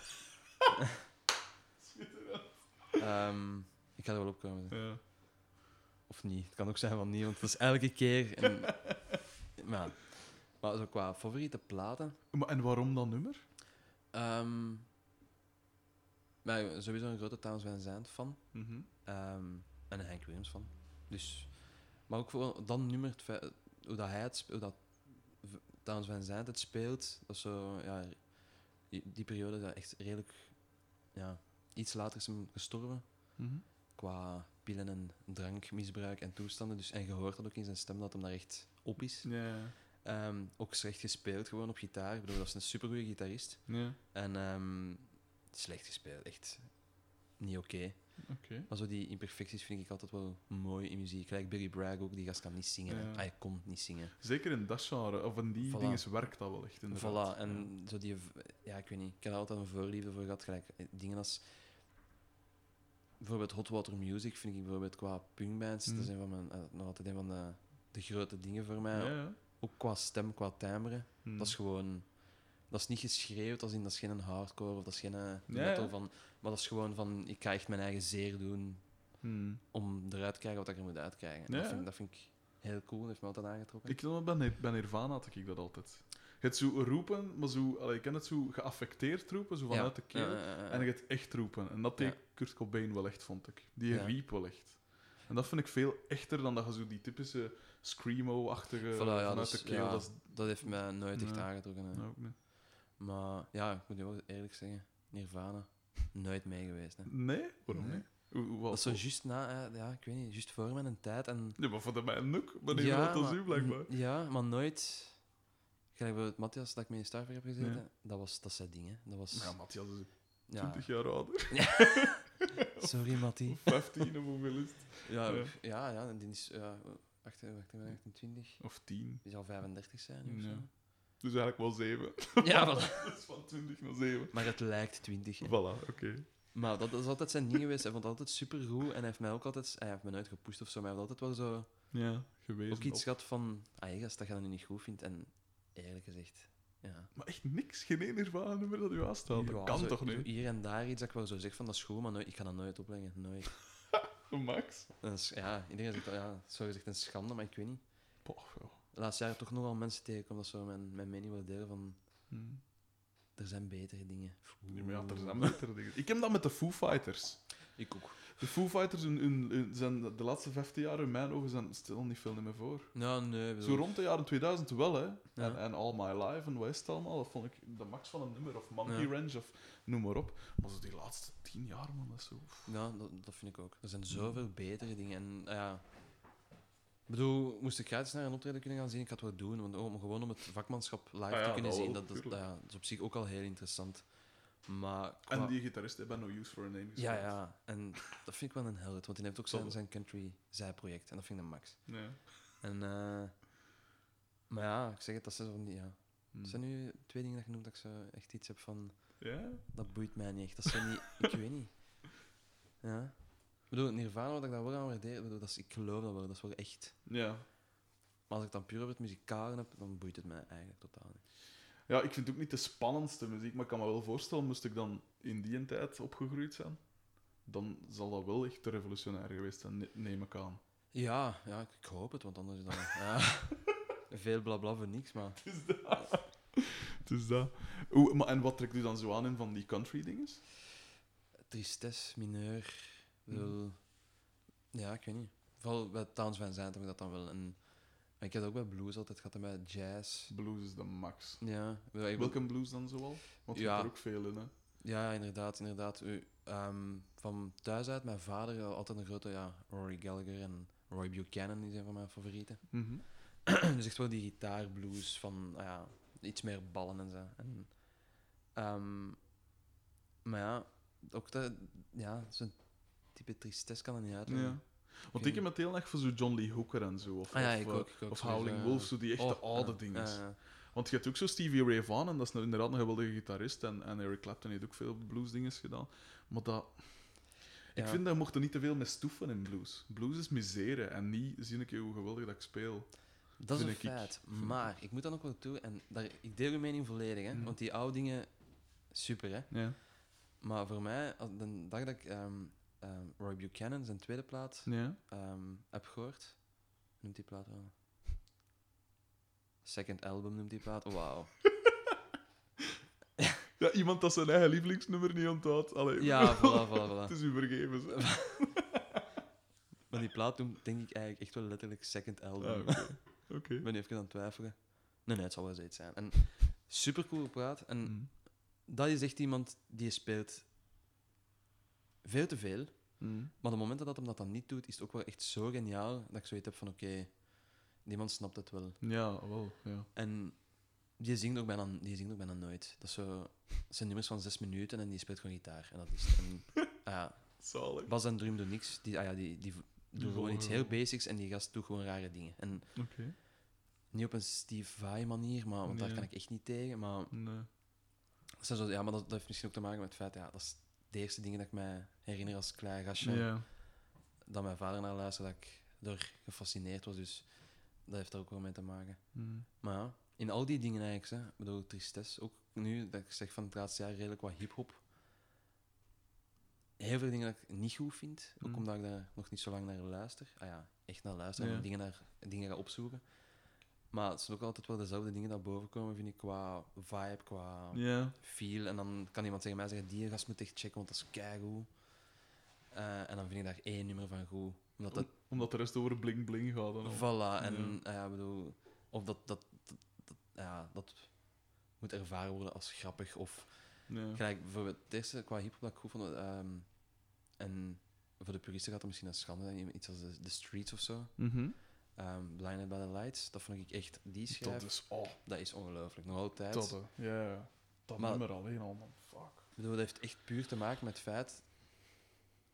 Speaker 2: Ehm, ik ga er wel opkomen.
Speaker 1: Ja.
Speaker 2: Of niet. Het kan ook zijn van niet, want het is elke keer. En, maar, maar zo qua favoriete platen.
Speaker 1: Maar, en waarom dat nummer?
Speaker 2: Ehm maar sowieso een grote Towns Van Zandt fan.
Speaker 1: Mhm.
Speaker 2: Ehm, en een Hank Williams fan. Dus, maar ook voor dan nummer, het hoe dat hij het hoe dat Towns Van Zandt het speelt, dat is zo, ja, die, die periode is dat echt redelijk, ja, iets later is hem gestorven
Speaker 1: Mhm.
Speaker 2: qua pillen en drankmisbruik en toestanden. Dus, en je hoort dat ook in zijn stem dat hem daar echt op is. Ehm, ook slecht gespeeld gewoon op gitaar. Ik bedoel, dat is een supergoeie gitarist. En ehm, slecht gespeeld, echt niet oké. Maar zo die imperfecties vind ik altijd wel mooi in muziek. Gelijk Billy Bragg ook, die gast kan niet zingen.
Speaker 1: Ja.
Speaker 2: Hij kon niet zingen.
Speaker 1: Zeker in dat genre, of in die
Speaker 2: Voilà.
Speaker 1: dingen werkt dat wel echt. Inderdaad.
Speaker 2: Voilà, en zo die... Ja, ik weet niet. Ik heb er altijd een voorliefde voor gehad. Gelijk eh, dingen als... Bijvoorbeeld Hot Water Music vind ik bijvoorbeeld qua punkbands...
Speaker 1: Mhm.
Speaker 2: Dat is een van mijn, eh, nog altijd een van de, de grote dingen voor mij.
Speaker 1: Ja, ja.
Speaker 2: Ook qua stem, qua timbre.
Speaker 1: Hm.
Speaker 2: Dat is gewoon... Dat is niet geschreeuwd, als in dat is geen hardcore of dat is geen eh,
Speaker 1: Ja,
Speaker 2: metal
Speaker 1: ja.
Speaker 2: van... Maar dat is gewoon van, ik ga echt mijn eigen zeer doen
Speaker 1: Hm.
Speaker 2: om eruit te krijgen wat ik er moet uitkrijgen.
Speaker 1: Ja,
Speaker 2: Dat, vind, dat vind ik heel cool, dat heeft me altijd aangetrokken.
Speaker 1: Ik ben, bij Nirvana had ik dat altijd. Je hebt zo roepen, maar zo, allee, ik ken het zo geaffecteerd roepen, zo vanuit de keel. En je hebt echt roepen. En dat deed. Kurt Cobain wel echt, vond ik. Die riep wel echt. En dat vind ik veel echter dan dat je zo die typische screamo-achtige
Speaker 2: Voilà, ja,
Speaker 1: vanuit
Speaker 2: dus,
Speaker 1: de keel.
Speaker 2: ja,
Speaker 1: Dat is
Speaker 2: dat heeft mij nooit echt
Speaker 1: Nee.
Speaker 2: aangetrokken.
Speaker 1: ook niet.
Speaker 2: Maar ja, ik moet je wel eerlijk zeggen, Nirvana, nooit mee geweest. Hè.
Speaker 1: Nee? Waarom
Speaker 2: Nee.
Speaker 1: niet?
Speaker 2: Dat is zo juist na, ja, ik weet niet, juist voor mijn tijd. En,
Speaker 1: Ja, maar voor de mij ook. Maar nee, dat is u blijkbaar.
Speaker 2: Ja, maar nooit. Gelijk bij Matthias dat ik mee in Starver heb gezeten, dat was dat zijn ding. Hè. Dat was.
Speaker 1: Ja, Matthias is
Speaker 2: ja.
Speaker 1: 20 jaar ouder.
Speaker 2: Sorry, Mattie.
Speaker 1: Of 15 of hoeveel is het?
Speaker 2: Ja,
Speaker 1: Ja.
Speaker 2: ja, ja, die is. Ja, wacht, wacht, even, 28.
Speaker 1: Of 10.
Speaker 2: Die zal 35 zijn of
Speaker 1: Ja.
Speaker 2: zo.
Speaker 1: Dus eigenlijk wel 7.
Speaker 2: Ja, voilà.
Speaker 1: dus van 20 naar 7.
Speaker 2: Maar het lijkt 20. hè.
Speaker 1: Voilà, oké.
Speaker 2: Maar dat, dat is altijd zijn ding geweest. Hij vond het altijd super goed en hij heeft mij ook altijd. Hij heeft me nooit gepusht of zo, maar hij heeft altijd wel zo.
Speaker 1: Ja, geweest.
Speaker 2: Ook iets gehad van. Ah, je gast, dat je dat nu niet goed vindt. En eerlijk gezegd. Ja.
Speaker 1: Maar echt niks, geen één Nirvana nummer dat u aanstelt. Dat kan
Speaker 2: zo-
Speaker 1: toch niet?
Speaker 2: Hier en daar iets dat ik wel zo zeg van dat is goed, maar nooit, ik ga dat nooit opleggen. Nooit.
Speaker 1: Max?
Speaker 2: Dat is, ja, iedereen zegt dat, ja, zo gezegd een schande, maar ik weet niet.
Speaker 1: Poh,
Speaker 2: laatste jaren toch nog wel mensen tegenkomen dat zo mijn, mijn mening willen delen van
Speaker 1: Hm.
Speaker 2: er zijn betere dingen.
Speaker 1: Ja, maar ja, er zijn betere dingen. Ik heb dat met de Foo Fighters.
Speaker 2: Ik ook.
Speaker 1: De Foo Fighters hun, hun- hun- zijn de laatste 15 jaar in mijn ogen zijn stil niet veel meer voor.
Speaker 2: Nou, nee. bedoel-
Speaker 1: Zo rond de jaren 2000 wel, hè. En,
Speaker 2: Ja.
Speaker 1: en All My Life en wat is het allemaal, dat vond ik de max van een nummer. Of Monkey
Speaker 2: Ja.
Speaker 1: Ranch, of noem maar op. Maar zo die laatste 10 jaar, man, dat is zo...
Speaker 2: Ja, dat, dat vind ik ook. Er zijn zoveel betere dingen. En ja. Ik bedoel, moest ik gratis naar een optreden kunnen gaan zien, ik had het wel doen. Want om, gewoon om het vakmanschap live
Speaker 1: Ah ja,
Speaker 2: te kunnen
Speaker 1: dat
Speaker 2: zien, dat, dat, dat is op zich ook al heel interessant. Maar
Speaker 1: En die gitarist heeft bij No Use for a Name
Speaker 2: Ja,
Speaker 1: gespeeld.
Speaker 2: ja. En dat vind ik wel een held, want hij heeft ook zijn, zijn country zijproject. En dat vind ik een max.
Speaker 1: Ja.
Speaker 2: En, eh, maar ja, ik zeg het, dat zijn, zo van die, ja.
Speaker 1: Hm.
Speaker 2: dat zijn nu twee dingen dat je noemt dat ik zo echt iets heb van...
Speaker 1: Ja?
Speaker 2: Dat boeit mij niet echt. Dat zijn niet... ik weet niet. Ja. Ik bedoel, Nirvana, wat ik daar wel aan waardeer, ik bedoel, dat is, ik geloof dat wel, dat is wel echt.
Speaker 1: Ja.
Speaker 2: Maar als ik dan puur over het muzikale heb, dan boeit het mij eigenlijk totaal niet.
Speaker 1: Ja, ik vind het ook niet de spannendste muziek, maar ik kan me wel voorstellen, moest ik dan in die tijd opgegroeid zijn, dan zal dat wel echt revolutionair geweest zijn, ne- neem ik aan.
Speaker 2: Ja, ja ik, hoop het, want anders is dat... Ja, veel blabla voor niks, maar...
Speaker 1: Het is dat. Het is dat. Maar, en wat trekt u dan zo aan in van die country dinges?
Speaker 2: Tristesse, mineur. Ja, ik weet niet. Vooral bij Towns Van Zandt heb ik dat dan wel. En, maar ik heb dat ook bij blues altijd gehad en bij jazz.
Speaker 1: Blues is de max.
Speaker 2: Ja,
Speaker 1: Welke blues dan zoal? Want je
Speaker 2: Ja.
Speaker 1: hebt er ook veel in, hè?
Speaker 2: ja inderdaad. inderdaad. U, ehm, van thuis uit, mijn vader had altijd een grote ja, Rory Gallagher en Roy Buchanan, die zijn van mijn favorieten.
Speaker 1: Mhm.
Speaker 2: dus echt wel die gitaarblues van ah ja, iets meer ballen en zo. En, ehm, maar ja, ook dat, ja, zo'n type tristesse kan er niet uit.
Speaker 1: Ja. Want ik heb het heel erg voor zo John Lee Hooker en zo. Of,
Speaker 2: Ah ja,
Speaker 1: of, eh,
Speaker 2: ook.
Speaker 1: Of Howling. Wolf, zo die echte
Speaker 2: Oh,
Speaker 1: oude dingen. Want je hebt ook zo Stevie Ray Vaughan, en dat is inderdaad een geweldige gitarist. En, en Eric Clapton heeft ook veel bluesdingen gedaan. Maar dat... Ik
Speaker 2: Ja.
Speaker 1: vind dat je mocht er niet te veel mee stoeven in blues. Blues is misere en niet zie ik hoe geweldig dat ik speel.
Speaker 2: Dat is een feit.
Speaker 1: ik.
Speaker 2: Maar ik moet dan ook wel toe, en daar, ik deel uw mening volledig, hè,
Speaker 1: Mhm.
Speaker 2: want die oude dingen, super hè.
Speaker 1: Ja.
Speaker 2: Maar voor mij, de dag dat ik ehm, ehm, Roy Buchanan zijn tweede plaat
Speaker 1: Ja.
Speaker 2: ehm, heb gehoord, noemt die plaat wel? Second album noemt die plaat. Wauw.
Speaker 1: ja, iemand dat zijn eigen lievelingsnummer niet onthoudt. Allee,
Speaker 2: Ja, voilà, voilà,
Speaker 1: het is u vergeven.
Speaker 2: Maar die plaat noemt denk ik eigenlijk echt wel letterlijk second album.
Speaker 1: Ah, Oké. Oké.
Speaker 2: Ik ben even aan het twijfelen. Nee, nee, het zal wel zoiets zijn. En super cool plaat. En
Speaker 1: Mm.
Speaker 2: dat is echt iemand die speelt veel te veel.
Speaker 1: Mm.
Speaker 2: Maar de momenten dat hem dat dan niet doet, is het ook wel echt zo geniaal dat ik zoiets heb van oké, die man snapt het wel.
Speaker 1: Ja, wel. Ja.
Speaker 2: En die zingt ook bijna, die zingt ook bijna nooit. Dat, is zo, dat zijn nummers van zes minuten en die speelt gewoon gitaar. En dat is het. En, ah ja,
Speaker 1: Zalig.
Speaker 2: Bas en Drum doen niks. Die, ah ja, die, die doen gewoon iets heel basics en die gast doet gewoon rare dingen. En niet op een Steve Vai manier, maar, want daar kan ik echt niet tegen. Maar,
Speaker 1: Nee.
Speaker 2: zo, ja, maar dat, dat heeft misschien ook te maken met het feit, ja, dat is de eerste dingen dat ik mij herinner als klein gastje.
Speaker 1: Ja.
Speaker 2: Dat mijn vader naar luisterde, dat ik door gefascineerd was. Dus dat heeft daar ook wel mee te maken.
Speaker 1: Mm.
Speaker 2: Maar ja, in al die dingen eigenlijk, hè, ik bedoel, Tristesse, ook nu dat ik zeg van het laatste jaar redelijk wat hip-hop. Heel veel dingen dat ik niet goed vind, ook
Speaker 1: Mm.
Speaker 2: omdat ik daar nog niet zo lang naar luister. Ah ja, echt naar luisteren
Speaker 1: Ja.
Speaker 2: en dingen, naar, dingen ga opzoeken. Maar het zijn ook altijd wel dezelfde dingen dat boven komen, vind ik, qua vibe, qua feel. En dan kan iemand tegen mij zeggen, die gast moet echt checken, want dat is keigoed. Eh en dan vind ik daar één nummer van goed. Omdat dat
Speaker 1: Omdat de rest over bling bling gaat.
Speaker 2: Voilà, en ja. ja, bedoel, of dat, dat, dat, dat- ja, dat moet ervaren worden als grappig. Of
Speaker 1: Ja.
Speaker 2: gelijk, bijvoorbeeld het eerste qua hip-hop dat ik goed vond, ehm, en voor de puristen gaat het misschien een schande zijn, iets als de, The Streets of zo.
Speaker 1: Mhm.
Speaker 2: Ehm, Blinded by the Lights, dat vond ik echt, die schrijf,
Speaker 1: Dat is... Oh,
Speaker 2: dat is ongelooflijk. Nog altijd.
Speaker 1: dat, ja, ja. Dat
Speaker 2: Maar-
Speaker 1: nummer alleen al, man. Fuck.
Speaker 2: Ik bedoel, dat heeft echt puur te maken met het feit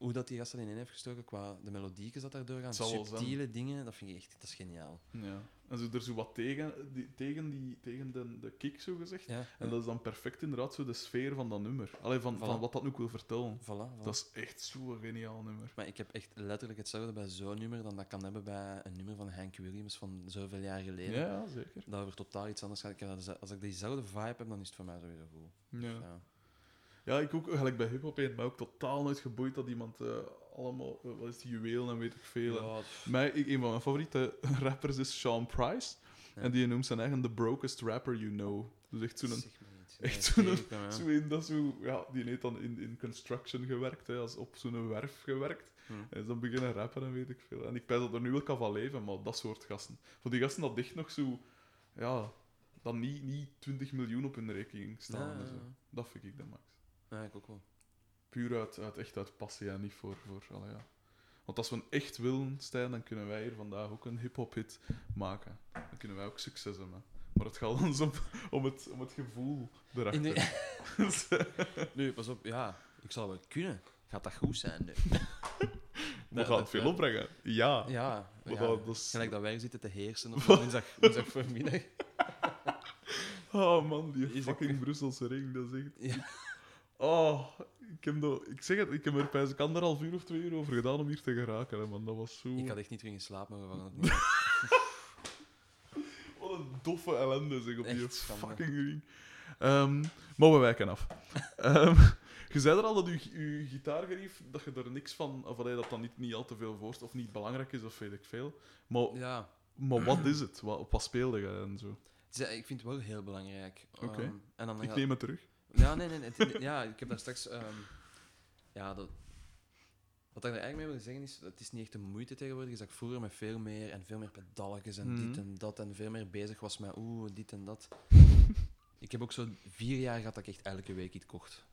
Speaker 2: hoe dat die gast erin heeft gestoken qua de melodiekjes dat daardoor gaan. Subtiele dingen, dat vind ik echt dat is geniaal.
Speaker 1: Ja. En zo er zo wat tegen, die, tegen, die, tegen de, de kick, zo gezegd.
Speaker 2: Ja,
Speaker 1: En dat is dan perfect inderdaad zo de sfeer van dat nummer. Allee, van,
Speaker 2: Voilà.
Speaker 1: van wat dat ook wil vertellen.
Speaker 2: voilà, voilà.
Speaker 1: Dat is echt zo'n geniaal nummer.
Speaker 2: Maar ik heb echt letterlijk hetzelfde bij zo'n nummer dan dat ik kan hebben bij een nummer van Hank Williams van zoveel jaar geleden.
Speaker 1: Ja, zeker.
Speaker 2: Dat over totaal iets anders gaat. Als ik diezelfde vibe heb, dan is het voor mij sowieso goed.
Speaker 1: Ja.
Speaker 2: Ja.
Speaker 1: Ja, ik ook, gelijk bij hip-hop, hè, maar ook totaal nooit geboeid dat iemand eh, allemaal, eh, wat is die juweel en weet ik veel.
Speaker 2: Ja,
Speaker 1: Mij, ik- een van mijn favoriete rappers is Sean Price.
Speaker 2: Ja.
Speaker 1: En die noemt zijn eigen The Brokest Rapper You Know. Dus echt zo'n. echt zo'n-. Zo een, dat zo, ja, die heeft dan in, in construction gewerkt, hè, als op zo'n werf gewerkt. En is dan beginnen rappen en weet ik veel. En ik pijs dat er nu wel kan van leven, maar dat soort gasten. Voor die gasten dat dicht nog zo, ja, dan niet, niet 20 miljoen op hun rekening staan.
Speaker 2: Ja,
Speaker 1: en zo. Dat vind ik de max.
Speaker 2: Ja, ik ook wel.
Speaker 1: Puur uit, uit, echt uit passie en niet voor, voor allee, ja. Want als we een echt willen, Stijn, dan kunnen wij hier vandaag ook een hip-hop hit maken. Dan kunnen wij ook succes hebben. Maar het gaat ons om, om, het, om het gevoel erachter.
Speaker 2: De- nu, pas op, ja, ik zal wel kunnen. Gaat dat goed zijn? nu?
Speaker 1: We
Speaker 2: dat-
Speaker 1: gaan het veel opbrengen. Ja.
Speaker 2: Ja, ja.
Speaker 1: dat- dat is-
Speaker 2: gelijk dat wij zitten te heersen op woensdag, voormiddag.
Speaker 1: Oh man, die
Speaker 2: Is
Speaker 1: fucking
Speaker 2: ook-
Speaker 1: Brusselse ring, dat is echt...
Speaker 2: Ja.
Speaker 1: Oh, ik, heb dat, ik zeg het, ik heb er bij een anderhalf uur of twee uur over gedaan om hier te geraken, hè, man. Dat was zo...
Speaker 2: Ik had echt niet weer in slaap mogen vallen. opnieuw.
Speaker 1: Wat een doffe ellende, zeg, op die
Speaker 2: Echt schande.
Speaker 1: fucking ring. Ehm, maar we wijken af. Ehm, je zei er al dat je, je gitaargerief, dat je er niks van... Of allee, dat dat niet, niet al te veel voorst of niet belangrijk is, of weet ik veel. Maar,
Speaker 2: Ja,
Speaker 1: maar wat is het? Wat, op wat speelde je en zo?
Speaker 2: het ik vind het wel heel belangrijk.
Speaker 1: Oké.
Speaker 2: Ehm, dan
Speaker 1: Ik neem het terug.
Speaker 2: Ja, nee, nee. nee, het- ja, ik heb daar straks... ehm, ja, dat, wat ik er eigenlijk mee wil zeggen is, het is niet echt de moeite tegenwoordig, is dat ik vroeger met veel meer en veel meer pedalletjes en
Speaker 1: Mhm.
Speaker 2: dit en dat en veel meer bezig was met oeh, dit en dat. ik heb ook zo vier jaar gehad dat ik echt elke week iets kocht.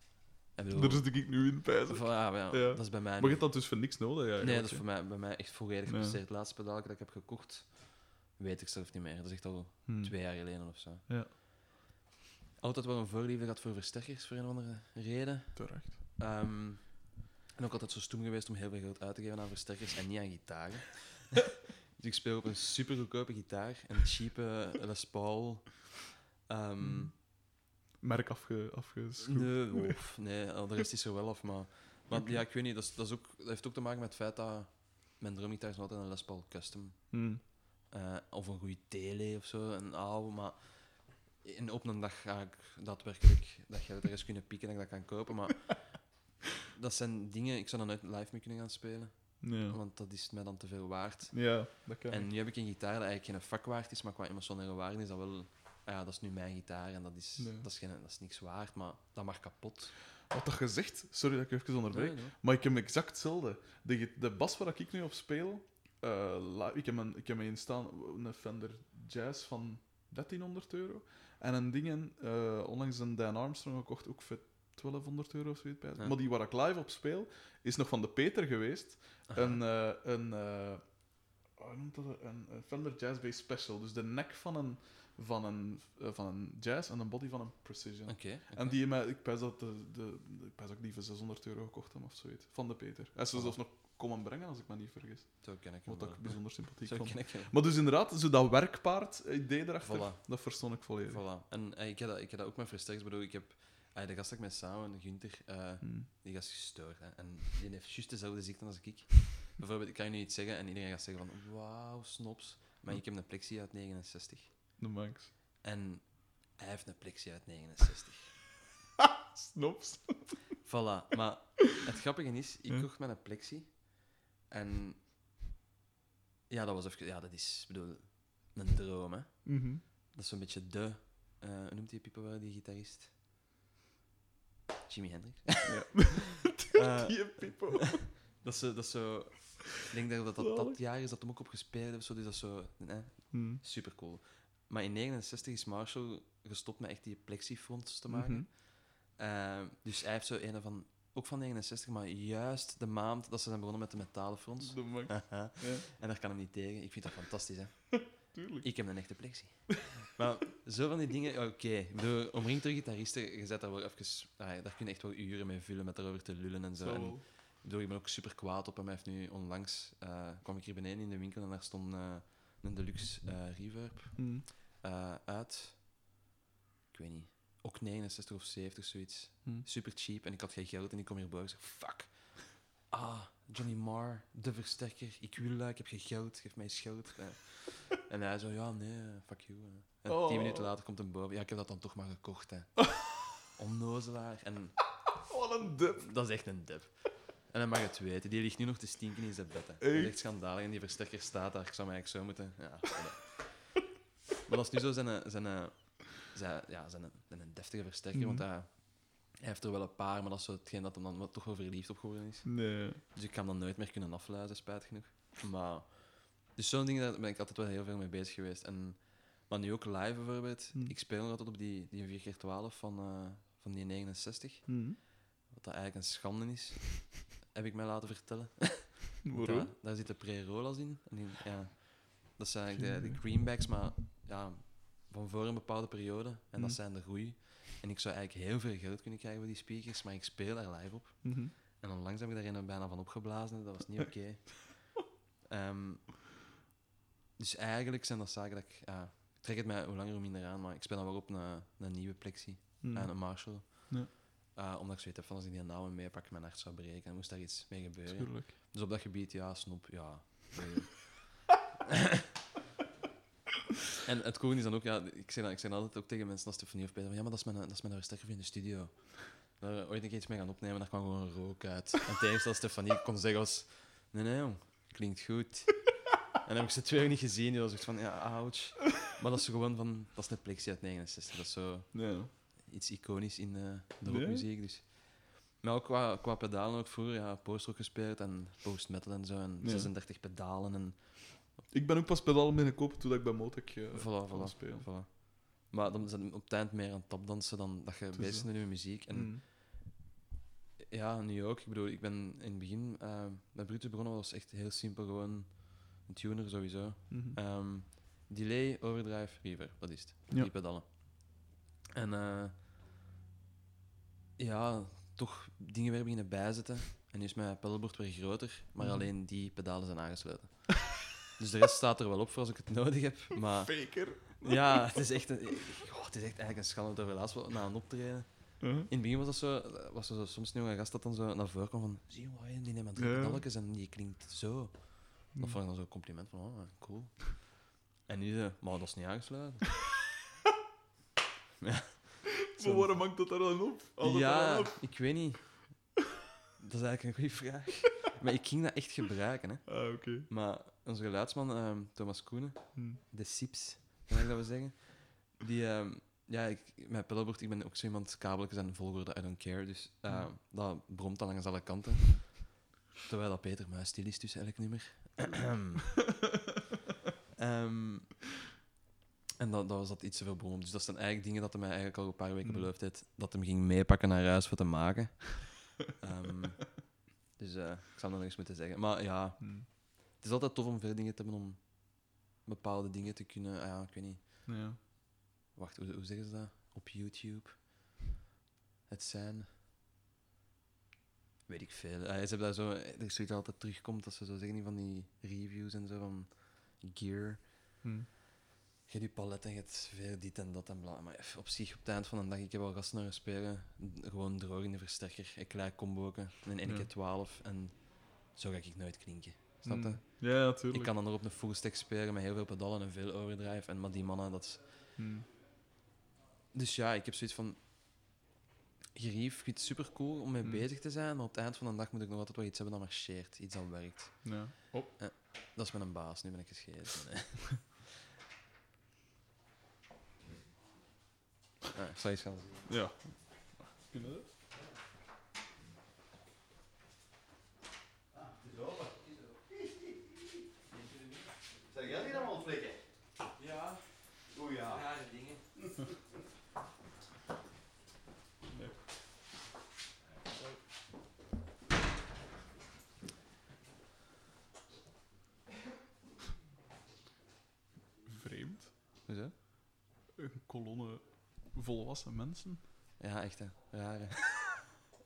Speaker 2: En bedoel,
Speaker 1: Daar zit ik nu in, pijzen.
Speaker 2: ja, ja, dat is bij mij
Speaker 1: Maar je hebt dat dus voor niks nodig, ja.
Speaker 2: Nee, dat is voor mij, bij mij echt volledig
Speaker 1: Ja.
Speaker 2: gepasseerd. Het laatste pedalje dat ik heb gekocht, weet ik zelf niet meer. Dat is echt al
Speaker 1: Hmm.
Speaker 2: twee jaar geleden of zo.
Speaker 1: Ja.
Speaker 2: Altijd wel een voorliefde gehad voor versterkers, voor een of andere reden.
Speaker 1: Terecht.
Speaker 2: Ehm, en ook altijd zo stoem geweest om heel veel geld uit te geven aan versterkers en niet aan gitaren. dus ik speel op een super goedkope gitaar, een cheape Les Paul. Ehm,
Speaker 1: Merk afge, afgeschroefd.
Speaker 2: nee, of, nee, de rest is er wel af, maar, maar ja, ik weet niet. Dat, is, dat, is ook, dat heeft ook te maken met het feit dat mijn drumgitaar is altijd een Les Paul Custom.
Speaker 1: Hmm.
Speaker 2: Eh, of een goede tele of zo, een oude, maar in op een dag ga ik daadwerkelijk dat geld er eens kunnen pieken en dat ik dat kan kopen, maar dat zijn dingen, ik zou dan nooit live mee kunnen gaan spelen,
Speaker 1: Ja.
Speaker 2: want dat is mij dan te veel waard.
Speaker 1: ja, dat kan.
Speaker 2: En nu heb ik een gitaar dat eigenlijk geen vak waard is, maar qua emotionele waarde is dat wel, ah ja, dat is nu mijn gitaar en dat is, dat is, geen, dat is niks waard, maar dat mag kapot.
Speaker 1: Wat dat gezegd, sorry dat ik even onderbreek,
Speaker 2: Nee, nee.
Speaker 1: maar ik heb exact hetzelfde. De, de bas waar ik nu op speel, eh, ik, heb een, ik heb een staan, een Fender Jazz van 1300 euro. En een ding, eh onlangs een Dan Armstrong gekocht, ook voor 1200 euro of zoiets. bij.
Speaker 2: Ja.
Speaker 1: Maar die waar ik live op speel, is nog van de Peter geweest.
Speaker 2: Aha.
Speaker 1: Een, eh, een, eh, hoe noemt dat? Een, een Fender Jazz Bass Special. Dus de nek van een, van een, van een Jazz en een body van een Precision. En die, ik pijs dat, de, de, ik dat ik die voor 600 euro gekocht heb of zoiets. Van de Peter. Hij is
Speaker 2: Oh.
Speaker 1: zelfs nog komen brengen, als ik me niet vergis.
Speaker 2: Zo ken ik hem
Speaker 1: Wat
Speaker 2: wel.
Speaker 1: ik bijzonder sympathiek
Speaker 2: Zo
Speaker 1: vond.
Speaker 2: ken ik hem.
Speaker 1: Maar dus inderdaad, zo dat werkpaard idee erachter,
Speaker 2: Voilà.
Speaker 1: dat verstond ik volledig.
Speaker 2: Voilà. En eh, ik, heb dat, ik heb dat ook met versterkers. bedoel, ik heb eh, de gast dat ik met samen, Gunther, eh,
Speaker 1: Hmm.
Speaker 2: die gast is gestoord. Hè. En die heeft juist dezelfde ziekte als ik. Bijvoorbeeld, ik kan je nu iets zeggen en iedereen gaat zeggen van wauw, snops. Maar ik heb een plexie uit 69.
Speaker 1: De max.
Speaker 2: En hij heeft een plexie uit 69.
Speaker 1: Snops.
Speaker 2: Voilà. Maar het grappige is, ik
Speaker 1: Ja.
Speaker 2: kocht mijn plexie. En ja, dat was even... Ja, dat is, bedoel, een droom, hè.
Speaker 1: Mhm.
Speaker 2: Dat is zo'n beetje de... eh, hoe noemt die people wel, die gitarist? Jimi Hendrix.
Speaker 1: Ja.
Speaker 2: Eh,
Speaker 1: Die people.
Speaker 2: Dat is, zo- dat is zo... Ik denk dat dat, dat, dat jaar is dat hem ook op gespeeld heeft, zo, dus dat is zo... Nee,
Speaker 1: Hm.
Speaker 2: super cool. Maar in 69 is Marshall gestopt met echt die plexifronts te maken.
Speaker 1: Mhm.
Speaker 2: Eh, dus hij heeft zo een van... Ook van 69, maar juist de maand dat ze zijn begonnen met de metalen fronts.
Speaker 1: De max. Ja,
Speaker 2: en daar kan hem niet tegen. Ik vind dat fantastisch, hè.
Speaker 1: tuurlijk.
Speaker 2: Ik heb een echte plexi. maar zo van die dingen... Oké, bedoel, omringd door gitaristen, je zet daar wel even... ah, daar kun je echt wel uren mee vullen, met daarover te lullen en zo.
Speaker 1: Zo
Speaker 2: En ik bedoel, ik ben ook super kwaad op hem. Hij heeft nu onlangs... eh, kwam ik hier beneden in de winkel en daar stond eh, een deluxe eh, reverb eh, uit. Ik weet niet. Ook 69 of 70, zoiets.
Speaker 1: Hm.
Speaker 2: Super cheap. En ik had geen geld en ik kom hier boven en zeg: Fuck. Ah, Johnny Marr, de versterker. Ik wil dat, ik heb geen geld, geef mij eens geld. Eh, en hij zo: Ja, nee, fuck you. eh. En
Speaker 1: Oh.
Speaker 2: tien minuten later komt hem boven. Ja, ik heb dat dan toch maar gekocht. Hè. Onnozelaar. En
Speaker 1: Wat een dip.
Speaker 2: dat is echt een dip. En hij mag het weten. Die ligt nu nog te stinken in zijn bed. hè. Dat
Speaker 1: Echt?
Speaker 2: is echt schandalig. En die versterker staat daar. Ik zou mij eigenlijk zo moeten... Ja. Maar dat is nu zo zijn... eh, zijn, zijn, ja, zijn, zijn deftige versterker. Want
Speaker 1: Mhm.
Speaker 2: hij, hij heeft er wel een paar, maar dat is zo hetgeen dat hem dan wel toch wel verliefd op geworden is.
Speaker 1: Nee.
Speaker 2: Dus ik kan dat nooit meer kunnen afluisteren, spijt genoeg. Maar... Dus zo'n dingen, daar ben ik altijd wel heel veel mee bezig geweest. En, maar nu ook live bijvoorbeeld.
Speaker 1: Mhm.
Speaker 2: Ik speel nog altijd op die, die 4x12 van, eh, van die 69.
Speaker 1: Hm.
Speaker 2: Wat dat eigenlijk een schande is, heb ik mij laten vertellen.
Speaker 1: Waarom?
Speaker 2: Daar, daar zitten pre-rollers in. En die, ja, dat zijn eigenlijk de greenbacks, maar ja, van voor een bepaalde periode. En dat
Speaker 1: Hm.
Speaker 2: zijn de goeie. En ik zou eigenlijk heel veel geld kunnen krijgen voor die speakers, maar ik speel er live op.
Speaker 1: Mhm.
Speaker 2: En onlangs heb ik daar een bijna van opgeblazen. Dat was niet oké. Ehm, dus eigenlijk zijn dat zaken dat ik... Ik trek het mij hoe langer hoe minder aan, maar ik speel dan wel op een, een nieuwe plexi. En een Marshall.
Speaker 1: Ja.
Speaker 2: Eh, omdat ik zoiets heb van als ik die namen meepak, mijn hart zou breken. Dan moest daar iets mee gebeuren.
Speaker 1: Tuurlijk.
Speaker 2: Dus op dat gebied, ja, snoep, ja. nee. en het coole is dan ook, ja, ik zeg, dat, ik zeg altijd ook tegen mensen als Stefanie of Peter, ja, maar dat is mijn, dat is mijn versterker in de studio. Daar ooit een keer iets mee gaan opnemen, daar kwam gewoon rook uit. En enige dat Stefanie kon zeggen was, nee, nee, jong, klinkt goed. En dan heb ik ze twee uur niet gezien, die was echt van, ja, ouch. Maar dat is gewoon van, dat is een plexi uit 69, dat is zo iets iconisch in eh, de
Speaker 1: Ja?
Speaker 2: rockmuziek. Dus. Maar ook qua, qua pedalen ook vroeger, ja, post-rock gespeeld en post-metal en zo. En
Speaker 1: Ja.
Speaker 2: 36 pedalen en
Speaker 1: Ik ben ook pas pedalen beginnen kopen toen ik bij Motec eh
Speaker 2: voilà,
Speaker 1: spelen.
Speaker 2: voilà. Maar dan zijn we op het eind meer aan het tapdansen dan dat je bezig bent met je muziek. En
Speaker 1: Hm.
Speaker 2: ja, nu ook. Ik bedoel, ik ben in het begin eh, met Brutus begonnen, was echt heel simpel, gewoon een tuner sowieso.
Speaker 1: Mhm.
Speaker 2: Ehm, delay, overdrive, reverb, dat is het.
Speaker 1: Ja.
Speaker 2: Die pedalen. En eh, ja, toch dingen weer beginnen bijzetten. En nu is mijn pedalboard weer groter, maar
Speaker 1: Mhm.
Speaker 2: alleen die pedalen zijn aangesloten. dus de rest staat er wel op voor als ik het nodig heb. Maar
Speaker 1: Faker.
Speaker 2: ja, het is echt, een, goh, het is echt eigenlijk een schande dat we laatst wel na een optreden.
Speaker 1: Uh-huh.
Speaker 2: In het begin was dat zo, was er zo soms een jonge gast dat dan zo naar voren kwam van zie je wat, die neemt drie.
Speaker 1: Hm.
Speaker 2: pedalletjes en die klinkt zo. Dat vond ik dan zo'n compliment van, oh, cool. En nu, eh, maar dat is niet aangesloten. ja.
Speaker 1: Maar waarom hangt dat daar dan op? Daar
Speaker 2: ja,
Speaker 1: dan op?
Speaker 2: ik weet niet. Dat is eigenlijk een goede vraag. maar ik ging dat echt gebruiken. Hè.
Speaker 1: Ah, oké.
Speaker 2: Maar onze geluidsman, ehm, Thomas Koenen,
Speaker 1: Hm.
Speaker 2: de Sips, kan ik dat wel zeggen, die... ehm, ja, ik, mijn pedalboard, ik ben ook zo iemand, kabeltjes en volgorde, I don't care. Dus eh,
Speaker 1: Hmm.
Speaker 2: dat bromt dan langs alle kanten. Terwijl dat Peter Muis stil is tussen elk nummer. En dat, dat was dat iets te veel brom. Dus dat zijn eigenlijk dingen dat hij mij eigenlijk al een paar weken
Speaker 1: Hmm.
Speaker 2: beloofd heeft. Dat hem ging meepakken naar huis voor te maken. Ehm, dus eh, ik zou dat nog eens moeten zeggen. Maar ja. Het is altijd tof om veel dingen te hebben om bepaalde dingen te kunnen... ah ja, ik weet niet.
Speaker 1: Ja.
Speaker 2: Wacht, hoe, hoe zeggen ze dat? Op YouTube? Het zijn... Weet ik veel. Ah, ze hebben daar zo... Er is zoiets dat altijd terugkomt, dat ze zo zeggen, van die reviews en zo, van gear.
Speaker 1: Hm.
Speaker 2: Je hebt die palet en je hebt veel dit en dat en bla. Maar op zich, op het eind van de dag, ik heb al gasten naar spelen. Gewoon droog in de versterker, een klein comboken, en een
Speaker 1: Ja.
Speaker 2: keer 12 en zo ga ik nooit klinken. Snap je?
Speaker 1: Hm. Ja, natuurlijk.
Speaker 2: Ik kan dan nog op een full stack spelen met heel veel pedalen en veel overdrive. En maar die mannen, dat is...
Speaker 1: Hm.
Speaker 2: Dus ja, ik heb zoiets van. Gerief, ik vind het super cool om mee
Speaker 1: Mm.
Speaker 2: bezig te zijn, maar op het eind van de dag moet ik nog altijd wel iets hebben dat marcheert, iets dat werkt.
Speaker 1: Ja. Oh.
Speaker 2: Dat is mijn baas, nu ben ik gescheiden. Nee. Ah, ik zal iets gaan zien.
Speaker 1: Ja. Kunnen we dat?
Speaker 2: Ja,
Speaker 3: Oeh ja.
Speaker 2: rare dingen.
Speaker 1: Nee. Vreemd.
Speaker 2: Is dat?
Speaker 1: Een kolonne volwassen mensen.
Speaker 2: Ja, echt hè. Rare.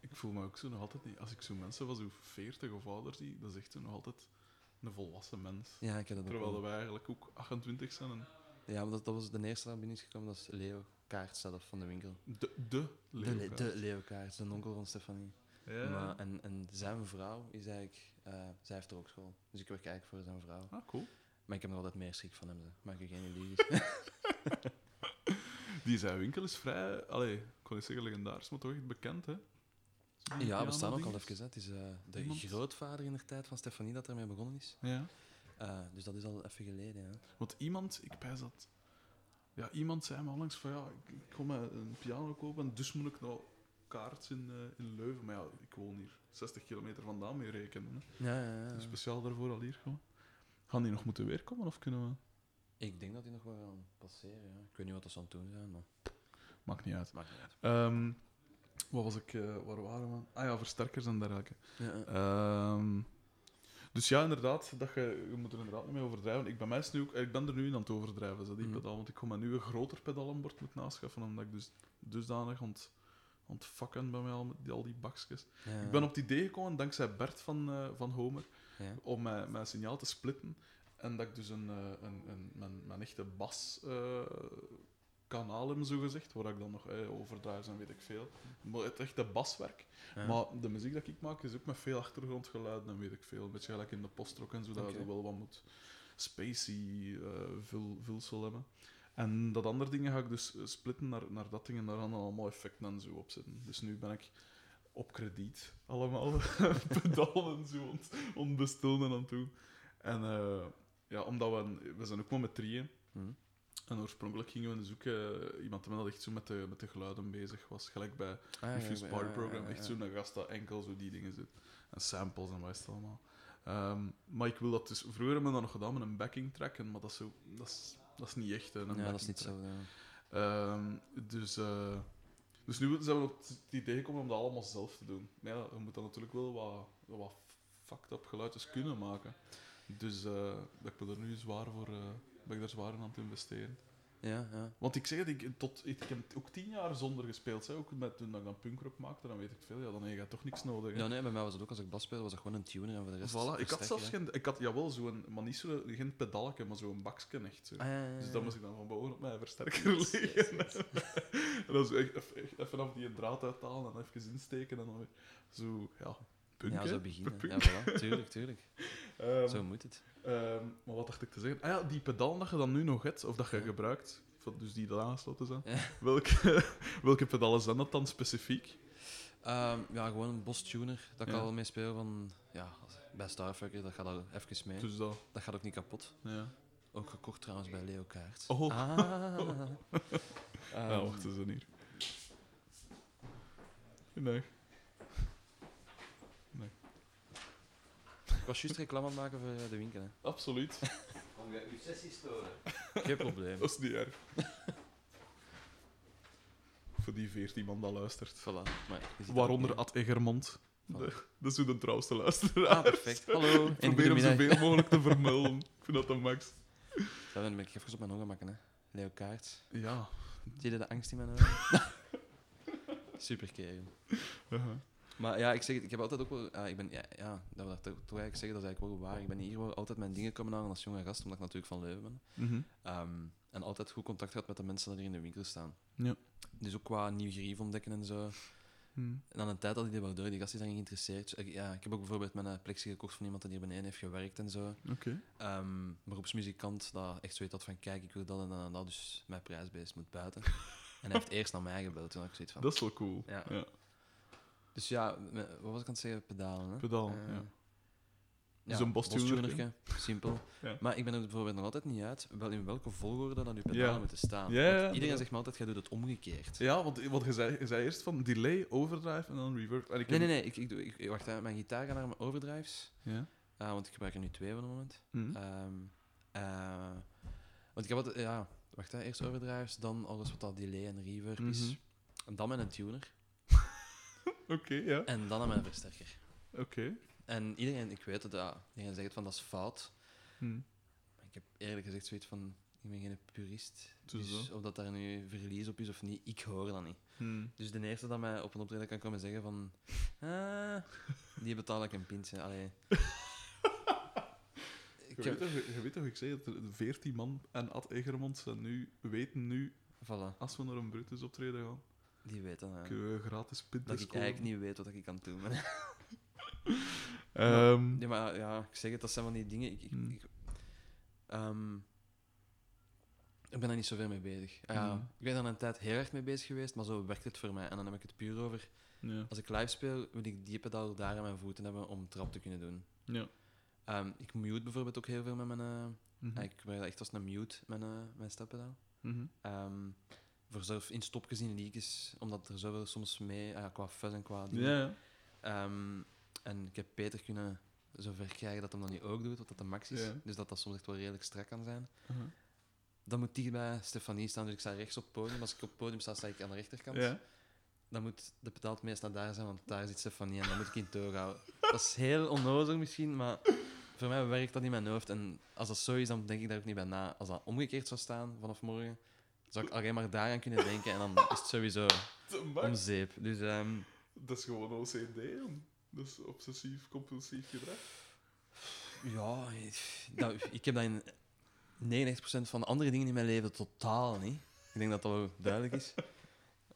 Speaker 1: Ik voel me ook zo nog altijd niet. Als ik zo mensen van zo'n 40 of ouder zie, dan echt zo nog altijd een volwassen mens.
Speaker 2: Ja, ik heb dat ook
Speaker 1: Terwijl
Speaker 2: wel.
Speaker 1: wij eigenlijk ook 28 zijn en
Speaker 2: Ja, maar dat, dat was de eerste dat binnen is gekomen, dat is Leo Kaart zelf van de winkel.
Speaker 1: de, de
Speaker 2: De, Le-
Speaker 1: leeuwkaart.
Speaker 2: de Leo Kaart, de onkel van Stefanie.
Speaker 1: Ja.
Speaker 2: Maar, en, en zijn vrouw is eigenlijk, eh, zij heeft er ook school. Dus ik werk eigenlijk voor zijn vrouw.
Speaker 1: Ah, cool.
Speaker 2: Maar ik heb nog altijd meer schrik van hem, ze. maak je geen illusies.
Speaker 1: Die zijn winkel is vrij, allee, ik kon niet zeggen legendarisch, maar toch echt bekend, hè?
Speaker 2: Ja, we staan ook al even. Hè. Het is eh, de
Speaker 1: Iemand?
Speaker 2: grootvader in de tijd van Stefanie dat ermee begonnen is.
Speaker 1: Ja.
Speaker 2: Eh, dus dat is al even geleden. Ja.
Speaker 1: Want iemand, ik pijs dat... Ja, iemand zei me onlangs van, ja, ik, ik kom een piano kopen en dus moet ik nou kaarts in, eh, in Leuven. Maar ja, ik woon hier 60 kilometer vandaan mee rekenen. Hè.
Speaker 2: Ja, ja, ja.
Speaker 1: Dus speciaal daarvoor al hier gewoon. Gaan die nog moeten weerkomen of kunnen we...
Speaker 2: Ik denk dat die nog wel gaan passeren. Ja. Ik weet niet wat dat ze aan het doen zijn, maar
Speaker 1: Maakt niet uit.
Speaker 2: maakt niet uit.
Speaker 1: Ehm, wat was ik... eh, waar waren we? Ah ja, versterkers en dergelijke.
Speaker 2: Ja.
Speaker 1: Ehm, dus ja, inderdaad, dat je, je moet er inderdaad niet mee overdrijven. Ik ben, mij nu ook, ik ben er nu in aan het overdrijven, zo, die
Speaker 2: Mhm.
Speaker 1: pedaal. Want ik ga nu een groter pedalenbord moeten naschaffen, omdat ik dus dusdanig ont, ontfakken ben met al, met die, al die bakjes.
Speaker 2: Ja,
Speaker 1: Ik ben op het idee gekomen, dankzij Bert van, eh, van Homer,
Speaker 2: ja.
Speaker 1: om mijn, mijn signaal te splitten. En dat ik dus een, eh, een, een, mijn, mijn echte bas eh, kanaal heb, zo gezegd, waar ik dan nog eh, overdrive en weet ik veel. Maar het echte baswerk.
Speaker 2: Ja.
Speaker 1: Maar de muziek dat ik maak is ook met veel achtergrondgeluiden en weet ik veel. Een beetje gelijk in de postrock en zo, dat je wel wat moet spacey eh, vul, vulsel hebben. En dat andere dingen ga ik dus eh, splitten naar, naar dat ding en daar gaan dan allemaal effecten en zo op zitten. Dus nu ben ik op krediet allemaal pedalen en zo ontbestellen en aan het doen. En eh, ja, omdat we, we zijn ook maar met drieën.
Speaker 2: Mhm.
Speaker 1: En oorspronkelijk gingen we zoeken iemand die dat echt zo met de, met de geluiden bezig was. Gelijk bij
Speaker 2: Ah, ja,
Speaker 1: Refused
Speaker 2: ja,
Speaker 1: Party
Speaker 2: ja,
Speaker 1: Program.
Speaker 2: ja,
Speaker 1: Echt zo'n gast dat enkel zo die dingen zit. En samples en wat is het allemaal. Ehm, maar ik wil dat dus... Vroeger hebben we dat nog gedaan met een backing track, en, maar dat is, zo, dat is, dat is niet echt, hè, een
Speaker 2: Ja, dat is niet
Speaker 1: track.
Speaker 2: zo. ja.
Speaker 1: Ehm, dus, eh, dus nu zijn we op het idee gekomen om dat allemaal zelf te doen. Maar ja, je moet dan natuurlijk wel wat, wat fucked up geluidjes kunnen maken. Dus eh, dat ik me er nu zwaar voor... eh, ben ik daar zwaar in aan het investeren.
Speaker 2: Ja, ja.
Speaker 1: Want ik zeg het, ik, tot, ik heb ook tien jaar zonder gespeeld. Hè. Ook met, toen ik dan punkrock maakte, dan weet ik veel. Ja, dan heb je toch niks nodig. hè.
Speaker 2: Ja, nee, bij mij was het ook als ik bas speelde, was dat gewoon een tuner en voor de rest.
Speaker 1: Voilà, ik had zelfs
Speaker 2: hè.
Speaker 1: geen... Ik had jawel zo'n... Maar niet zo, geen pedalken, maar zo'n bakje echt. Zo.
Speaker 2: Ah, ja, ja,
Speaker 1: Dus dan moest ik dan van boven op mijn versterker
Speaker 2: Yes,
Speaker 1: liggen.
Speaker 2: yes.
Speaker 1: en dan zo echt even, echt even af die draad uithalen en even insteken en dan weer zo... Ja, punk,
Speaker 2: Ja, zo beginnen. Ja, voilà. Tuurlijk, tuurlijk.
Speaker 1: Ehm,
Speaker 2: Zo moet het.
Speaker 1: ehm, maar wat dacht ik te zeggen? Ah ja, die pedalen dat je dan nu nog hebt, of dat je
Speaker 2: Ja.
Speaker 1: gebruikt, dus die er aangesloten zijn,
Speaker 2: Ja.
Speaker 1: welke, welke pedalen zijn dat dan specifiek?
Speaker 2: Ehm, ja, gewoon een Boss Tuner. Dat kan
Speaker 1: Ja.
Speaker 2: wel mee spelen van... Ja, bij Starfucker, dat gaat al even mee.
Speaker 1: Dus dat...
Speaker 2: Dat gaat ook niet kapot.
Speaker 1: Ja.
Speaker 2: Ook gekocht trouwens bij Leo Kaart.
Speaker 1: Oh.
Speaker 2: Ah.
Speaker 1: ja, wacht eens dan hier. Nee.
Speaker 2: Ik was juist reclame aan het maken voor eh, de winkel. Hè.
Speaker 1: Absoluut.
Speaker 3: Kom je uw sessie storen?
Speaker 2: Geen probleem.
Speaker 1: Dat is niet erg. Voor die veertien man dat luistert.
Speaker 2: Voilà. Maar
Speaker 1: Waaronder
Speaker 2: dat
Speaker 1: Ad Egermond.
Speaker 2: Voilà.
Speaker 1: De, dat is zo de trouwste luisteraar.
Speaker 2: Ah, perfect. Hallo.
Speaker 1: Ik probeer hem zoveel mogelijk te vermelden. Ik vind dat de max.
Speaker 2: Dan ben ik even op mijn ogen maken. Hè. Leo Kaart.
Speaker 1: Ja.
Speaker 2: Zie je de angst in mijn ogen? Super kerel.
Speaker 1: Uh-huh.
Speaker 2: Maar ja, ik zeg het, ik heb altijd ook wel... ja, ik ben, ja, ja, dat wil ik toch toch eigenlijk zeggen, dat is eigenlijk wel waar. Ik ben hier wel altijd mijn dingen komen aan als jonge gast, omdat ik natuurlijk van Leuven ben.
Speaker 1: Mhm.
Speaker 2: Ehm, en altijd goed contact gehad met de mensen die hier in de winkel staan.
Speaker 1: Ja.
Speaker 2: Dus ook qua nieuw gerief ontdekken en zo.
Speaker 1: Mhm.
Speaker 2: En aan een tijd dat ik die waardoor die gast is dan geïnteresseerd. Dus ik- ja, ik heb ook bijvoorbeeld mijn plexi gekocht van iemand die hier beneden heeft gewerkt en zo.
Speaker 1: Oké.
Speaker 2: Ehm beroepsmuzikant dat echt zoiets had van kijk, ik wil dat en dat en dat, dus mijn prijsbeest moet buiten. en hij heeft eerst naar mij gebeld toen ik zoiets van.
Speaker 1: Dat is wel cool.
Speaker 2: Ja.
Speaker 1: Ja.
Speaker 2: Dus ja, wat was ik aan het zeggen? Pedalen, hè?
Speaker 1: Pedaal,
Speaker 2: Eh,
Speaker 1: ja. Zo'n Boss-tunerke.
Speaker 2: Boss-tunerke, simpel.
Speaker 1: Ja.
Speaker 2: Maar ik ben er bijvoorbeeld nog altijd niet uit wel in welke volgorde dan uw pedalen
Speaker 1: Ja.
Speaker 2: moeten staan.
Speaker 1: Ja,
Speaker 2: Want
Speaker 1: ja,
Speaker 2: iedereen
Speaker 1: inderdaad.
Speaker 2: zegt me altijd, jij doet het omgekeerd.
Speaker 1: Ja, want, want je, zei, je zei eerst van delay, overdrive en dan reverb. En ik
Speaker 2: Nee,
Speaker 1: heb-
Speaker 2: nee, nee. Ik, ik, doe, ik, wacht, hè, mijn gitaar gaat naar mijn overdrives.
Speaker 1: Ja.
Speaker 2: Ah, want ik gebruik er nu twee op het moment.
Speaker 1: Mhm.
Speaker 2: Ehm, eh, Want ik heb altijd, ja, wacht, hè, eerst overdrives, dan alles wat dat delay en reverb is.
Speaker 1: Mhm.
Speaker 2: En dan met een tuner.
Speaker 1: Oké, ja.
Speaker 2: En dan met een versterker.
Speaker 1: Oké.
Speaker 2: En iedereen, ik weet het, ja, iedereen zegt van dat is fout.
Speaker 1: Hm.
Speaker 2: Maar ik heb eerlijk gezegd zoiets van, ik ben geen purist. Dus of dat daar nu verlies op is of niet, ik hoor dat niet.
Speaker 1: Hm.
Speaker 2: Dus de eerste dat mij op een optreden kan komen zeggen van... Ah, die betaal ik een pintje. Allee.
Speaker 1: Je,
Speaker 2: heb...
Speaker 1: weet toch, je weet toch, ik zei dat er 14 man en Ad Egermond zijn nu, weten nu,
Speaker 2: Voilà,
Speaker 1: als we naar een Brutus optreden gaan,
Speaker 2: die weten ja.
Speaker 1: kunnen we gratis pinten
Speaker 2: Dat ik eigenlijk niet weet wat ik kan doen.
Speaker 1: Ehm,
Speaker 2: Ja, maar ja, ik zeg het, dat zijn van die dingen... Ik, ik,
Speaker 1: Hmm.
Speaker 2: ik, ehm, ik ben daar niet zoveel mee bezig. Ah ja,
Speaker 1: Hmm.
Speaker 2: Ik ben daar een tijd heel erg mee bezig geweest, maar zo werkt het voor mij. En dan heb ik het puur over...
Speaker 1: ja.
Speaker 2: Als ik live speel, wil ik die pedaal daar aan mijn voeten hebben om trap te kunnen doen.
Speaker 1: Ja.
Speaker 2: Ehm, ik mute bijvoorbeeld ook heel veel met mijn... eh,
Speaker 1: Mhm.
Speaker 2: ja, ik dat echt als een mute, mijn, eh mijn steppedaal.
Speaker 1: Mhm.
Speaker 2: Voor zelf in stopjes in liedjes, omdat er zoveel soms mee, ah qua fuzz en qua dingen. Ehm, en ik heb Peter kunnen zover krijgen dat hij dat niet ook doet, wat dat de max is. Dus dat dat soms echt wel redelijk strak kan zijn. Dan moet dicht bij Stefanie staan, dus ik sta rechts op het podium. Als ik op het podium sta, sta ik aan de rechterkant.
Speaker 1: Ja.
Speaker 2: Dan moet de pedaal het meest naar daar zijn, want daar zit Stefanie en dan moet ik in toog houden. Dat is heel onnozel misschien, maar voor mij werkt dat in mijn hoofd. En als dat zo is, dan denk ik daar ook niet bij na. Als dat omgekeerd zou staan vanaf morgen, zou ik alleen maar daaraan kunnen denken en dan is het sowieso om zeep. Dus ehm,
Speaker 1: Dat is gewoon OCD, jong. Dat is obsessief-compulsief gedrag.
Speaker 2: ja, ik- dat, ik heb dat in 99% van de andere dingen in mijn leven totaal niet. Ik denk dat dat wel duidelijk is.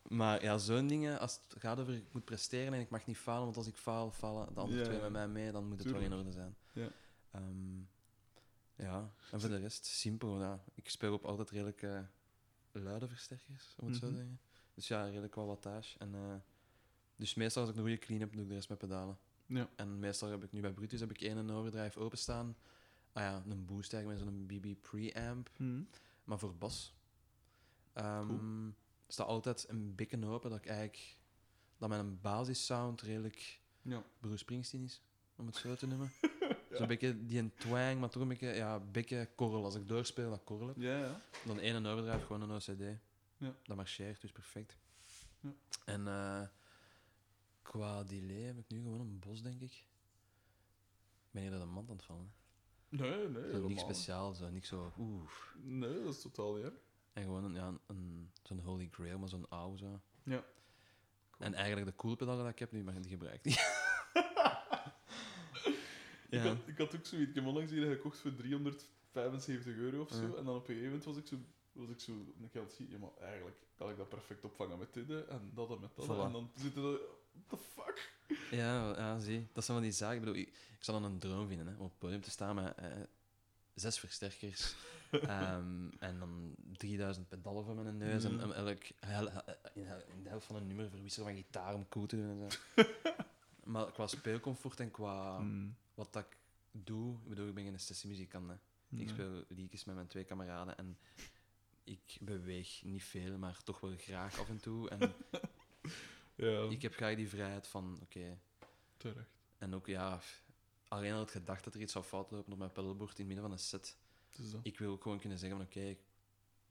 Speaker 2: Maar ja, zo'n dingen, als het gaat over ik moet presteren en ik mag niet falen, want als ik faal, vallen de andere
Speaker 1: Ja,
Speaker 2: twee met mij mee, dan moet het wel in orde zijn.
Speaker 1: Ja.
Speaker 2: Ehm, ja, en voor de rest, simpel. Ja. Ik speel op altijd redelijk eh, luide versterkers, om het zo
Speaker 1: Mhm.
Speaker 2: te zeggen. Dus ja, redelijk wattage. En, eh, dus meestal als ik een goede clean heb, doe ik de rest met pedalen.
Speaker 1: Ja.
Speaker 2: En meestal heb ik nu bij Brutus heb ik één een overdrive openstaan. Ah ja, een boost eigenlijk met zo'n BB preamp.
Speaker 1: Mhm.
Speaker 2: Maar voor bas
Speaker 1: Cool.
Speaker 2: staat altijd een beetje open dat ik eigenlijk dat mijn basissound redelijk
Speaker 1: Ja.
Speaker 2: Bruce Springsteen is, om het zo te noemen. Zo'n beetje die een twang, maar toch een beetje, ja, een beetje korrel. Als ik doorspeel, dat korrel heb.
Speaker 1: Ja, ja.
Speaker 2: Dan één een overdrive, gewoon een OCD.
Speaker 1: Ja.
Speaker 2: Dat marcheert, dus perfect.
Speaker 1: Ja.
Speaker 2: En eh, qua delay heb ik nu gewoon een bos, denk ik. Ik ben hier door de mand aan het vallen.
Speaker 1: Nee, nee.
Speaker 2: Zo niks speciaal, zo niks zo. Oeh.
Speaker 1: Nee, dat is totaal niet.
Speaker 2: En gewoon een, ja, een, een- zo'n Holy Grail, maar zo'n oude zo.
Speaker 1: Ja.
Speaker 2: En eigenlijk de cool pedalen dat ik heb nu, maar die gebruik ik niet.
Speaker 1: Ik, had, ik had ook zoiets. Ik heb onlangs hier gekocht voor 375 euro of zo. En dan op een gegeven moment was ik zo, was ik zo een keer het zien. Ja, maar eigenlijk kan ik dat perfect opvangen met dit hè, en dat en met dat.
Speaker 2: Voilà.
Speaker 1: En dan zitten er. What the fuck?
Speaker 2: Ja, ja, zie. Dat zijn van die zaken. Ik bedoel, ik, ik zou dan een droom vinden, hè, om op het podium te staan met eh, zes versterkers ehm, en dan 3000 pedalen voor mijn neus en, en elk hel- in, de helft van een nummer verwisselen van gitaar om cool te doen en zo. maar qua speelcomfort en qua
Speaker 1: Hmm.
Speaker 2: Wat dat ik doe, ik bedoel, ik ben geen sessiemuzikant. Hè. Ik
Speaker 1: Nee.
Speaker 2: speel liedjes met mijn twee kameraden en ik beweeg niet veel, maar toch wel graag af en toe. En
Speaker 1: Ja,
Speaker 2: ik heb graag die vrijheid van, oké,
Speaker 1: terecht.
Speaker 2: en ook ja, alleen al het gedacht dat er iets zou fout lopen op mijn pedalboard in het midden van een set.
Speaker 1: Dat.
Speaker 2: Ik wil ook gewoon kunnen zeggen van oké, ik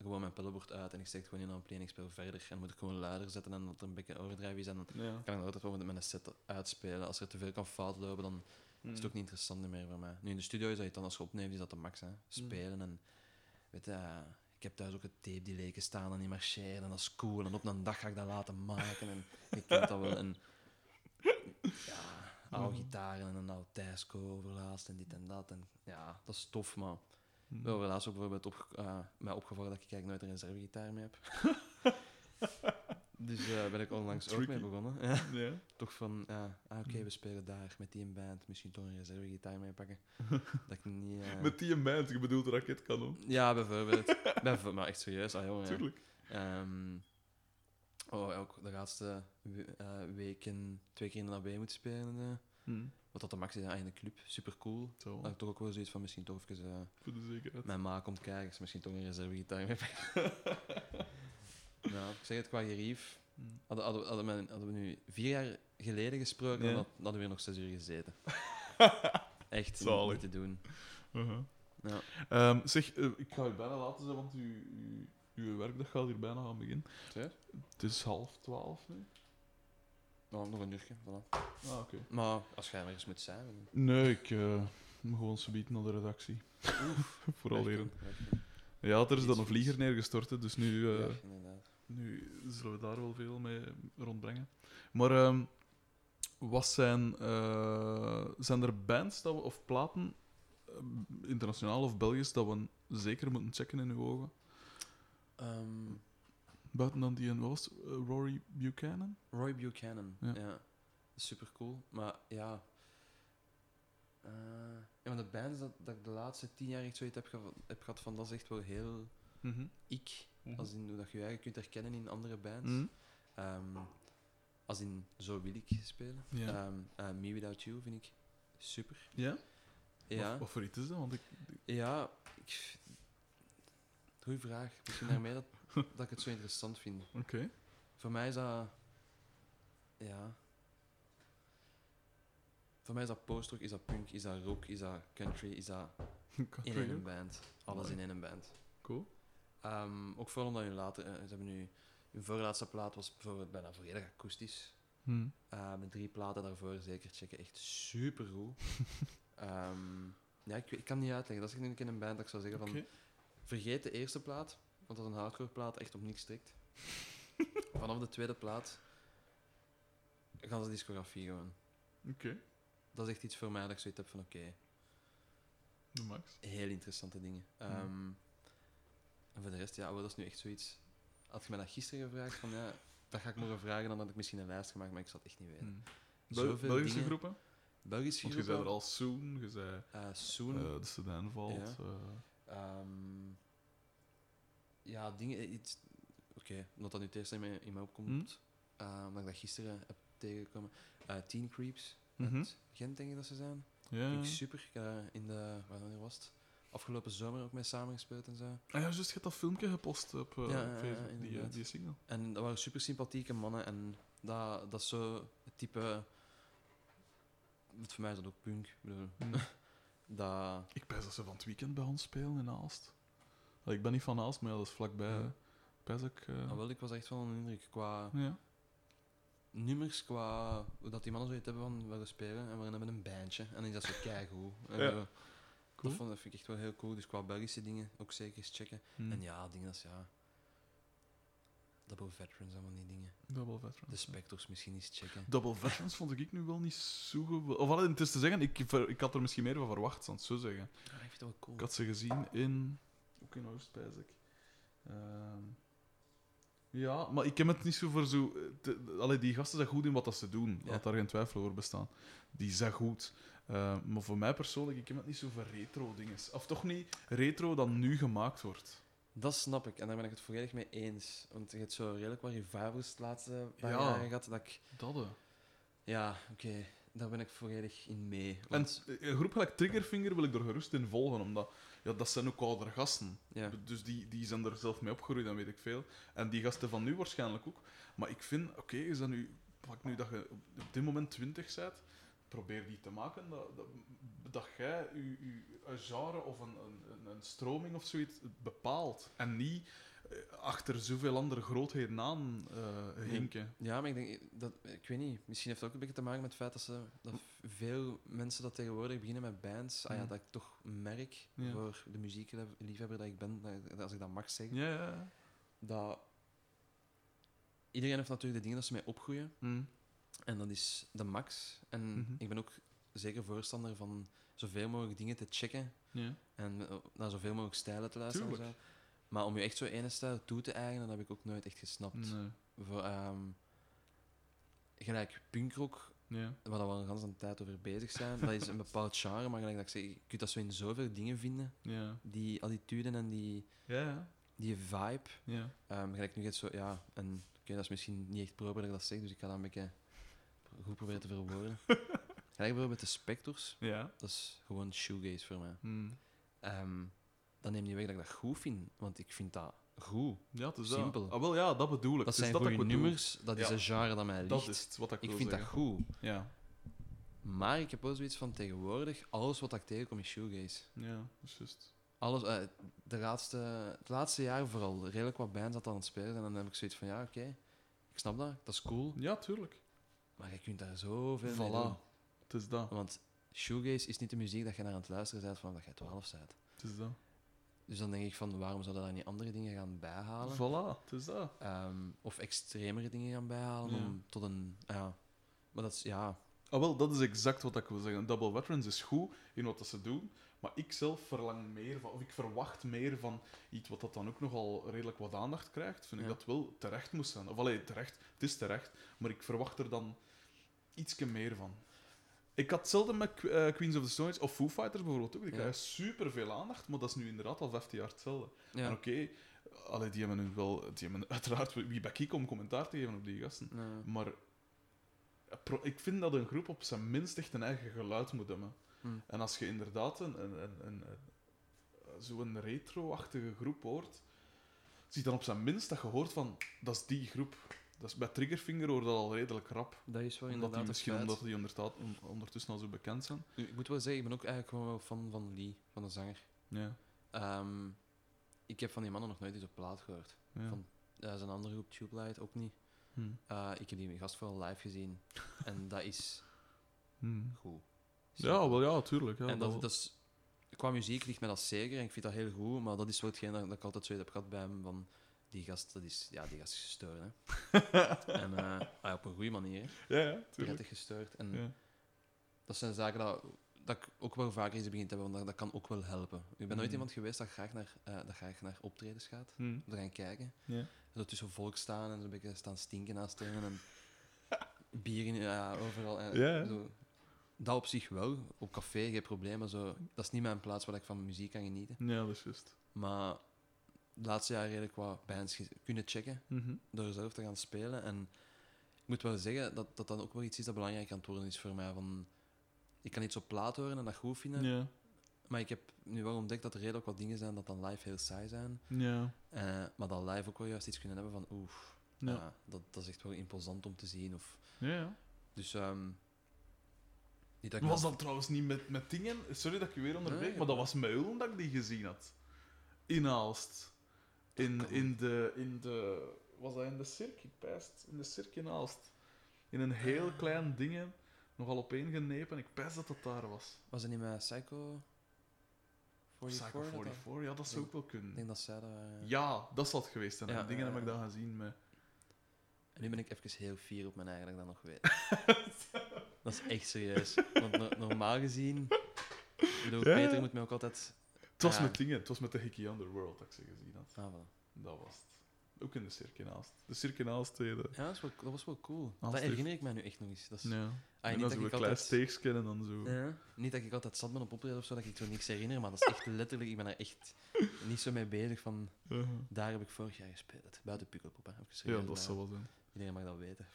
Speaker 2: gewoon mijn pedalboard uit en ik steek het gewoon in een ampli en ik speel verder. En dan moet ik gewoon luider zetten en dat er een beetje overdrive is. En dan
Speaker 1: Ja.
Speaker 2: kan ik altijd wel met mijn set uitspelen. Als er te veel kan fout lopen, dan
Speaker 1: Hmm.
Speaker 2: is het ook niet interessant meer voor mij. Nu in de studio is dat je dan als je opneemt, is dat de max. Hè. Spelen en weet je, ik heb thuis ook een tape die leken staan en die marcheren en dat is cool. En op een dag ga ik dat laten maken en je kent dat wel. En, ja, oude
Speaker 1: Mhm.
Speaker 2: gitaren en een oud Thijsco overlaatst en dit en dat. En ja, dat is tof, maar
Speaker 1: Hmm.
Speaker 2: wel laatst ook bijvoorbeeld op, eh, mij opgevallen dat ik eigenlijk nooit een reservegitaar mee heb. dus daar ben ik onlangs ook mee begonnen. Ja.
Speaker 1: Ja.
Speaker 2: Toch van, ja, ah, oké, we spelen daar met die een band, misschien toch een reservegitaar mee pakken. dat ik niet... eh,
Speaker 1: Met die band, je bedoelt raketkanon.
Speaker 2: Ja, bijvoorbeeld. Bijvoorbeeld, maar echt serieus, ah jongen. ja.
Speaker 1: Tuurlijk.
Speaker 2: Ehm, oh, ook de laatste eh, weken twee keer in de AB moeten spelen. eh.
Speaker 1: Hmm.
Speaker 2: wat dat de max is in de club, super cool.
Speaker 1: Zo,
Speaker 2: Dat ik toch ook wel zoiets van misschien toch even eh,
Speaker 1: voor de zekerheid.
Speaker 2: mijn ma komt kijken, is misschien toch een reservegitaar mee nou, ik zeg het qua gerief. Hadden, hadden, hadden, we, hadden we nu vier jaar geleden gesproken,
Speaker 1: Ja.
Speaker 2: dan had- hadden we hier nog zes uur gezeten. Echt
Speaker 1: Zalig.
Speaker 2: niet te doen.
Speaker 1: Uh-huh.
Speaker 2: Ja.
Speaker 1: Ehm, zeg, eh, ik ga je bijna laten zijn, want uw, werkdag gaat hier bijna gaan beginnen.
Speaker 2: Zeg?
Speaker 1: Het is half twaalf nu.
Speaker 2: Nou, nog een uurtje. Voilà.
Speaker 1: Ah, oké.
Speaker 2: Maar als jij ergens moet zijn... dan-
Speaker 1: Nee, ik eh, moet gewoon subiet naar de redactie. Vooral leren. Ja, er is dan een vlieger neergestort, hè, dus nu, eh,
Speaker 2: Ja.
Speaker 1: Nu zullen we daar wel veel mee rondbrengen. Maar ehm, wat zijn, eh, zijn er bands dat we, of platen, eh, internationaal of Belgisch, dat we zeker moeten checken in uw ogen?
Speaker 2: Ehm,
Speaker 1: Buiten dan die en wat was? Eh, Rory Buchanan?
Speaker 2: Roy Buchanan.
Speaker 1: Ja.
Speaker 2: Ja. Super cool. Maar ja. eh een van de bands dat, dat ik de laatste tien jaar echt zoiets heb, heb gehad van dat is echt wel heel ik.
Speaker 1: Mhm.
Speaker 2: Als in hoe dat je je eigen kunt herkennen in andere bands.
Speaker 1: Mhm.
Speaker 2: Ehm, als in zo wil ik spelen. Ehm, eh, Me Without You vind ik super.
Speaker 1: Ja?
Speaker 2: Ja,
Speaker 1: Wat, voor iets is dat? Want ik,
Speaker 2: ja ik, goeie vraag. Misschien daarmee dat, dat ik het zo interessant vind.
Speaker 1: Oké.
Speaker 2: Voor mij is dat. Ja. Voor mij is dat post-rock, is dat punk, is dat rock, is dat country, is dat in één
Speaker 1: ook.
Speaker 2: band. Alles in één band.
Speaker 1: Cool.
Speaker 2: Ehm, ook vooral omdat hun later, eh, ze hebben nu, hun voorlaatste plaat was bijvoorbeeld bijna volledig akoestisch.
Speaker 1: Hm.
Speaker 2: Uh, met drie platen daarvoor zeker checken. Echt super goed. ja, ik, ik kan niet uitleggen. Dat is nu in een band dat ik zou zeggen van... Vergeet de eerste plaat, want dat is een hardcore plaat, echt op niks trekt. Vanaf de tweede plaat gaan ze discografie gewoon.
Speaker 1: Oké.
Speaker 2: Dat is echt iets voor mij dat ik zoiets heb van oké,
Speaker 1: De max.
Speaker 2: heel interessante dingen. Ehm, En voor de rest, ja, wel, dat is nu echt zoiets... Had je mij dat gisteren gevraagd, van ja, dat ga ik morgen vragen, dan had ik misschien een lijst gemaakt, maar ik het echt niet weten.
Speaker 1: Hm.
Speaker 2: Zoveel
Speaker 1: Belgische
Speaker 2: dingen.
Speaker 1: groepen?
Speaker 2: Belgische
Speaker 1: Want je zei er
Speaker 2: groepen,
Speaker 1: al Soon, je zei
Speaker 2: eh, Soon,
Speaker 1: eh, de Sedanvalt.
Speaker 2: Ja.
Speaker 1: eh,
Speaker 2: Ehm, ja, dingen. eh, iets- Oké, omdat dat nu het eerste in mij, in mij opkomt.
Speaker 1: Hm?
Speaker 2: eh, omdat ik dat gisteren heb tegengekomen. Eh Teen Creeps.
Speaker 1: Mhm.
Speaker 2: Uit Gent, denk ik dat ze zijn.
Speaker 1: ja.
Speaker 2: Vind ik super. In de. Wanneer was het? Afgelopen zomer ook mee samengespeeld en zo.
Speaker 1: Ah ja, juist, je hebt dat filmpje gepost op eh,
Speaker 2: Ja, ja, ja,
Speaker 1: Facebook, die, eh, die single.
Speaker 2: En dat waren super sympathieke mannen. En dat, dat is zo het type. Voor mij is dat ook punk. Ik bedoel,
Speaker 1: Hm.
Speaker 2: dat,
Speaker 1: Ik pijs dat ze van het weekend bij ons spelen in Aalst. Ik ben niet van Aalst, maar ja, dat is vlakbij.
Speaker 2: Ja.
Speaker 1: hè. Pijs ik... eh,
Speaker 2: ah, wel, ik was echt van een indruk qua
Speaker 1: ja.
Speaker 2: nummers, qua dat die mannen zoiets hebben van willen spelen. En we hebben een bandje. En dan is dat zo keigoed. En
Speaker 1: Ja. Cool.
Speaker 2: Dat, vond, dat vind ik echt wel heel cool. Dus qua Belgische dingen ook zeker eens checken.
Speaker 1: Hm.
Speaker 2: En ja, dingen als ja. Double Veterans van die dingen.
Speaker 1: Double Veterans.
Speaker 2: De
Speaker 1: ja.
Speaker 2: Spectors misschien eens checken.
Speaker 1: Double Veterans vond ik nu wel niet zo goed. Of het is te zeggen, ik, ik had er misschien meer van verwacht, ik het zo zeggen.
Speaker 2: Ja, ik vind dat wel cool.
Speaker 1: Ik had ze gezien in. Ook in Oost, ik. Ehm, ja, maar ik heb het niet zo voor zo. eh, te- allee, die gasten zijn goed in wat dat ze doen.
Speaker 2: Ja.
Speaker 1: Laat daar geen twijfel over bestaan. Die zijn goed. Eh, maar voor mij persoonlijk, ik heb het niet zo voor retro-dingen. Of toch niet retro dat nu gemaakt wordt.
Speaker 2: Dat snap ik. En daar ben ik het volledig mee eens. Want je hebt zo redelijk wat revivals de laatste paar
Speaker 1: Ja.
Speaker 2: jaren gehad. Dat ik,
Speaker 1: Dat, hè.
Speaker 2: ja, oké. daar ben ik volledig in mee.
Speaker 1: En
Speaker 2: Want,
Speaker 1: een groep gelijk Triggerfinger wil ik er gerust in volgen, omdat ja, dat zijn ook oudere gasten.
Speaker 2: ja.
Speaker 1: Dus die, die zijn er zelf mee opgegroeid, en weet ik veel. En die gasten van nu waarschijnlijk ook. Maar ik vind, oké, is dat nu, pak nu dat je op op dit moment 20 bent, probeer die te maken dat, dat, dat jij je, je, een genre of een, een, een- stroming of zoiets bepaalt. En niet eh, achter zoveel andere grootheden aan eh, hinken.
Speaker 2: Ja, maar ik denk dat, ik weet niet, misschien heeft het ook een beetje te maken met het feit dat, ze, dat veel mensen dat tegenwoordig beginnen met bands, ah ja,
Speaker 1: Mm.
Speaker 2: dat ik toch merk
Speaker 1: Ja.
Speaker 2: voor de muziekliefhebber dat ik ben, dat, als ik dat mag zeggen,
Speaker 1: Ja, ja,
Speaker 2: dat iedereen heeft natuurlijk de dingen dat ze mee opgroeien
Speaker 1: Hm.
Speaker 2: En dat is de max. En
Speaker 1: Mhm.
Speaker 2: ik ben ook zeker voorstander van zoveel mogelijk dingen te checken
Speaker 1: ja.
Speaker 2: en eh, naar zoveel mogelijk stijlen te luisteren. en
Speaker 1: Tuurlijk.
Speaker 2: zo. Maar om je echt zo ene stijl toe te eigenen, dat heb ik ook nooit echt gesnapt.
Speaker 1: Nee.
Speaker 2: Voor, ehm, gelijk punkrock,
Speaker 1: Ja.
Speaker 2: waar we al een hele tijd over bezig zijn, dat is een bepaald genre, maar gelijk dat ik zeg, je kunt dat zo in zoveel dingen vinden,
Speaker 1: Ja.
Speaker 2: die attitude en die,
Speaker 1: Ja,
Speaker 2: die vibe.
Speaker 1: Ja.
Speaker 2: Ehm gelijk nu gaat zo, ja, en oké, dat is misschien niet echt proper dat ik dat zeg, dus ik ga dat een beetje goed proberen te verwoorden. gelijk bijvoorbeeld de Spectors,
Speaker 1: Ja.
Speaker 2: dat is gewoon shoegaze voor mij.
Speaker 1: Hm.
Speaker 2: Ehm dat neemt niet weg dat ik dat goed vind, want ik vind dat goed.
Speaker 1: Ja, het is
Speaker 2: Simpel.
Speaker 1: Dat. Ah, wel, ja, dat bedoel ik.
Speaker 2: Dat
Speaker 1: is
Speaker 2: zijn
Speaker 1: dat
Speaker 2: goede nummers, dat is
Speaker 1: Ja.
Speaker 2: een genre dat mij ligt.
Speaker 1: Dat is wat ik,
Speaker 2: ik vind dat goed.
Speaker 1: Ja.
Speaker 2: Maar ik heb wel zoiets van tegenwoordig, alles wat ik tegenkom is shoegaze.
Speaker 1: Ja, dat is juist.
Speaker 2: alles, eh, de laatste, het laatste jaar vooral redelijk wat bands dat aan het spelen. En dan heb ik zoiets van, ja, oké, ik snap dat, dat is cool.
Speaker 1: Ja, tuurlijk.
Speaker 2: Maar je kunt daar zoveel mee doen.
Speaker 1: Voilà. Het is dat.
Speaker 2: Want shoegaze is niet de muziek dat je naar aan het luisteren bent vanaf dat je 12 bent.
Speaker 1: Het is dat.
Speaker 2: Dus dan denk ik van, waarom zou je daar niet andere dingen gaan bijhalen?
Speaker 1: Voilà, het is dat.
Speaker 2: Ehm, of extremere dingen gaan bijhalen
Speaker 1: Ja.
Speaker 2: om tot een... Ja. Maar dat is, ja...
Speaker 1: Ah, wel, dat is exact wat ik wil zeggen. Double Veterans is goed in wat dat ze doen, maar ik zelf verlang meer van, of ik verwacht meer van iets wat dat dan ook nogal redelijk wat aandacht krijgt. Vind ik dat wel terecht moest zijn. Of alleen terecht, het is terecht, maar ik verwacht er dan ietsje meer van. Ik had hetzelfde met eh, Queens of the Stone Age, of Foo Fighters bijvoorbeeld ook. Die krijgen super veel aandacht, maar dat is nu inderdaad al 15 jaar hetzelfde. En oké, allee, die hebben nu wel, die hebben uiteraard wie ben ik om commentaar te geven op die gasten. Maar eh, ik vind dat een groep op zijn minst echt een eigen geluid moet hebben.
Speaker 2: Hm.
Speaker 1: En als je inderdaad een, een, een, een, een- zo'n retro-achtige groep hoort, zie je dan op zijn minst dat je hoort van, dat is die groep. Dat is, bij Triggerfinger hoor je dat al redelijk rap.
Speaker 2: Dat is wel
Speaker 1: Omdat die
Speaker 2: inderdaad
Speaker 1: misschien omdat die ondertussen al zo bekend zijn.
Speaker 2: Nu, ik moet wel zeggen, ik ben ook eigenlijk gewoon wel fan van Lee, van de zanger.
Speaker 1: Ja.
Speaker 2: Ehm, ik heb van die mannen nog nooit eens op plaat gehoord.
Speaker 1: ja.
Speaker 2: Van- Dat is een andere groep, Tube Light, ook niet.
Speaker 1: Hm.
Speaker 2: Eh, ik heb die gast wel live gezien. en dat is
Speaker 1: Hm.
Speaker 2: goed.
Speaker 1: Ja, wel ja, tuurlijk. Ja,
Speaker 2: en
Speaker 1: dat-
Speaker 2: dat, dat is, qua muziek ligt mij dat zeker en ik vind dat heel goed, maar dat is wel hetgeen dat, dat ik altijd zo heb gehad bij hem. Van, die gast, dat is, ja, die gast is gestoord. Hè. en ah ja, op een goede manier. Hè.
Speaker 1: ja, ja.
Speaker 2: Prettig gestoord. En
Speaker 1: Ja.
Speaker 2: dat zijn zaken dat, dat ik ook wel vaker eens begin te hebben, want dat, dat kan ook wel helpen. Ik ben nooit
Speaker 1: Mm.
Speaker 2: iemand geweest dat graag naar, eh, dat graag naar optredens gaat, om te gaan kijken.
Speaker 1: Ja.
Speaker 2: En zo tussen volk staan en zo een beetje staan stinken naast hen en bier in, ja, overal. En. Zo. Dat op zich wel. Op café geen probleem, maar zo, dat is niet mijn plaats waar ik van muziek kan genieten.
Speaker 1: ja, dat is juist.
Speaker 2: Maar de laatste jaar redelijk wat bands kunnen checken
Speaker 1: Mhm.
Speaker 2: door zelf te gaan spelen. En ik moet wel zeggen dat dat dan ook wel iets is dat belangrijk aan het worden is voor mij. Van, ik kan iets op plaat horen en dat goed vinden,
Speaker 1: Ja.
Speaker 2: maar ik heb nu wel ontdekt dat er redelijk wat dingen zijn dat dan live heel saai zijn.
Speaker 1: Ja.
Speaker 2: Eh, maar dat live ook wel juist iets kunnen hebben van oeh,
Speaker 1: Ja.
Speaker 2: dat, dat is echt wel imposant om te zien. Of,
Speaker 1: Ja, ja.
Speaker 2: dus ehm niet dat ik
Speaker 1: Was dat trouwens niet met, met dingen? Sorry dat ik je weer onderbreek,
Speaker 2: Nee,
Speaker 1: maar dat was met Ulm dat ik die gezien had. In Aalst. In, in de... In de was dat in de cirk? Ik pijst. In de cirk in Aalst. In een heel
Speaker 2: Ah.
Speaker 1: klein ding, nogal opeengenepen. Ik pijs dat dat daar was.
Speaker 2: was het niet met Psycho 44?
Speaker 1: Psycho
Speaker 2: dat dat-
Speaker 1: 44, ja, dat zou ook wel
Speaker 2: Ik
Speaker 1: kunnen.
Speaker 2: denk dat zij daar... eh,
Speaker 1: Ja, dat zal het geweest zijn.
Speaker 2: Ja,
Speaker 1: dingen heb ik
Speaker 2: ja.
Speaker 1: dan gezien met...
Speaker 2: En nu ben ik even heel fier op mijn eigen dat ik dat nog weet. dat is echt serieus. Want no- normaal gezien... Ik bedoel,
Speaker 1: Ja,
Speaker 2: Peter
Speaker 1: ja.
Speaker 2: moet mij ook altijd...
Speaker 1: Het was met dingen. Het was met de Hickey Underworld dat ik ze gezien had.
Speaker 2: Ah, voilà.
Speaker 1: Dat was het. Ook in de cirk in Aalst. De cirk in Aalst deed dat.
Speaker 2: Ja, dat, is wel, dat was wel cool.
Speaker 1: Als
Speaker 2: dat herinner ik mij nu echt nog eens. Dat is,
Speaker 1: Ja.
Speaker 2: Ah,
Speaker 1: en dan
Speaker 2: dat
Speaker 1: zo een klein
Speaker 2: altijd-
Speaker 1: steekje en dan zo.
Speaker 2: Ja. Niet dat ik altijd zat ben op optreden of zo, dat ik zo niks herinner, maar dat is echt letterlijk... Ik ben er echt niet zo mee bezig van... Daar heb ik vorig jaar gespeeld. Buiten Pukkelpop,
Speaker 1: Ja, dat zou wel zijn.
Speaker 2: Iedereen mag dat weten.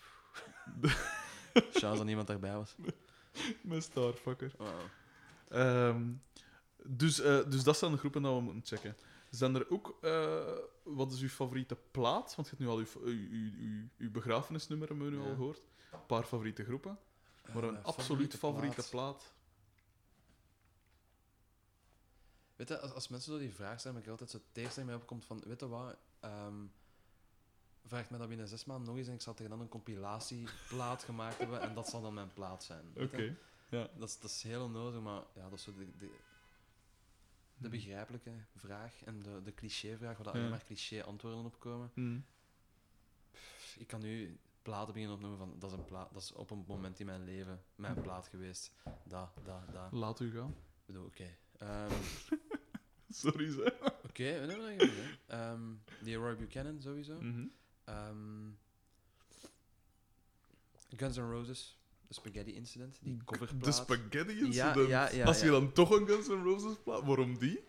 Speaker 2: Chance dat niemand daarbij was.
Speaker 1: Met Starfucker.
Speaker 2: Wow.
Speaker 1: Dus, eh, dus dat zijn de groepen dat we moeten checken. Zijn er ook... eh, wat is uw favoriete plaat? Want je hebt nu al uw, uw, uw, uw, begrafenisnummer hebben we nu
Speaker 2: Ja.
Speaker 1: al gehoord. Een paar favoriete groepen. Maar een
Speaker 2: Eh,
Speaker 1: absoluut favoriete
Speaker 2: plaat. Weet je, als, als mensen zo die vraag stellen, ben ik altijd zo in mij opkomt van, weet je wat, ehm, vraag mij dat binnen zes maanden nog eens en ik zal tegen dan een compilatieplaat gemaakt hebben en dat zal dan mijn plaat zijn.
Speaker 1: Oké.
Speaker 2: je? Dat, is, dat is heel onnodig, maar ja, dat is zo de, de, de begrijpelijke vraag en de, de cliché-vraag, waar
Speaker 1: Ja.
Speaker 2: alleen maar cliché-antwoorden op komen. Pff, Ik kan nu platen beginnen opnoemen van, dat is, een plaat, dat is op een moment in mijn leven mijn plaat geweest. Da, da, da. Ik
Speaker 1: Laat u gaan.
Speaker 2: bedoel, oké. Ehm,
Speaker 1: Sorry, zeg.
Speaker 2: Oké, nee, nee, nee. Ehm, die Roy Buchanan sowieso.
Speaker 1: Mhm.
Speaker 2: Ehm, Guns N' Roses, Spaghetti Incident, die coverplaat.
Speaker 1: De Spaghetti
Speaker 2: Ja,
Speaker 1: Incident.
Speaker 2: ja, ja,
Speaker 1: Als je
Speaker 2: ja.
Speaker 1: dan toch een Guns N' Roses plaat... Waarom die?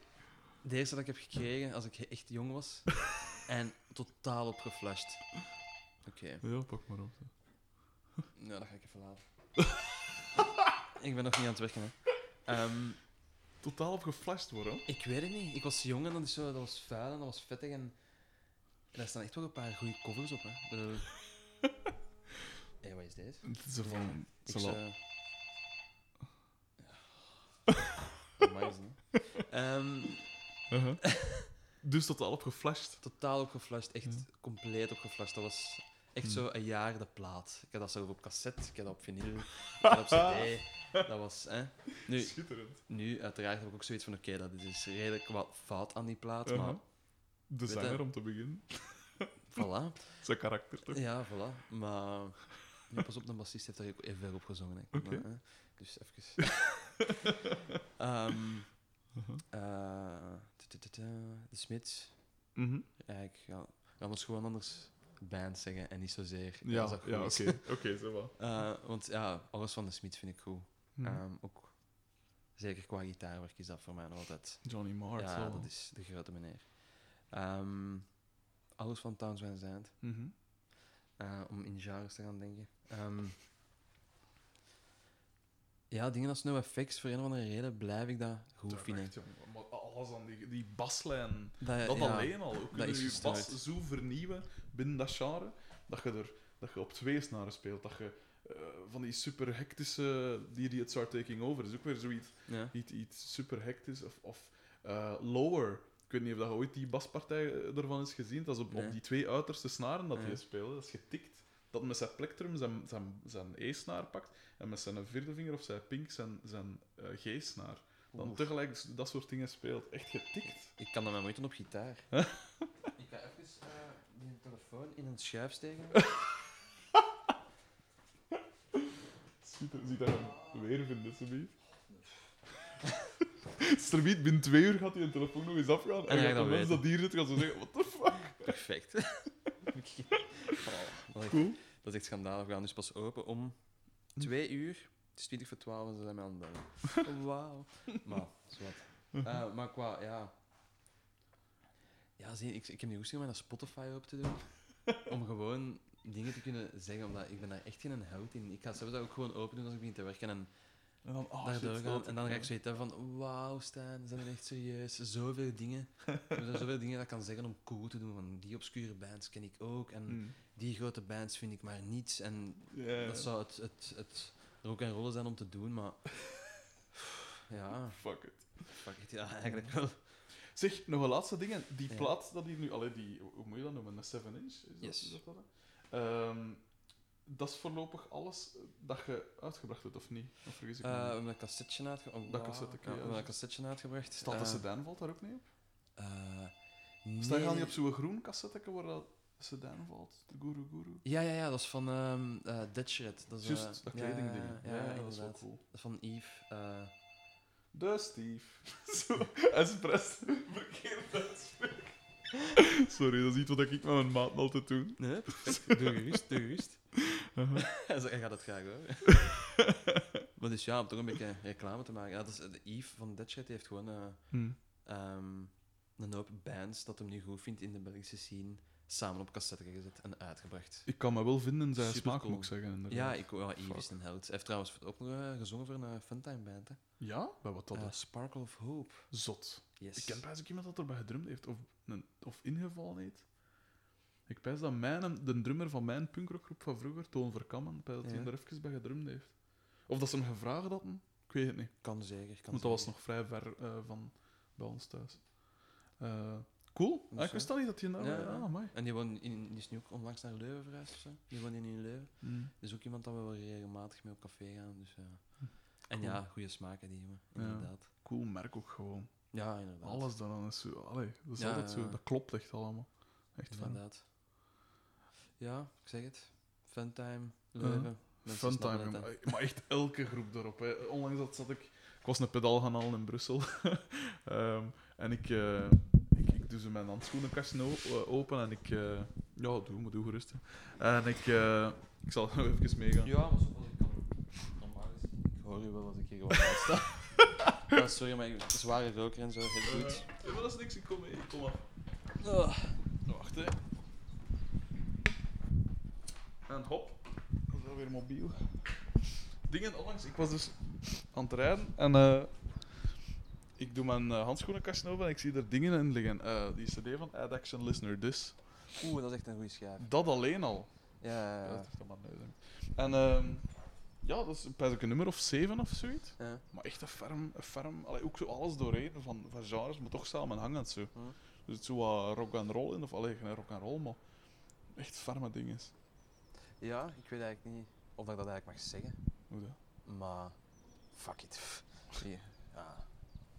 Speaker 2: De eerste dat ik heb gekregen als ik echt jong was. en totaal op geflasht. Oké,
Speaker 1: Ja, pak maar op.
Speaker 2: nou, dat ga ik even laten. ik ben nog niet aan het werken, hè. Ehm,
Speaker 1: Totaal op geflasht worden.
Speaker 2: ik weet het niet. Ik was jong en dat, is zo, dat was vuil en dat was vettig. En, en daar staan echt wel een paar goede covers op, hè. Ik bedoel... Hé, wat is deze?
Speaker 1: Het is zo van...
Speaker 2: Ik
Speaker 1: zo
Speaker 2: zou... hè. Ehm,
Speaker 1: Uh-huh. dus totaal opgeflasht.
Speaker 2: Totaal opgeflasht, echt compleet opgeflasht. Dat was echt
Speaker 1: Hmm.
Speaker 2: zo een jaar de plaat. Ik had dat zelf op cassette, ik had dat op vinyl, ik had dat op cd. Dat was, hè. Nu,
Speaker 1: Schitterend.
Speaker 2: nu, uiteraard heb ik ook zoiets van, oké, dat is redelijk wat fout aan die plaat,
Speaker 1: Uh-huh.
Speaker 2: maar
Speaker 1: De
Speaker 2: Weet
Speaker 1: zanger
Speaker 2: je-
Speaker 1: om te beginnen.
Speaker 2: voilà.
Speaker 1: Zijn karakter toch?
Speaker 2: Ja, voilà. Maar nu, pas op, de bassist heeft daar ook even veel op gezongen. Hè. Hè, Dus even. Ehm
Speaker 1: Uh-huh.
Speaker 2: eh, de Smits.
Speaker 1: Mhm.
Speaker 2: Ja, ik ga, ga ons gewoon anders band zeggen en niet zozeer.
Speaker 1: Ja,
Speaker 2: dat
Speaker 1: ja oké. Oké, zo wat.
Speaker 2: Eh, want ja, alles van de Smits vind ik goed.
Speaker 1: Mhm.
Speaker 2: Ehm, ook zeker qua gitaarwerk is dat voor mij nog altijd.
Speaker 1: Johnny Marr.
Speaker 2: ja,
Speaker 1: zo.
Speaker 2: dat is de grote meneer. Ehm, alles van Towns Van Zandt.
Speaker 1: Mhm.
Speaker 2: Eh, om in genres te gaan denken. Ehm, ja, dingen als NoFX, voor een of andere reden blijf ik dat goed vinden.
Speaker 1: jongen. Maar alles aan die, die baslijn.
Speaker 2: Dat,
Speaker 1: Dat
Speaker 2: ja,
Speaker 1: alleen al. Hoe kun je je bas zo vernieuwen binnen dat genre, dat je, er, dat je op twee snaren speelt. Dat je eh, van die super hectische... Die, die het start taking over is ook weer zoiets
Speaker 2: Ja.
Speaker 1: iets, iets super hectisch. Of, of eh, lower. Ik weet niet of dat je ooit die baspartij eh, ervan is gezien. Dat is op,
Speaker 2: Nee.
Speaker 1: op die twee uiterste snaren dat
Speaker 2: Ja.
Speaker 1: hij speelde. Dat is getikt. Dat met zijn plektrum zijn, zijn, zijn E-snaar pakt. En met zijn vierde vinger of zijn pink zijn, zijn eh, G-snaar. Dan
Speaker 2: Oef.
Speaker 1: tegelijk dat soort dingen speelt. Echt getikt.
Speaker 2: Ik kan dat met moeite op gitaar. ik ga even eh, die telefoon in een schuif steken.
Speaker 1: Ziet er, ziet een weer vinden, alsjeblieft. Stramiet, binnen twee uur gaat hij een telefoon nog eens afgaan. En,
Speaker 2: En
Speaker 1: gaat
Speaker 2: gaat
Speaker 1: de
Speaker 2: dat
Speaker 1: mens dat hier zit, gaat zo zeggen, what the fuck?
Speaker 2: Perfect. oh, dat, is,
Speaker 1: Cool.
Speaker 2: dat is echt schandalig. We gaan dus pas open om twee uur. Het is 20 voor 12 en ze zijn mij aan het bellen. Wauw. Maar, zwart. Eh maar qua, ja... Ja, zie, je, ik, ik heb nu goesting om mijn Spotify open te doen. Om gewoon dingen te kunnen zeggen, omdat ik ben daar echt geen held in. Ik ga zelfs dat ook gewoon open doen als ik begin te werken en
Speaker 1: En dan, oh,
Speaker 2: daardoor
Speaker 1: shit,
Speaker 2: gaan.
Speaker 1: dat-
Speaker 2: En dan ga ik zoiets hebben van, wauw Stijn, zijn echt serieus? Zoveel dingen. Er zijn zoveel dingen dat ik kan zeggen om cool te doen. Van die obscure bands ken ik ook. En
Speaker 1: Mm.
Speaker 2: die grote bands vind ik maar niets. En dat zou het, het, het rock en rollen zijn om te doen, maar... Ja,
Speaker 1: Fuck it.
Speaker 2: fuck it, ja, eigenlijk wel.
Speaker 1: Zeg, nog een laatste ding. Die
Speaker 2: Ja.
Speaker 1: plaat dat hier nu... Allee, die, hoe moet je dat noemen? Een 7 inch? Is dat,
Speaker 2: Yes.
Speaker 1: is dat? Dat is voorlopig alles dat je uitgebracht hebt, of niet? Of vergis ik me
Speaker 2: Eh, we hebben een cassetje uitgebracht. Oh,
Speaker 1: Dat cassette,
Speaker 2: Ja, we een cassetje uitgebracht.
Speaker 1: Staat de
Speaker 2: Eh,
Speaker 1: sedan valt daar ook niet op?
Speaker 2: eh,
Speaker 1: Sta je al
Speaker 2: nee.
Speaker 1: niet op zo'n groen cassette waar dat sedan valt? De Guru Guru?
Speaker 2: Ja, ja, ja, dat is van eh Dead Shred. Dat is, eh,
Speaker 1: Juist, dat
Speaker 2: ja,
Speaker 1: kledingding.
Speaker 2: Ja, ja,
Speaker 1: dat is wel cool.
Speaker 2: Dat is van eh,
Speaker 1: De Steve. Zo, expres verkeerd uitspreken. Sorry, dat is iets wat ik met mijn maat altijd doe.
Speaker 2: Nee. Doe gerust, doe gerust. Hij gaat het graag hoor. maar dus ja, om toch een beetje reclame te maken. Ja, dat is, de Yves van Dead Shred die heeft gewoon eh,
Speaker 1: Hm.
Speaker 2: ehm, een hoop bands dat hem nu goed vindt in de Belgische scene samen op cassette gezet en uitgebracht.
Speaker 1: Ik kan me wel vinden in zijn smaak, moet ik zeggen. inderdaad.
Speaker 2: Ja, ik, ja, Yves een held. Hij heeft trouwens ook nog eh, gezongen voor een Funtime band. Hè.
Speaker 1: Ja? Bij wat dat
Speaker 2: Eh? Sparkle of Hope.
Speaker 1: Zot.
Speaker 2: Yes.
Speaker 1: Ik ken bijna ook iemand dat erbij gedrumd heeft, of, een, of ingevallen heeft. Ik pijs dat mijn, de drummer van mijn punkrockgroep van vroeger, Toon Verkammen, dat hij
Speaker 2: Ja.
Speaker 1: er even bij gedrumd heeft. Of dat ze hem gevraagd hadden, ik weet het niet.
Speaker 2: Kan zeker. Kan
Speaker 1: Want dat was nog vrij ver eh, van bij ons thuis. Eh, cool.
Speaker 2: Dus
Speaker 1: Ah, ik wist al niet dat je nou...
Speaker 2: Ja,
Speaker 1: Ja, ah.
Speaker 2: En die, woont in, die is nu ook onlangs naar Leuven verhuisd of zo. Die woont in in Leuven.
Speaker 1: Mm.
Speaker 2: Dus ook iemand dat we wel regelmatig mee op café gaan. Dus, ja. En ja, goede smaak, die jongen. Inderdaad.
Speaker 1: Cool merk ook gewoon.
Speaker 2: Ja, inderdaad.
Speaker 1: Alles daaraan is zo... Allee, dat is altijd zo... Dat klopt echt allemaal. Echt fijn.
Speaker 2: Inderdaad. Ja, ik zeg het. Funtime, Leuven. mensen
Speaker 1: Funtime. Maar echt elke groep erop. Hè. Onlangs dat zat ik... Ik was een pedaal gaan halen in Brussel. Ehm, en ik, eh, doe zo mijn handschoenenkastje o- eh, open en ik... eh, ja, doe, maar doe gerust. hè. En ik... eh, ik zal nog even meegaan.
Speaker 2: Ja, maar zoals ik kan. Normaal gezien. Ik hoor je wel als ik hier gewoon uitsta. ja, sorry, maar ik zware roker en zo. Heel goed.
Speaker 1: Ja, maar dat is niks. Ik kom mee. Ik kom af.
Speaker 2: Oh.
Speaker 1: Wacht, hè. En hop. Dat is wel weer mobiel. Dingen, onlangs, ik was dus aan het rijden en eh, ik doe mijn uh, handschoenenkastje open en ik zie er dingen in liggen. Eh, die cd van Ad Action Listener This.
Speaker 2: Oeh, dat is echt een goede schijf.
Speaker 1: Dat alleen al.
Speaker 2: Ja, ja,
Speaker 1: dat is echt allemaal leuk, hè. En ehm, Ja, dat is bijna een nummer of zeven of zoiets.
Speaker 2: Ja.
Speaker 1: Maar echt een ferm, een ferm allee, ook zo alles doorheen van, van genres, maar toch samen hangend zo.
Speaker 2: Hm.
Speaker 1: Dus het zo wat rock and roll in, of alleen geen rock and roll, maar echt ferme dingen.
Speaker 2: ja, ik weet eigenlijk niet of ik dat eigenlijk mag zeggen.
Speaker 1: Hoe dat?
Speaker 2: Maar fuck it.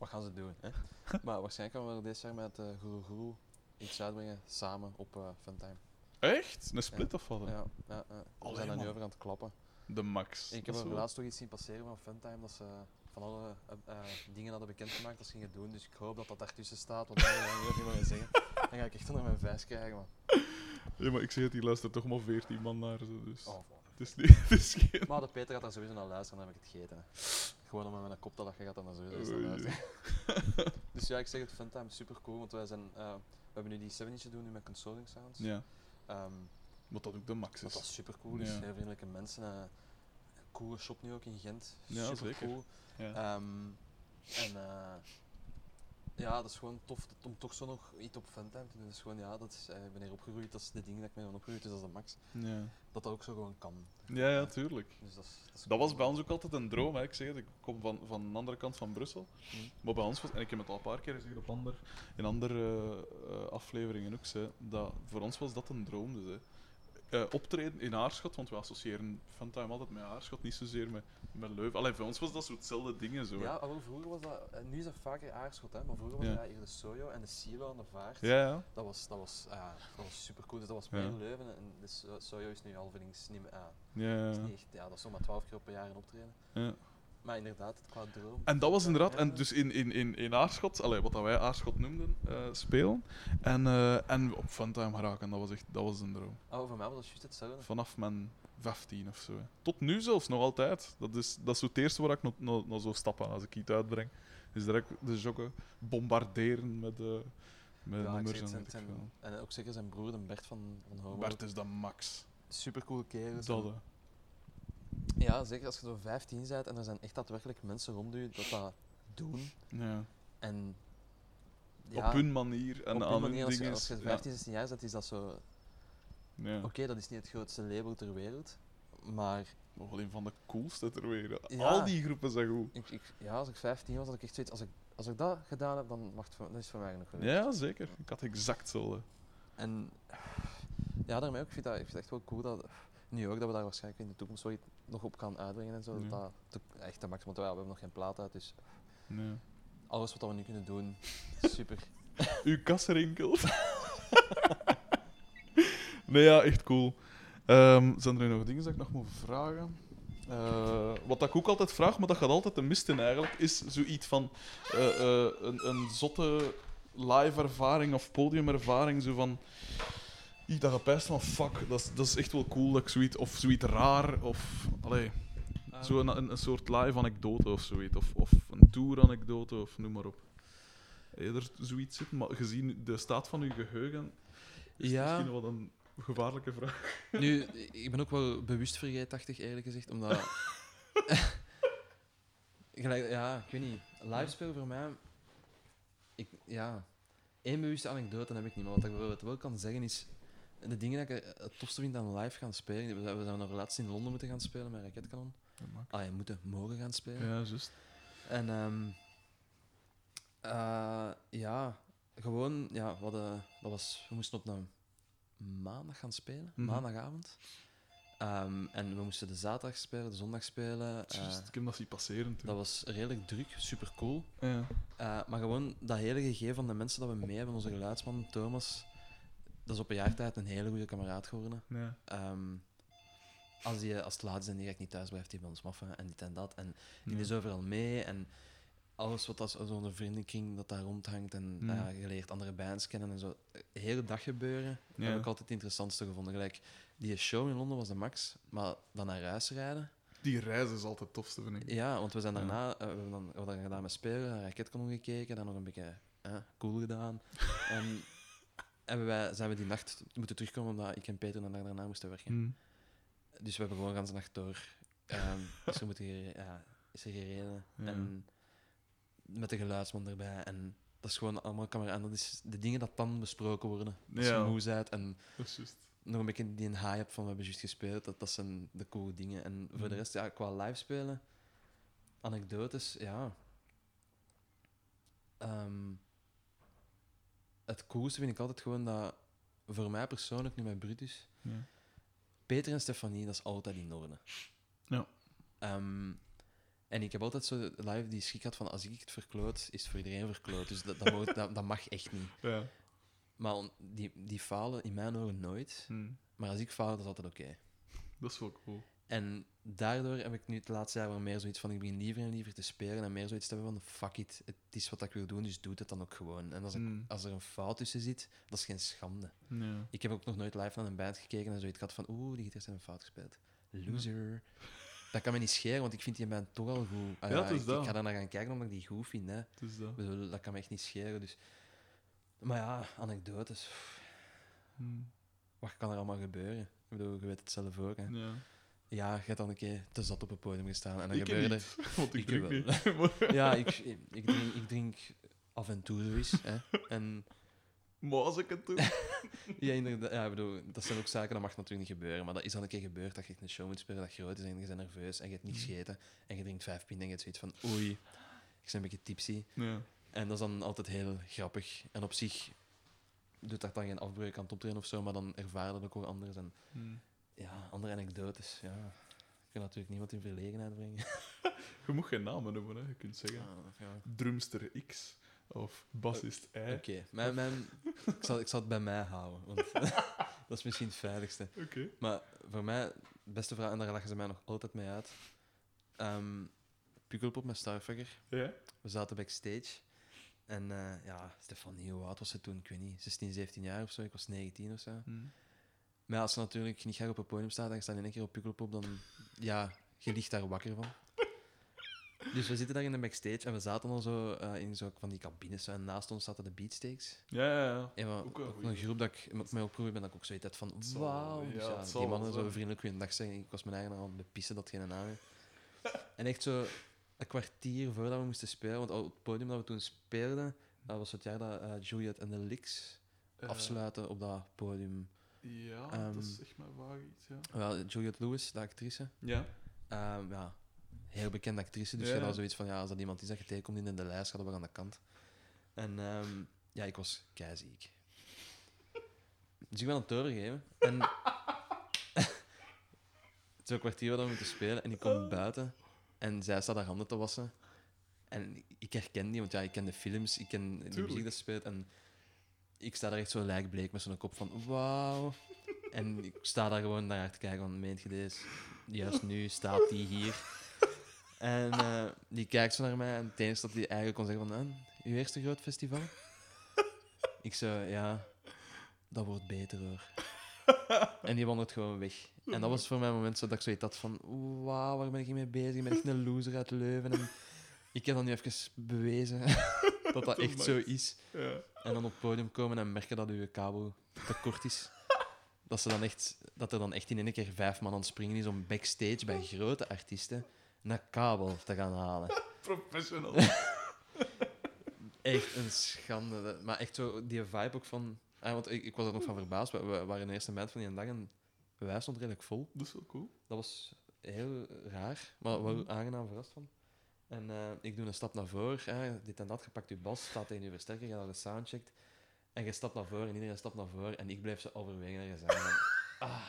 Speaker 2: Wat gaan ze doen? Hè? maar waarschijnlijk gaan we dit jaar met uh, Guru Guru iets uitbrengen samen op eh Funtime.
Speaker 1: Echt? Een split of wat?
Speaker 2: Ja, ja, ja. we
Speaker 1: Allee,
Speaker 2: zijn er nu
Speaker 1: man.
Speaker 2: over aan het klappen.
Speaker 1: De max.
Speaker 2: Ik heb er
Speaker 1: wel-
Speaker 2: laatst toch iets zien passeren van Funtime dat ze van alle eh, dingen hadden bekendgemaakt dat ze gingen doen. Dus ik hoop dat dat daartussen staat, want dan ga ik niet meer zeggen. Dan ga ik echt onder mijn vijs krijgen. Man.
Speaker 1: Maar ik zeg het, die luistert toch maar 14 man naar ze, dus
Speaker 2: Oh,
Speaker 1: het is niet... Het is geen...
Speaker 2: Maar de Peter gaat daar sowieso naar luisteren, dan heb ik het gegeten. Hè. Gewoon om met mijn kop te lachen gaat dan naar sowieso luisteren. dus ja, ik zeg het, Funtime is super cool, want wij zijn, eh, we hebben nu die 7 inch doen nu met Consoling Sounds.
Speaker 1: Ja,
Speaker 2: Ehm,
Speaker 1: wat dat ook de max
Speaker 2: wat
Speaker 1: is.
Speaker 2: dat super cool is,
Speaker 1: Ja.
Speaker 2: heel vriendelijke mensen. eh, een coole shop nu ook in Gent.
Speaker 1: Ja,
Speaker 2: super
Speaker 1: zeker.
Speaker 2: cool.
Speaker 1: Ja.
Speaker 2: Ehm, en eh, ja, dat is gewoon tof dat- om toch zo nog iets op Funtime te doen. Dat is gewoon, ja, dat is, eh, ik ben hier opgegroeid, dat is de dingen dat ik ben opgegroeid, dus dat is de max.
Speaker 1: Ja.
Speaker 2: Dat dat ook zo gewoon kan.
Speaker 1: ja, ja, tuurlijk.
Speaker 2: Dus dat, is, dat, is
Speaker 1: Dat was bij ons ook altijd een droom. Hè. Ik zeg het, ik kom van, van de andere kant van Brussel.
Speaker 2: Hm.
Speaker 1: Maar bij ons was, en ik heb het al een paar keer gezegd op ander, in andere eh, afleveringen ook, zei, dat voor ons was dat een droom. Dus, hè. Eh, optreden in Aarschot, want we associëren Funtime altijd met Aarschot, niet zozeer met, met Leuven. Allee, voor ons was dat zo hetzelfde dingen. Zo.
Speaker 2: Ja, wel, vroeger was dat, eh, nu is dat vaker Aarschot, hè, maar vroeger was
Speaker 1: Ja.
Speaker 2: dat hier de Sojo en de Silo aan de vaart.
Speaker 1: ja, ja.
Speaker 2: Dat was, dat was, ah, dat was super cool. Dus dat was meer Leuven en de So- Sojo is nu halverings niet meer. ah,
Speaker 1: ja,
Speaker 2: is
Speaker 1: ja.
Speaker 2: niet echt, ja, dat is nog maar 12 keer per jaar een optreden.
Speaker 1: ja.
Speaker 2: Maar inderdaad, het qua droom.
Speaker 1: En dat was inderdaad, en dus in, in, in, in Aarschot, allee, wat dat wij Aarschot noemden, eh, spelen. En, eh, en op Funtime geraken, dat was echt dat was een droom.
Speaker 2: Oh, voor mij was dat juist hetzelfde.
Speaker 1: Vanaf mijn 15 of zo. Tot nu zelfs, nog altijd. Dat is, dat is het eerste waar ik nog, nog zo stappen als ik iets uitbreng. Is direct de joggen bombarderen met, eh met
Speaker 2: Ja,
Speaker 1: nummers en
Speaker 2: zijn, zijn, en ook zeker zijn broer, de Bert van, van. Homo.
Speaker 1: Bert is de max.
Speaker 2: Super coole kerel.
Speaker 1: Dat.
Speaker 2: Ja, zeker als je zo 15 bent en er zijn echt daadwerkelijk mensen rond u dat dat doen.
Speaker 1: ja.
Speaker 2: En ja,
Speaker 1: Op hun manier en
Speaker 2: op hun manier, als je, als je 15, 16 jaar bent, is dat zo.
Speaker 1: Ja.
Speaker 2: Oké, dat is niet het grootste label ter wereld. Maar
Speaker 1: Maar wel een van de coolste ter wereld.
Speaker 2: Ja.
Speaker 1: Al die groepen zijn goed.
Speaker 2: ik, ik, ja, als ik 15 was, had ik echt zoiets. Als ik, als ik dat gedaan heb, dan, mag het voor, dan is het voor mij nog geweest.
Speaker 1: Ja, zeker. Ik had exact hetzelfde.
Speaker 2: En ja, daarmee ook. Ik vind, dat, ik vind het echt wel cool dat. Nu ook dat we daar waarschijnlijk in de toekomst wel iets nog op gaan uitbrengen en zo.
Speaker 1: Ja.
Speaker 2: Dat echt te max. Want ja, we hebben nog geen plaat uit, dus
Speaker 1: Ja.
Speaker 2: alles wat we nu kunnen doen, super.
Speaker 1: Uw kas rinkelt. nee, ja, echt cool. Ehm, zijn er nu nog dingen dat ik nog moet vragen? Eh, wat ik ook altijd vraag, maar dat gaat altijd te mist in eigenlijk, is zoiets van eh, eh, een, een zotte live-ervaring of podiumervaring. Zo van dat je pijst van fuck, dat is, dat is echt wel cool. Dat ik zoiets, of zoiets raar, of allee, zo een, een, soort live-anekdote of zoiets. Of, of een tour-anekdote, of noem maar op. Eerder zoiets zitten, maar gezien de staat van uw geheugen, is het
Speaker 2: Ja.
Speaker 1: misschien wel een gevaarlijke vraag.
Speaker 2: Nu, ik ben ook wel bewust vergeetachtig, eerlijk gezegd, omdat... Gelijk, ja, ik weet niet. Live spelen voor mij... Ik, ja, één bewuste anekdote heb ik niet, maar wat ik bijvoorbeeld wel kan zeggen is... De dingen dat ik het tofste vind aan live gaan spelen... We zijn, we zijn nog laatst in Londen moeten gaan spelen met Raketkanon. Ah, je moeten mogen gaan spelen.
Speaker 1: Ja, juist.
Speaker 2: En ehm eh, ja, gewoon, ja, dat was, we moesten op een maandag gaan spelen,
Speaker 1: Mhm.
Speaker 2: maandagavond. Ehm, en we moesten de zaterdag spelen, de zondag spelen. eh,
Speaker 1: Juist, ik heb dat zien passeren toen.
Speaker 2: dat was redelijk druk, super cool.
Speaker 1: Ja.
Speaker 2: Eh, maar gewoon dat hele gegeven van de mensen dat we mee hebben, onze geluidsman Thomas, dat is op een jaar tijd een hele goede kameraad geworden.
Speaker 1: Ja.
Speaker 2: Ehm, als, die, als het laat is en direct niet thuis blijft, die bij ons maffen en dit en dat. En die
Speaker 1: Ja.
Speaker 2: is overal mee en alles wat als zo'n vriendenkring dat daar rondhangt en
Speaker 1: Mm.
Speaker 2: ja, je leert andere bands kennen en zo. De hele dag gebeuren
Speaker 1: Ja.
Speaker 2: heb ik altijd het interessantste gevonden. Gelijk, die show in Londen was de max, maar dan naar huis rijden.
Speaker 1: Die reis is altijd het tofste, vind ik.
Speaker 2: Ja, want we zijn daarna, eh, we hebben dan, we hebben dan gedaan met spelen, naar Raketkanon gekeken, dan nog een beetje eh, cool gedaan. en hebben wij, zijn we die nacht moeten terugkomen omdat ik en Peter dan daar daarna moesten werken.
Speaker 1: Hm.
Speaker 2: Dus we hebben gewoon de hele nacht door. is, er moeten gere- ja, is er gereden.
Speaker 1: Ja.
Speaker 2: En met de geluidsman erbij. En dat is gewoon allemaal camera. En dat is de dingen dat dan besproken worden. Als
Speaker 1: Ja.
Speaker 2: En
Speaker 1: Dat
Speaker 2: nog een beetje die high hebt van we hebben juist gespeeld. Dat, dat zijn de coole dingen. En voor de
Speaker 1: Mhm.
Speaker 2: rest, ja, qua live spelen, anekdotes, ja. Ehm, het coolste vind ik altijd gewoon dat, voor mij persoonlijk, nu met Brutus,
Speaker 1: Ja.
Speaker 2: Peter en Stefanie, dat is altijd in orde.
Speaker 1: Ja.
Speaker 2: Ehm, en ik heb altijd zo live die schrik gehad van als ik het verkloot, is het voor iedereen verkloot. Dus dat, dat, moet- dat, dat mag echt niet.
Speaker 1: Ja.
Speaker 2: Maar die, die falen in mijn ogen nooit.
Speaker 1: Hm.
Speaker 2: Maar als ik faal, dat is altijd oké.
Speaker 1: Dat is wel cool.
Speaker 2: En daardoor heb ik nu het laatste jaar wel meer zoiets van ik begin liever en liever te spelen en meer zoiets te hebben van fuck it, het is wat ik wil doen, dus doe het dan ook gewoon. En als, ik,
Speaker 1: Hm.
Speaker 2: als er een fout tussen zit, dat is geen schande.
Speaker 1: Ja.
Speaker 2: Ik heb ook nog nooit live naar een band gekeken en zoiets gehad van oeh, die gitarist heeft een fout gespeeld. Loser. Dat kan me niet scheren, want ik vind die band toch al goed. Ah
Speaker 1: Ja, is
Speaker 2: ik,
Speaker 1: dat.
Speaker 2: ik ga daar naar gaan kijken omdat ik die goed vind. Hè.
Speaker 1: Dat.
Speaker 2: bedoel, dat kan me echt niet scheren. Dus... Maar ja, anekdotes.
Speaker 1: Hm.
Speaker 2: Wat kan er allemaal gebeuren? Ik bedoel, je weet het zelf ook. Hè.
Speaker 1: Ja.
Speaker 2: Je hebt dan een keer te zat op het podium gestaan en dan
Speaker 1: Ik
Speaker 2: gebeurde
Speaker 1: niet, want ik,
Speaker 2: Ik
Speaker 1: drink niet.
Speaker 2: Ja, ik, ik, drink, ik drink af en toe zoiets. Hè. En
Speaker 1: maar als ik het doe...
Speaker 2: ja, inderdaad, ja, bedoel, dat zijn ook zaken, dat mag natuurlijk niet gebeuren. Maar dat is al een keer gebeurd dat je een show moet spelen dat groot is en je bent nerveus en je hebt niet
Speaker 1: Mhm.
Speaker 2: gegeten en je drinkt vijf pint en je hebt zoiets van oei, ik ben een beetje tipsy.
Speaker 1: Ja.
Speaker 2: En dat is dan altijd heel grappig. En op zich doet dat dan geen afbreuk aan het optreden of zo, maar dan ervaar je dat ook wel anders. En
Speaker 1: Hm.
Speaker 2: Ja, andere anekdotes, ja. Ik kan natuurlijk niemand in verlegenheid brengen.
Speaker 1: Je moet geen namen noemen, hè. je kunt zeggen
Speaker 2: Ah, ja.
Speaker 1: drumster X of bassist Y.
Speaker 2: Oké, mijn, mijn, ik, zal, ik zal het bij mij houden, want dat is misschien het veiligste.
Speaker 1: Oké.
Speaker 2: Maar voor mij, beste vraag, en daar lachen ze mij nog altijd mee uit. Ehm Pukkelpop met Starfucker.
Speaker 1: Ja?
Speaker 2: We zaten backstage. En eh, ja, Stefanie, hoe oud was ze toen? Ik weet niet, 16, 17 jaar of zo. Ik was 19 of zo.
Speaker 1: Hm.
Speaker 2: Maar als ze natuurlijk niet graag op het podium staat en je staat in één keer op Pukkelpop, dan ja, je ligt daar wakker van. Dus we zitten daar in de backstage en we zaten al zo eh, in zo van die cabines. En naast ons zaten de beatsteaks.
Speaker 1: Ja, ja, ja.
Speaker 2: En we,
Speaker 1: Ook
Speaker 2: een groep dat ik met mij opproef ben, dat ik ook zoiets had van wauw.
Speaker 1: ja,
Speaker 2: Dus ja, die mannen zo vriendelijk goeiedag zeggen. Ik was mijn eigen aan het bepissen dat geen naam En echt zo een kwartier voordat we moesten spelen, want op het podium dat we toen speelden, dat was het jaar dat eh, Juliet en de Licks
Speaker 1: Eh,
Speaker 2: afsluiten op dat podium.
Speaker 1: Ja,
Speaker 2: Ehm,
Speaker 1: dat is echt maar vaag iets, ja.
Speaker 2: Wel, Juliet Lewis, de actrice,
Speaker 1: Ja?
Speaker 2: ehm, ja, heel bekende actrice, dus
Speaker 1: Ja.
Speaker 2: je had al zoiets van, ja, als dat iemand is dat je tegenkomt in de lijst, gaat wel aan de kant. En ehm, ja, ik was keiziek. Dus ik ben aan het doorgeven. En een kwartier wat we moeten spelen en ik kom buiten en zij staat haar handen te wassen. En ik herken die, want ja, ik ken de films, ik ken de
Speaker 1: Tuurlijk.
Speaker 2: muziek dat ze speelt. En ik sta daar echt zo lijkbleek met zo'n kop van wauw. En ik sta daar gewoon naar te kijken, van meent je deze? Juist nu staat die hier. En eh, die kijkt zo naar mij en het dat hij eigenlijk kon zeggen van, "Ah, uw eerste groot festival? ik zo, ja, dat wordt beter hoor. En die wandelt gewoon weg. En dat was voor mij moment zo dat ik zoiets had van, wauw, waar ben ik mee bezig? Ik ben echt een loser uit Leuven. En ik heb dan nu even bewezen dat dat echt zo is.
Speaker 1: Ja.
Speaker 2: En dan op het podium komen en merken dat uw kabel te kort is. Dat, ze dan echt, dat er dan echt in één keer vijf man aan het springen is om backstage bij grote artiesten een kabel te gaan halen.
Speaker 1: Professional.
Speaker 2: Echt een schande. Maar echt zo, die vibe ook van... Ah, want ik, ik was er nog van verbaasd. We, we waren de eerste band van die dag en wij stonden redelijk vol.
Speaker 1: Dat is wel cool.
Speaker 2: Dat was heel raar, maar wel aangenaam verrast van. En eh, ik doe een stap naar voren. hè, dit en dat, je pakt je bas, staat tegen je versterker, je gaat de sound checkt. En je stapt naar voren en iedereen stapt naar voren. En ik blijf zo overwegen ergens aan. van, ah.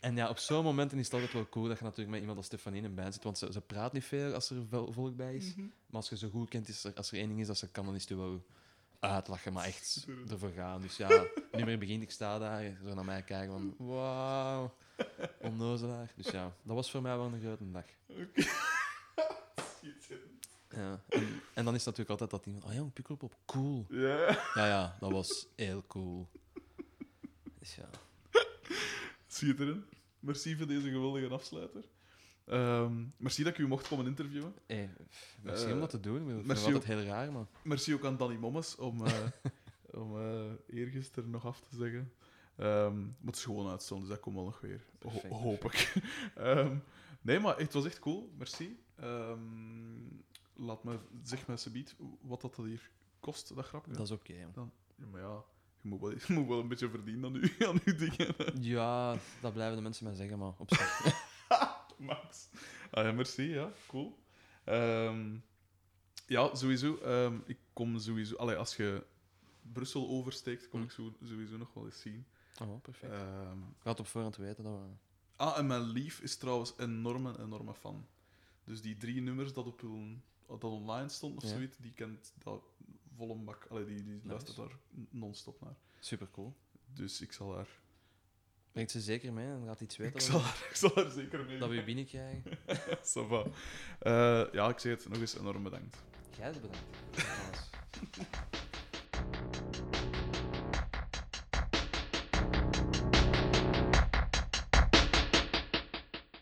Speaker 2: En ja, op zo'n momenten is het altijd wel cool dat je natuurlijk met iemand als Stefanie in een band zit. Want ze, ze praat niet veel als er volk bij is.
Speaker 1: Mhm.
Speaker 2: Maar als je zo goed kent, is er, als er één ding is dat ze kan, dan is het wel uitlachen, maar echt ervoor gaan. Dus ja, nu meer begint, ik sta daar, zo naar mij kijken van, wauw, onnozelaar. Dus ja, dat was voor mij wel een grote dag.
Speaker 1: Schitterend.
Speaker 2: Ja. En, en dan is natuurlijk altijd dat ding van, oh jong, Pukkelpop, cool.
Speaker 1: Ja.
Speaker 2: Ja, ja, dat was heel cool. Dus ja,
Speaker 1: Schitterend. Merci voor deze geweldige afsluiter. Ehm, merci dat ik u mocht komen interviewen.
Speaker 2: hey, merci
Speaker 1: Eh,
Speaker 2: om dat te doen. Ik vind het heel raar, maar...
Speaker 1: Merci ook aan Danny Mommes om, eh om eh eergisteren nog af te zeggen. Ehm maar het is gewoon uitstellen, dus dat komt wel nog weer. Ho-
Speaker 2: Perfect,
Speaker 1: hoop ik. Ehm, nee, maar het was echt cool. Merci. Laat me, zeg me alsjeblieft wat dat hier kost, dat grapje.
Speaker 2: Dat is oké.
Speaker 1: Ja, maar ja, Je moet wel, je moet wel een beetje verdienen aan je, aan uw dingen.
Speaker 2: Ja, dat blijven de mensen mij zeggen, maar op zich.
Speaker 1: Max. Ah, ja, merci, ja, cool. Ehm, ja, sowieso. ehm, ik kom sowieso... Allee, als je Brussel oversteekt, kom ik zo, sowieso nog wel eens zien.
Speaker 2: Oh, perfect. Ik
Speaker 1: Ehm,
Speaker 2: had op voorhand weten dat we...
Speaker 1: ah, en mijn lief is trouwens enorm, een enorme fan. Dus die drie nummers dat op hun, dat online stond of
Speaker 2: Ja.
Speaker 1: zoiets, die kent dat volle bak. Allee, die, die luistert daar non-stop naar.
Speaker 2: Super cool.
Speaker 1: Dus ik zal haar...
Speaker 2: Brengt ze zeker mee en gaat iets weten
Speaker 1: Ik zal ik zal haar zeker mee.
Speaker 2: dat we je binnenkrijgen.
Speaker 1: Va. Eh, ja, ik zeg het nog eens enorm bedankt.
Speaker 2: Jij bedankt.